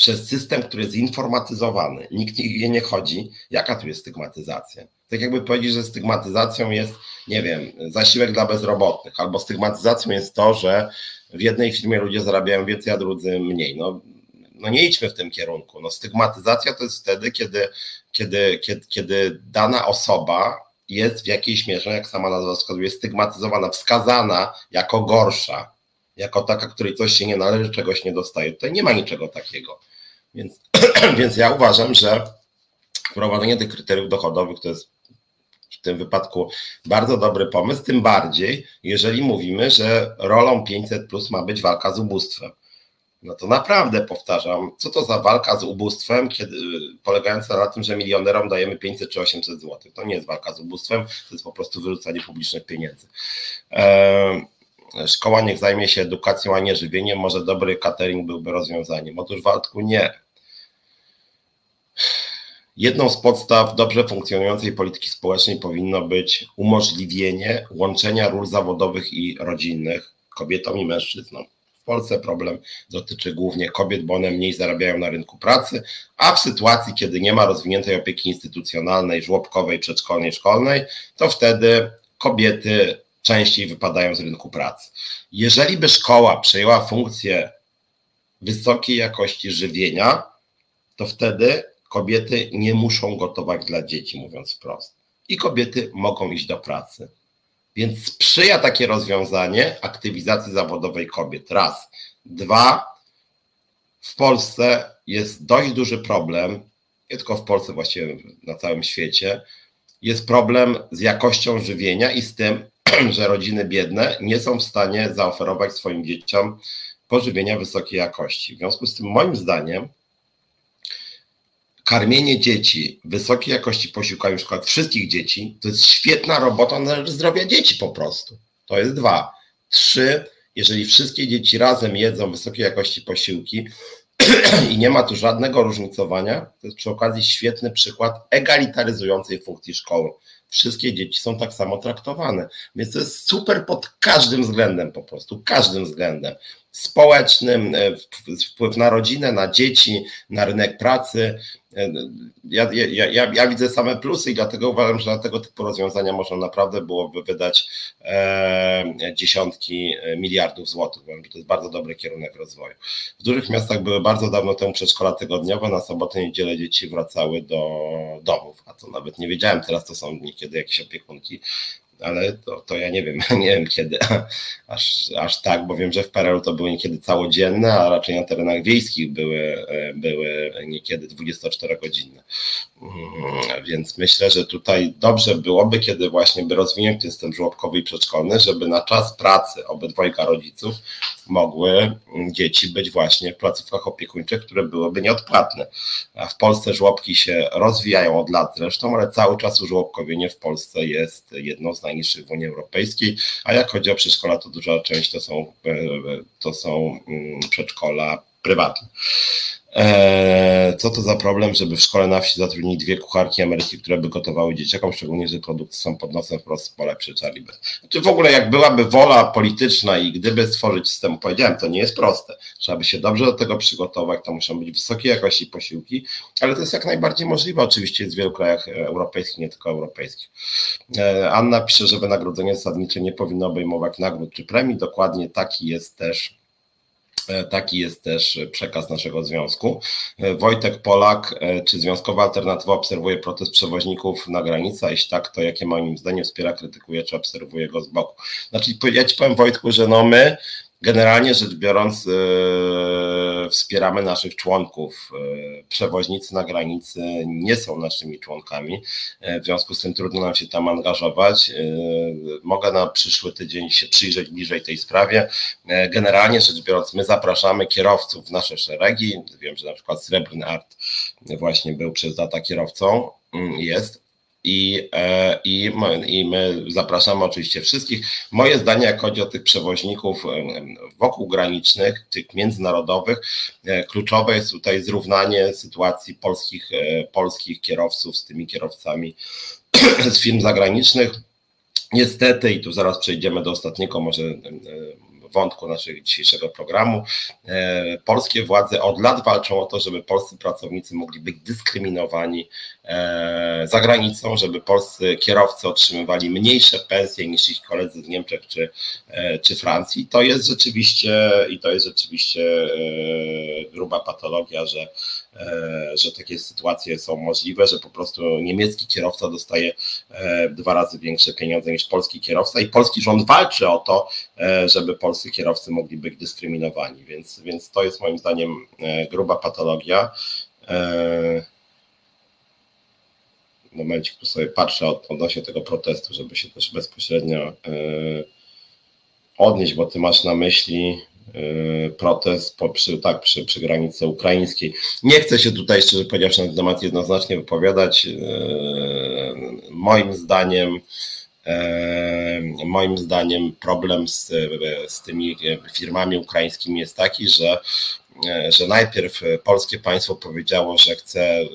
Speaker 1: przez system, który jest zinformatyzowany, nikt nie, nie chodzi, jaka tu jest stygmatyzacja? Tak jakby powiedzieć, że stygmatyzacją jest, nie wiem, zasiłek dla bezrobotnych, albo stygmatyzacją jest to, że w jednej firmie ludzie zarabiają więcej, a drudzy mniej. No, no nie idźmy w tym kierunku. No, stygmatyzacja to jest wtedy, kiedy, kiedy, kiedy, kiedy dana osoba jest w jakiejś mierze, jak sama nazwa wskazuje, stygmatyzowana, wskazana jako gorsza, jako taka, której coś się nie należy, czegoś nie dostaje. Tutaj nie ma niczego takiego. Więc, (clears throat) więc ja uważam, że wprowadzenie tych kryteriów dochodowych to jest w tym wypadku bardzo dobry pomysł, tym bardziej, jeżeli mówimy, że rolą 500 plus ma być walka z ubóstwem. No to naprawdę powtarzam, co to za walka z ubóstwem, kiedy, polegająca na tym, że milionerom dajemy 500 czy 800 zł. To nie jest walka z ubóstwem, to jest po prostu wyrzucanie publicznych pieniędzy. Eee, szkoła niech zajmie się edukacją, a nie żywieniem, może dobry catering byłby rozwiązaniem. Otóż Waldku nie. Jedną z podstaw dobrze funkcjonującej polityki społecznej powinno być umożliwienie łączenia ról zawodowych i rodzinnych kobietom i mężczyznom. W Polsce problem dotyczy głównie kobiet, bo one mniej zarabiają na rynku pracy, a w sytuacji, kiedy nie ma rozwiniętej opieki instytucjonalnej, żłobkowej, przedszkolnej, szkolnej, to wtedy kobiety częściej wypadają z rynku pracy. Jeżeli by szkoła przejęła funkcję wysokiej jakości żywienia, to wtedy kobiety nie muszą gotować dla dzieci, mówiąc wprost. I kobiety mogą iść do pracy. Więc sprzyja takie rozwiązanie aktywizacji zawodowej kobiet. Raz. Dwa. W Polsce jest dość duży problem, nie tylko w Polsce, właściwie na całym świecie, jest problem z jakością żywienia i z tym, (clears throat) że rodziny biedne nie są w stanie zaoferować swoim dzieciom pożywienia wysokiej jakości. W związku z tym, moim zdaniem, karmienie dzieci wysokiej jakości posiłkami, na wszystkich dzieci, to jest świetna robota na rzecz zdrowia dzieci po prostu. To jest dwa. Trzy, jeżeli wszystkie dzieci razem jedzą wysokiej jakości posiłki (clears throat) i nie ma tu żadnego różnicowania, to jest przy okazji świetny przykład egalitaryzującej funkcji szkoły wszystkie dzieci są tak samo traktowane. Więc to jest super pod każdym względem po prostu, każdym względem. Społecznym, e, wpływ na rodzinę, na dzieci, na rynek pracy. E, ja, ja, ja, ja widzę same plusy i dlatego uważam, że na tego typu rozwiązania można naprawdę byłoby wydać e, dziesiątki miliardów złotych. Uważam, że to jest bardzo dobry kierunek rozwoju. W dużych miastach były bardzo dawno temu przedszkola tygodniowe, na sobotę i niedzielę dzieci wracały do domów, a to nawet nie wiedziałem, teraz to są niekiedy jakieś opiekunki ale to, to ja nie wiem, (laughs) nie wiem kiedy aż, aż tak, bo wiem, że w PRL to były niekiedy całodzienne, a raczej na terenach wiejskich były, były niekiedy 24-godzinne. Mm, więc myślę, że tutaj dobrze byłoby, kiedy właśnie by rozwinąć system żłobkowy i przedszkolny, żeby na czas pracy obydwojga rodziców mogły dzieci być właśnie w placówkach opiekuńczych, które byłyby nieodpłatne. W Polsce żłobki się rozwijają od lat zresztą, ale cały czas użłobkowienie w Polsce jest jedną z najniższych w Unii Europejskiej, a jak chodzi o przedszkola, to duża część to są, to są mm, przedszkola prywatne. Eee, co to za problem, żeby w szkole na wsi zatrudnić dwie kucharki Ameryki, które by gotowały dzieciakom, szczególnie, że produkty są pod nosem wprost z pola przyczaliby. Znaczy w ogóle jak byłaby wola polityczna i gdyby stworzyć system, powiedziałem, to nie jest proste. Trzeba by się dobrze do tego przygotować, to muszą być wysokiej jakości posiłki, ale to jest jak najbardziej możliwe. Oczywiście jest w wielu krajach europejskich, nie tylko europejskich. Eee, Anna pisze, że wynagrodzenie zasadnicze nie powinno obejmować nagród czy premii. Dokładnie taki jest też E, taki jest też przekaz naszego związku. E, Wojtek Polak, e, czy Związkowa Alternatywa obserwuje protest przewoźników na granicy? Jeśli tak, to jakie moim zdaniem wspiera, krytykuje, czy obserwuje go z boku? Znaczy, ja ci powiem, Wojtku, że no my Generalnie rzecz biorąc, e, wspieramy naszych członków. E, przewoźnicy na granicy nie są naszymi członkami, e, w związku z tym trudno nam się tam angażować. Mogę na przyszły tydzień się przyjrzeć bliżej tej sprawie. Generalnie rzecz biorąc, my zapraszamy kierowców w nasze szeregi. Wiem, że na przykład Srebrny Art właśnie był przez lata kierowcą, mm, jest, i, e, i, i my zapraszamy oczywiście wszystkich. Moje zdanie, jak chodzi o tych przewoźników wokół granicznych, tych międzynarodowych, e, kluczowe jest tutaj zrównanie sytuacji polskich, e, polskich kierowców z tymi kierowcami (clears throat) z firm zagranicznych. Niestety, i tu zaraz przejdziemy do ostatniego, może wątku naszego dzisiejszego programu. E, polskie władze od lat walczą o to, żeby polscy pracownicy mogli być dyskryminowani e, za granicą, żeby polscy kierowcy otrzymywali mniejsze pensje niż ich koledzy z Niemczech czy, e, czy Francji. To jest rzeczywiście i to jest rzeczywiście gruba patologia, że że takie sytuacje są możliwe, że po prostu niemiecki kierowca dostaje e, dwa razy większe pieniądze niż polski kierowca i polski rząd walczy o to, e, żeby polscy kierowcy mogli być dyskryminowani, więc, więc to jest moim zdaniem gruba patologia. momencie, tu sobie patrzę odnośnie tego protestu, żeby się też bezpośrednio odnieść, bo ty masz na myśli protest po, przy, tak, przy, przy granicy ukraińskiej. Nie chcę się tutaj, szczerze powiedziawszy, na temat jednoznacznie wypowiadać. Y, moim zdaniem, y, moim zdaniem problem z, z tymi firmami ukraińskimi jest taki, że że najpierw e, polskie państwo powiedziało, że chce e,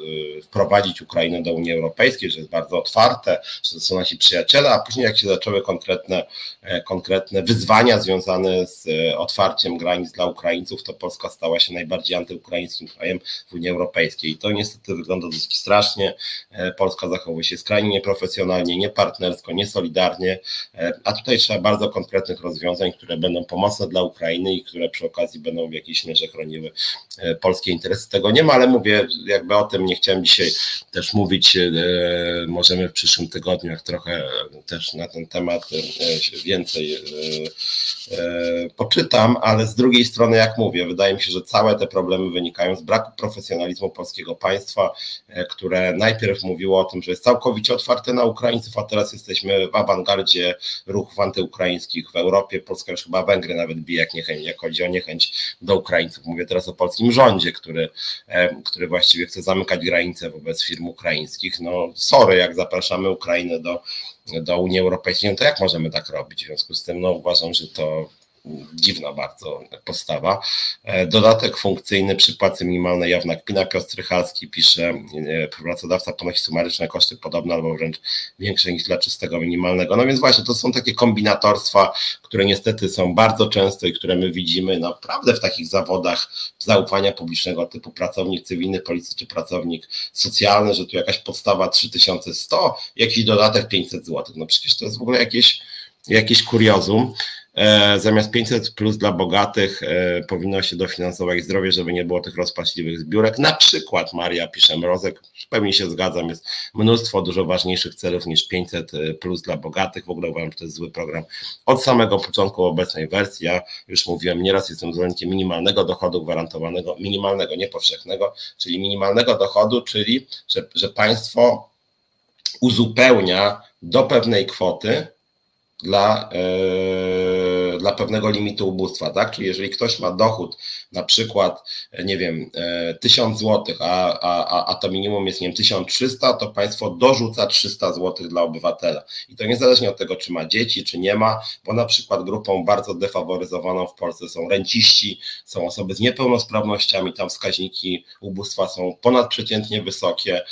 Speaker 1: wprowadzić Ukrainę do Unii Europejskiej, że jest bardzo otwarte, że to są nasi przyjaciele, a później jak się zaczęły konkretne, konkretne wyzwania związane z otwarciem granic dla Ukraińców, to Polska stała się najbardziej antyukraińskim krajem w Unii Europejskiej. I to niestety wygląda dosyć strasznie. Polska zachowuje się skrajnie nieprofesjonalnie, niepartnersko, niesolidarnie, a tutaj trzeba bardzo konkretnych rozwiązań, które będą pomocne dla Ukrainy i które przy okazji będą w jakiejś mierze chronić chroniły e, polskie interesy. Tego nie ma, ale mówię, jakby o tym nie chciałem dzisiaj też mówić. E, możemy w przyszłym tygodniu, jak trochę też na ten temat e, więcej poczytam, ale z drugiej strony, jak mówię, wydaje mi się, że całe te problemy wynikają z braku profesjonalizmu polskiego państwa, które najpierw mówiło o tym, że jest całkowicie otwarte na Ukraińców, a teraz jesteśmy w awangardzie ruchów antyukraińskich w Europie. Polska już chyba Węgry nawet bije, jak, niechęć, jak chodzi o niechęć do Ukraińców. Mówię teraz o polskim rządzie, który, e, który właściwie chce zamykać granice wobec firm ukraińskich. No sorry, jak zapraszamy Ukrainę do, do Unii Europejskiej, no to jak możemy tak robić? W związku z tym no, uważam, że to dziwna bardzo postawa. E, dodatek funkcyjny przy płacy minimalnej jawna kpina. Piotr Strychalski pisze, e, pracodawca ponosi sumaryczne koszty podobne albo wręcz większe niż dla czystego minimalnego. No więc właśnie to są takie kombinatorstwa, które niestety są bardzo często i które my widzimy naprawdę w takich zawodach zaufania publicznego typu pracownik cywilny, policji czy pracownik socjalny, że tu jakaś podstawa 3100, jakiś dodatek 500 zł. No przecież to jest w ogóle jakieś, jakieś kuriozum. E, zamiast 500 plus dla bogatych e, powinno się dofinansować zdrowie, żeby nie było tych rozpaczliwych zbiórek. Na przykład Maria pisze Mrozek, pewnie się zgadzam, jest mnóstwo dużo ważniejszych celów niż 500 plus dla bogatych. W ogóle uważam, że to jest zły program. Od samego początku obecnej wersji, ja już mówiłem nieraz, jestem zwolennikiem minimalnego dochodu gwarantowanego, minimalnego, nie powszechnego, czyli minimalnego dochodu, czyli że, że państwo uzupełnia do pewnej kwoty dla, yy, dla pewnego limitu ubóstwa, tak? Czyli jeżeli ktoś ma dochód na przykład, nie wiem, yy, 1000 zł, a, a, a to minimum jest, nie wiem, 1300, to państwo dorzuca 300 zł dla obywatela. I to niezależnie od tego, czy ma dzieci, czy nie ma, bo na przykład grupą bardzo defaworyzowaną w Polsce są renciści, są osoby z niepełnosprawnościami, tam wskaźniki ubóstwa są ponadprzeciętnie wysokie, E,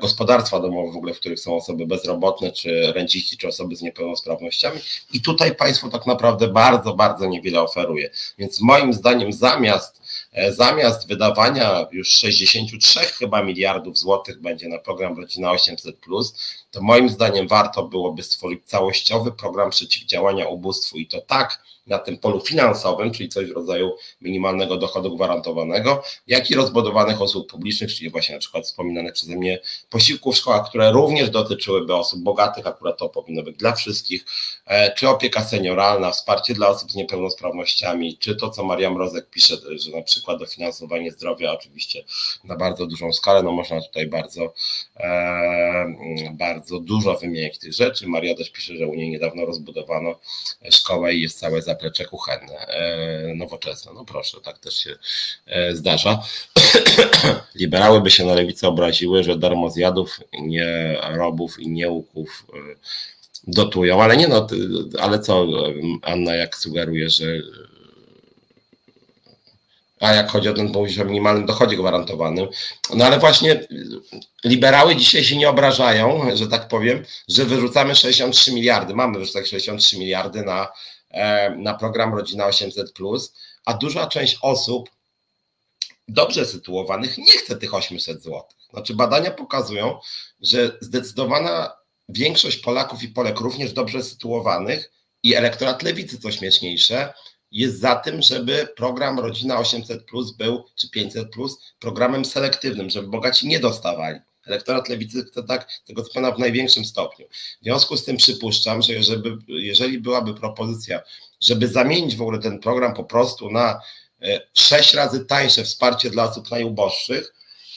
Speaker 1: gospodarstwa domowe w ogóle, w których są osoby bezrobotne, czy renciści, czy osoby z niepełnosprawnościami. I tutaj państwo tak naprawdę bardzo, bardzo niewiele oferuje. Więc moim zdaniem zamiast e, Zamiast wydawania już 63 chyba miliardów złotych będzie na program Rodzina 800, to moim zdaniem warto byłoby stworzyć całościowy program przeciwdziałania ubóstwu i to tak, na tym polu finansowym, czyli coś w rodzaju minimalnego dochodu gwarantowanego, jak i rozbudowanych usług publicznych, czyli właśnie na przykład wspominanych przeze mnie posiłków w szkołach, które również dotyczyłyby osób bogatych, akurat to powinno być dla wszystkich, e, czy opieka senioralna, wsparcie dla osób z niepełnosprawnościami, czy to, co Maria Mrozek pisze, że na przykład dofinansowanie zdrowia, oczywiście na bardzo dużą skalę, no można tutaj bardzo, e, bardzo dużo wymieniać tych rzeczy. Maria też pisze, że u niej niedawno rozbudowano szkołę i jest całe zaplecze kuchenne, e, nowoczesne. No proszę, tak też się e, zdarza. (clears throat) Liberały by się na lewicę obraziły, że darmo zjadów, nie robów i nieuków e, dotują, ale nie no, ale co Anna jak sugeruje, że a jak chodzi o ten mówisz o minimalnym dochodzie gwarantowanym. No ale właśnie liberały dzisiaj się nie obrażają, że tak powiem, że wyrzucamy 63 miliardy, mamy wyrzucać 63 miliardy na E, na program Rodzina 800, a duża część osób dobrze sytuowanych nie chce tych 800 zł. Znaczy, badania pokazują, że zdecydowana większość Polaków i Polek, również dobrze sytuowanych, i elektorat lewicy, co śmieszniejsze, jest za tym, żeby program Rodzina 800 był, czy 500 programem selektywnym, żeby bogaci nie dostawali. Elektorat lewicy chce tak, tego co pana w największym stopniu. W związku z tym przypuszczam, że jeżeli, jeżeli byłaby propozycja, żeby zamienić w ogóle ten program po prostu na e, sześć razy tańsze wsparcie dla osób najuboższych,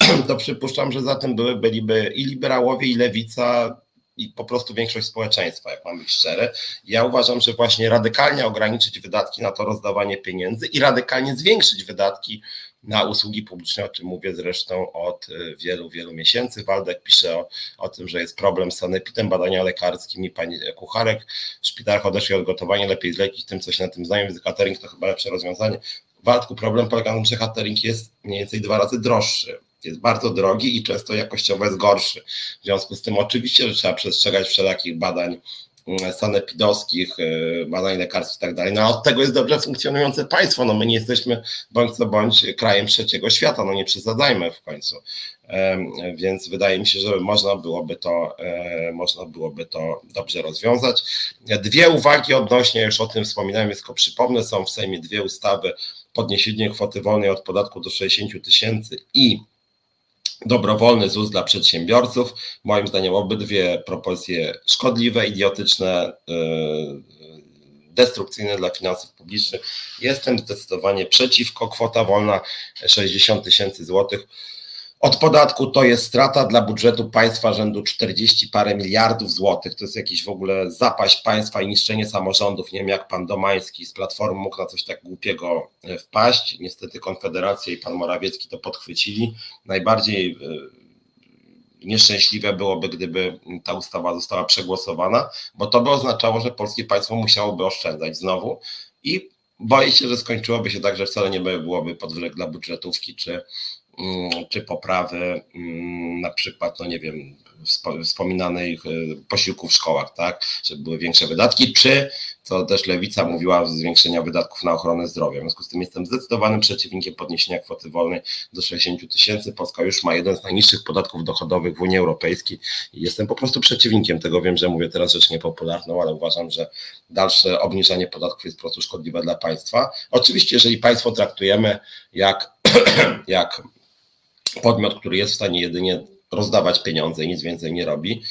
Speaker 1: (clears throat) to przypuszczam, że za tym były, byliby i liberałowie, i lewica, i po prostu większość społeczeństwa, jak mamy być szczere. Ja uważam, że właśnie radykalnie ograniczyć wydatki na to rozdawanie pieniędzy i radykalnie zwiększyć wydatki na usługi publiczne, o czym mówię zresztą od e, wielu, wielu miesięcy. Waldek pisze o, o tym, że jest problem z sanepidem, badania lekarskim i pani Kucharek w szpitalach odeszli od gotowania, lepiej zlecić tym, co się na tym znają, więc catering to chyba lepsze rozwiązanie. Waldku, problem polega na tym, że catering jest mniej więcej dwa razy droższy jest bardzo drogi i często jakościowo jest gorszy. W związku z tym oczywiście, że trzeba przestrzegać wszelakich badań mm, sanepidowskich, y, badań lekarskich i tak dalej. No od tego jest dobrze funkcjonujące państwo. No my nie jesteśmy bądź co bądź krajem trzeciego świata, no nie przesadzajmy w końcu. Więc wydaje mi się, że można byłoby to, e, można byłoby to dobrze rozwiązać. Dwie uwagi odnośnie, już o tym wspominałem, tylko przypomnę, są w Sejmie dwie ustawy, podniesienie kwoty wolnej od podatku do 60 tysięcy i dobrowolny ZUS dla przedsiębiorców. Moim zdaniem obydwie propozycje szkodliwe, idiotyczne, yy, destrukcyjne dla finansów publicznych. Jestem zdecydowanie przeciwko. Kwota wolna 60 tysięcy złotych od podatku to jest strata dla budżetu państwa rzędu 40 parę miliardów złotych. To jest jakiś w ogóle zapaść państwa i niszczenie samorządów. Nie wiem, jak pan Domański z Platformy mógł na coś tak głupiego e, wpaść. Niestety Konfederacja i pan Morawiecki to podchwycili. Najbardziej e, nieszczęśliwe byłoby, gdyby ta ustawa została przegłosowana, bo to by oznaczało, że polskie państwo musiałoby oszczędzać znowu i boję się, że skończyłoby się tak, że wcale nie byłoby podwyżek dla budżetówki czy czy poprawy mm, na przykład, no nie wiem, wspominanych posiłków w szkołach, tak, żeby były większe wydatki, czy, co też Lewica mówiła, zwiększenia wydatków na ochronę zdrowia. W związku z tym jestem zdecydowanym przeciwnikiem podniesienia kwoty wolnej do 60 tysięcy. Polska już ma jeden z najniższych podatków dochodowych w Unii Europejskiej i jestem po prostu przeciwnikiem tego. Wiem, że mówię teraz rzecz niepopularną, ale uważam, że dalsze obniżanie podatków jest po prostu szkodliwe dla państwa. Oczywiście, jeżeli państwo traktujemy jak, (clears throat) jak podmiot, który jest w stanie jedynie rozdawać pieniądze i nic więcej nie robi,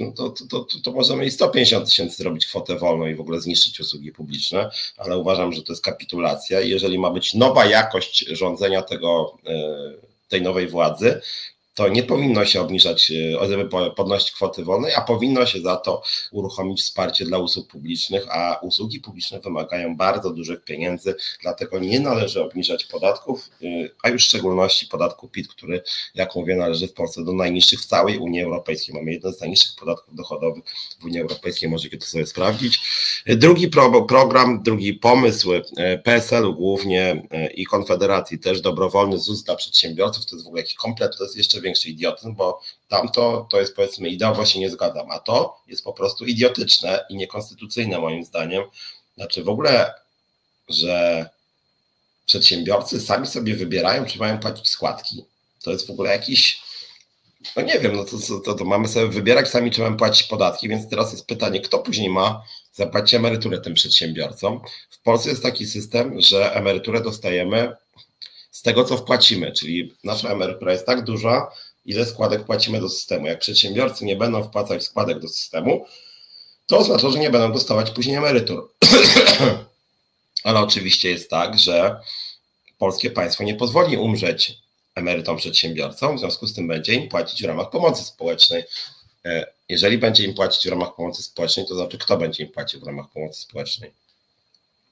Speaker 1: no to, to, to, to, możemy i 150 tysięcy zrobić kwotę wolną i w ogóle zniszczyć usługi publiczne, ale uważam, że to jest kapitulacja. I jeżeli ma być nowa jakość rządzenia tego, e, tej nowej władzy, to nie powinno się obniżać, żeby podnosić kwoty wolnej, a powinno się za to uruchomić wsparcie dla usług publicznych, a usługi publiczne wymagają bardzo dużych pieniędzy, dlatego nie należy obniżać podatków, y, a już w szczególności podatku PIT, który, jak mówię, należy w Polsce do najniższych w całej Unii Europejskiej. Mamy jeden z najniższych podatków dochodowych w Unii Europejskiej, możecie to sobie sprawdzić. Drugi pro, program, drugi pomysł PSL-u głównie i Konfederacji, też dobrowolny ZUS dla przedsiębiorców, to jest w ogóle jakiś komplet, to jest jeszcze większy idiotyzm, bo tamto to jest powiedzmy ideowo się nie zgadzam, a to jest po prostu idiotyczne i niekonstytucyjne moim zdaniem. Znaczy w ogóle, że przedsiębiorcy sami sobie wybierają, czy mają płacić składki. To jest w ogóle jakiś, no nie wiem, no to, to, to mamy sobie wybierać sami, czy mamy płacić podatki, więc teraz jest pytanie, kto później ma zapłacić emeryturę tym przedsiębiorcom. W Polsce jest taki system, że emeryturę dostajemy z tego, co wpłacimy, czyli nasza emerytura jest tak duża, ile składek płacimy do systemu. Jak przedsiębiorcy nie będą wpłacać składek do systemu, to oznacza, że nie będą dostawać później emerytur. (clears throat) Ale oczywiście jest tak, że polskie państwo nie pozwoli umrzeć emerytom przedsiębiorcom, w związku z tym będzie im płacić w ramach pomocy społecznej. E, jeżeli będzie im płacić w ramach pomocy społecznej, to znaczy kto będzie im płacił w ramach pomocy społecznej?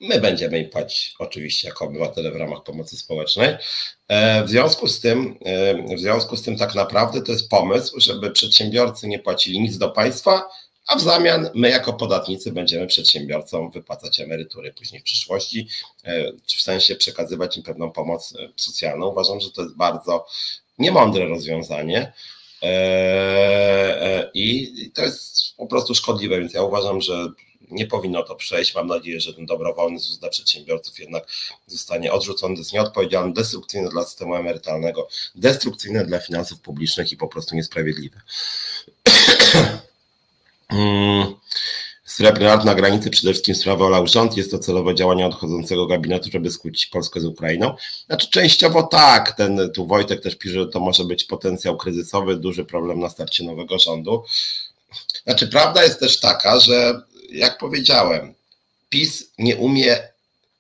Speaker 1: My będziemy im płacić oczywiście jako obywatele w ramach pomocy społecznej. E, w związku z tym, e, w związku z tym tak naprawdę to jest pomysł, żeby przedsiębiorcy nie płacili nic do państwa, a w zamian my jako podatnicy będziemy przedsiębiorcom wypłacać emerytury później w przyszłości, e, czy w sensie przekazywać im pewną pomoc socjalną. Uważam, że to jest bardzo niemądre rozwiązanie. I to jest po prostu szkodliwe, więc ja uważam, że nie powinno to przejść. Mam nadzieję, że ten dobrowolny ZUS dla przedsiębiorców jednak zostanie odrzucony. To jest nieodpowiedzialny, destrukcyjny dla systemu emerytalnego, destrukcyjny dla finansów publicznych i po prostu niesprawiedliwy. (clears throat) Hmm. Srebrny Art na granicy przede wszystkim sprawa olał rząd. Jest to celowe działanie odchodzącego gabinetu, żeby skłócić Polskę z Ukrainą. Znaczy częściowo tak. Ten, tu Wojtek też pisze, że to może być potencjał kryzysowy, duży problem na starcie nowego rządu. Znaczy prawda jest też taka, że jak powiedziałem, PiS nie umie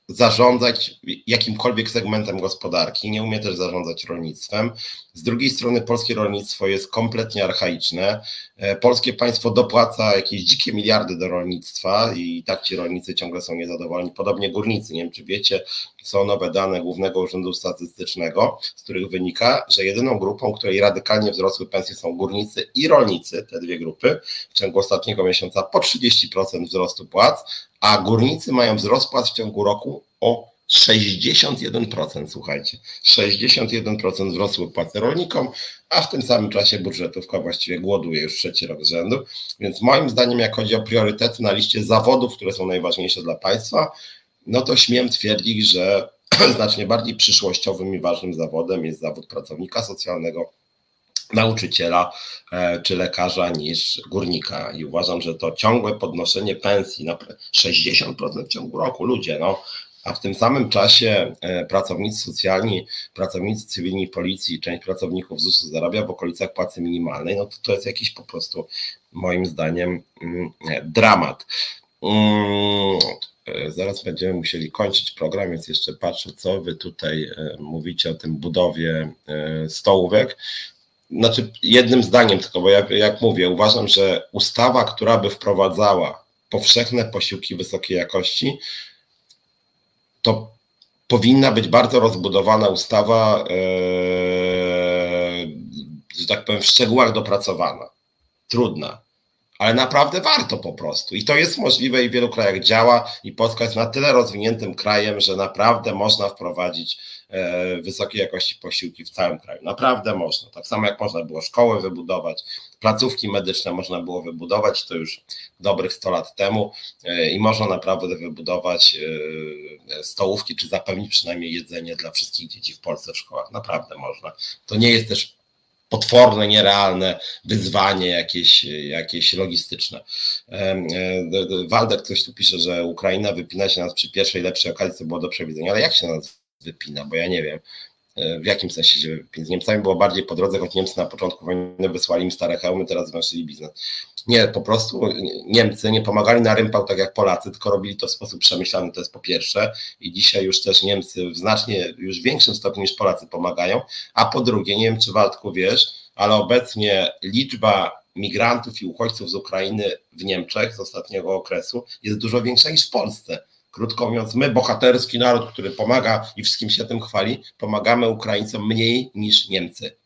Speaker 1: zarządzać jakimkolwiek segmentem gospodarki, nie umie też zarządzać rolnictwem. Z drugiej strony polskie rolnictwo jest kompletnie archaiczne. E, polskie państwo dopłaca jakieś dzikie miliardy do rolnictwa i tak ci rolnicy ciągle są niezadowoleni. Podobnie górnicy, nie wiem czy wiecie, są nowe dane Głównego Urzędu Statystycznego, z których wynika, że jedyną grupą, której radykalnie wzrosły pensje są górnicy i rolnicy, te dwie grupy, w ciągu ostatniego miesiąca po 30% wzrostu płac, a górnicy mają wzrost płac w ciągu roku o 61%, słuchajcie, 61% wzrosły płace rolnikom, a w tym samym czasie budżetówka właściwie głoduje już trzeci rok z rzędu. Więc moim zdaniem, jak chodzi o priorytety na liście zawodów, które są najważniejsze dla państwa, no to śmiem twierdzić, że (clears throat) znacznie bardziej przyszłościowym i ważnym zawodem jest zawód pracownika socjalnego, nauczyciela e, czy lekarza niż górnika. I uważam, że to ciągłe podnoszenie pensji na 60% w ciągu roku, ludzie, no, a w tym samym czasie e, pracownicy socjalni, pracownicy cywilni policji, część pracowników ZUS-u zarabia w okolicach płacy minimalnej, no to to jest jakiś po prostu moim zdaniem mm, dramat. Mm, e, zaraz będziemy musieli kończyć program, więc jeszcze patrzę, co wy tutaj mówicie o tym budowie stołówek. Znaczy, jednym zdaniem tylko, bo jak, jak mówię, uważam, że ustawa, która by wprowadzała powszechne posiłki wysokiej jakości, to powinna być bardzo rozbudowana ustawa, e, że tak powiem, w szczegółach dopracowana, trudna, ale naprawdę warto po prostu. I to jest możliwe i w wielu krajach działa, i Polska jest na tyle rozwiniętym krajem, że naprawdę można wprowadzić e, wysokiej jakości posiłki w całym kraju. Naprawdę można. Tak samo jak można było szkoły wybudować, placówki medyczne można było wybudować, to już dobrych 100 lat temu, e, i można naprawdę wybudować e, stołówki, czy zapewnić przynajmniej jedzenie dla wszystkich dzieci w Polsce w szkołach. Naprawdę można. To nie jest też potworne, nierealne wyzwanie jakieś, jakieś logistyczne. E, Waldek ktoś tu pisze, że Ukraina wypina się nas przy pierwszej lepszej okazji, co było do przewidzenia, ale jak się nas wypina, bo ja nie wiem. E, w jakim sensie się? Z Niemcami było bardziej po drodze, choć Niemcy na początku wojny wysłali im stare hełmy, teraz zwiększyli biznes. Nie, po prostu Niemcy nie pomagali na rympał tak jak Polacy, tylko robili to w sposób przemyślany, to jest po pierwsze. I dzisiaj już też Niemcy w znacznie już większym stopniu niż Polacy pomagają. A po drugie, nie wiem czy Waldku wiesz, ale obecnie liczba migrantów i uchodźców z Ukrainy w Niemczech z ostatniego okresu jest dużo większa niż w Polsce. Krótko mówiąc, my, bohaterski naród, który pomaga i wszystkim się tym chwali, pomagamy Ukraińcom mniej niż Niemcy.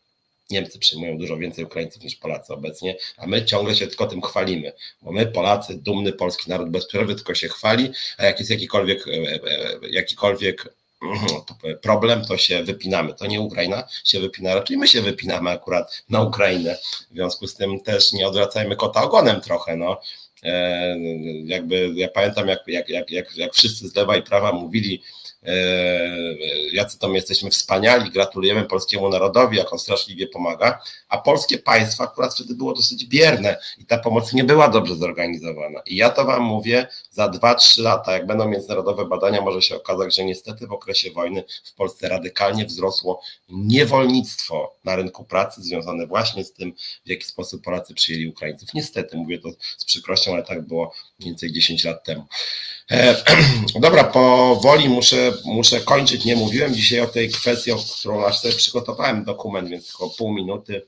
Speaker 1: Niemcy przyjmują dużo więcej Ukraińców niż Polacy obecnie, a my ciągle się tylko tym chwalimy, bo my Polacy, dumny polski naród bez przerwy tylko się chwali, a jak jest jakikolwiek, e, e, jakikolwiek mhm, (clears throat) problem, to się wypinamy. To nie Ukraina się wypina, raczej my się wypinamy akurat na Ukrainę. W związku z tym też nie odwracajmy kota ogonem trochę. No. E, jakby ja pamiętam, jak, jak, jak, jak, jak wszyscy z lewa i prawa mówili, E, jacy tam jesteśmy wspaniali, gratulujemy polskiemu narodowi, jak on straszliwie pomaga, a polskie państwo akurat wtedy było dosyć bierne i ta pomoc nie była dobrze zorganizowana. I ja to Wam mówię, za 2-3 lata, jak będą międzynarodowe badania, może się okazać, że niestety w okresie wojny w Polsce radykalnie wzrosło niewolnictwo na rynku pracy związane właśnie z tym, w jaki sposób Polacy przyjęli Ukraińców. Niestety, mówię to z przykrością, ale tak było mniej więcej 10 lat temu. E, (clears throat) dobra, powoli muszę, muszę kończyć. Nie mówiłem dzisiaj o tej kwestii, o którą aż sobie przygotowałem dokument, więc tylko pół minuty.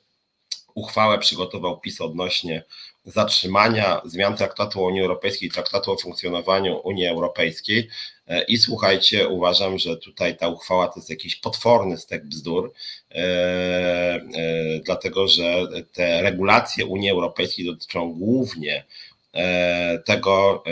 Speaker 1: Uchwałę przygotował PiS odnośnie zatrzymania zmian traktatu o Unii Europejskiej, traktatu o funkcjonowaniu Unii Europejskiej. E, I słuchajcie, uważam, że tutaj ta uchwała to jest jakiś potworny stek bzdur, e, e, dlatego że te regulacje Unii Europejskiej dotyczą głównie tego, e,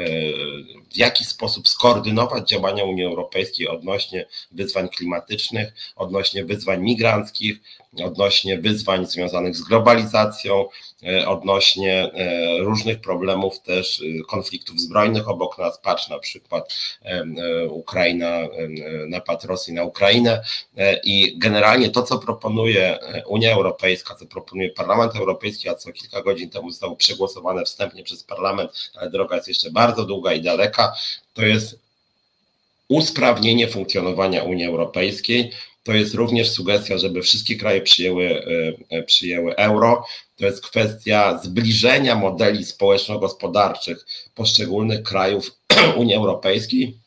Speaker 1: w jaki sposób skoordynować działania Unii Europejskiej odnośnie wyzwań klimatycznych, odnośnie wyzwań migranckich, odnośnie wyzwań związanych z globalizacją, e, odnośnie e, różnych problemów też e, konfliktów zbrojnych obok nas. Patrz na przykład Ukraina, napad Rosji na Ukrainę i generalnie to, co proponuje Unia Europejska, co proponuje Parlament Europejski, a co kilka godzin temu zostało przegłosowane wstępnie przez Parlament, ale droga jest jeszcze bardzo długa i daleka, to jest usprawnienie funkcjonowania Unii Europejskiej, to jest również sugestia, żeby wszystkie kraje przyjęły, e, przyjęły euro. To jest kwestia zbliżenia modeli społeczno-gospodarczych poszczególnych krajów (clears throat) Unii Europejskiej.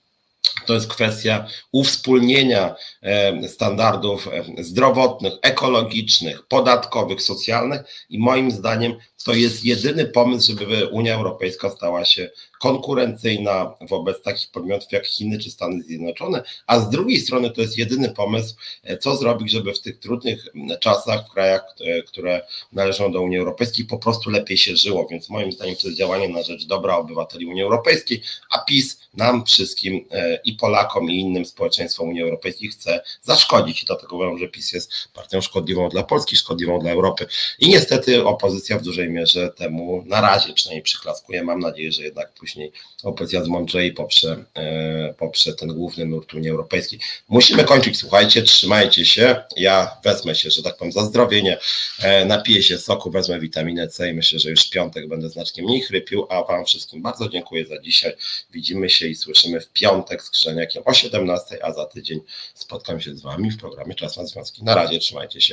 Speaker 1: To jest kwestia uwspólnienia e, standardów e, zdrowotnych, ekologicznych, podatkowych, socjalnych i moim zdaniem to jest jedyny pomysł, żeby Unia Europejska stała się konkurencyjna wobec takich podmiotów jak Chiny czy Stany Zjednoczone, a z drugiej strony to jest jedyny pomysł, e, co zrobić, żeby w tych trudnych czasach w krajach, e, które należą do Unii Europejskiej, po prostu lepiej się żyło. Więc moim zdaniem to jest działanie na rzecz dobra obywateli Unii Europejskiej, a PiS nam wszystkim e, i Polakom i innym społeczeństwom Unii Europejskiej chce zaszkodzić. I dlatego uważam, że PiS jest partią szkodliwą dla Polski, szkodliwą dla Europy. I niestety opozycja w dużej mierze temu na razie przynajmniej przyklaskuje. Mam nadzieję, że jednak później opozycja zmądrze i poprze, e, poprze ten główny nurt Unii Europejskiej. Musimy kończyć, słuchajcie, trzymajcie się. Ja wezmę się, że tak powiem, za zdrowienie, e, napiję się soku, wezmę witaminę C i myślę, że już w piątek będę znacznie mniej chrypił, a Wam wszystkim bardzo dziękuję za dzisiaj. Widzimy się i słyszymy w piątek z Krzyżeniakiem o 17, a za tydzień spotkam się z Wami w programie Czas na Związki. Na razie, trzymajcie się.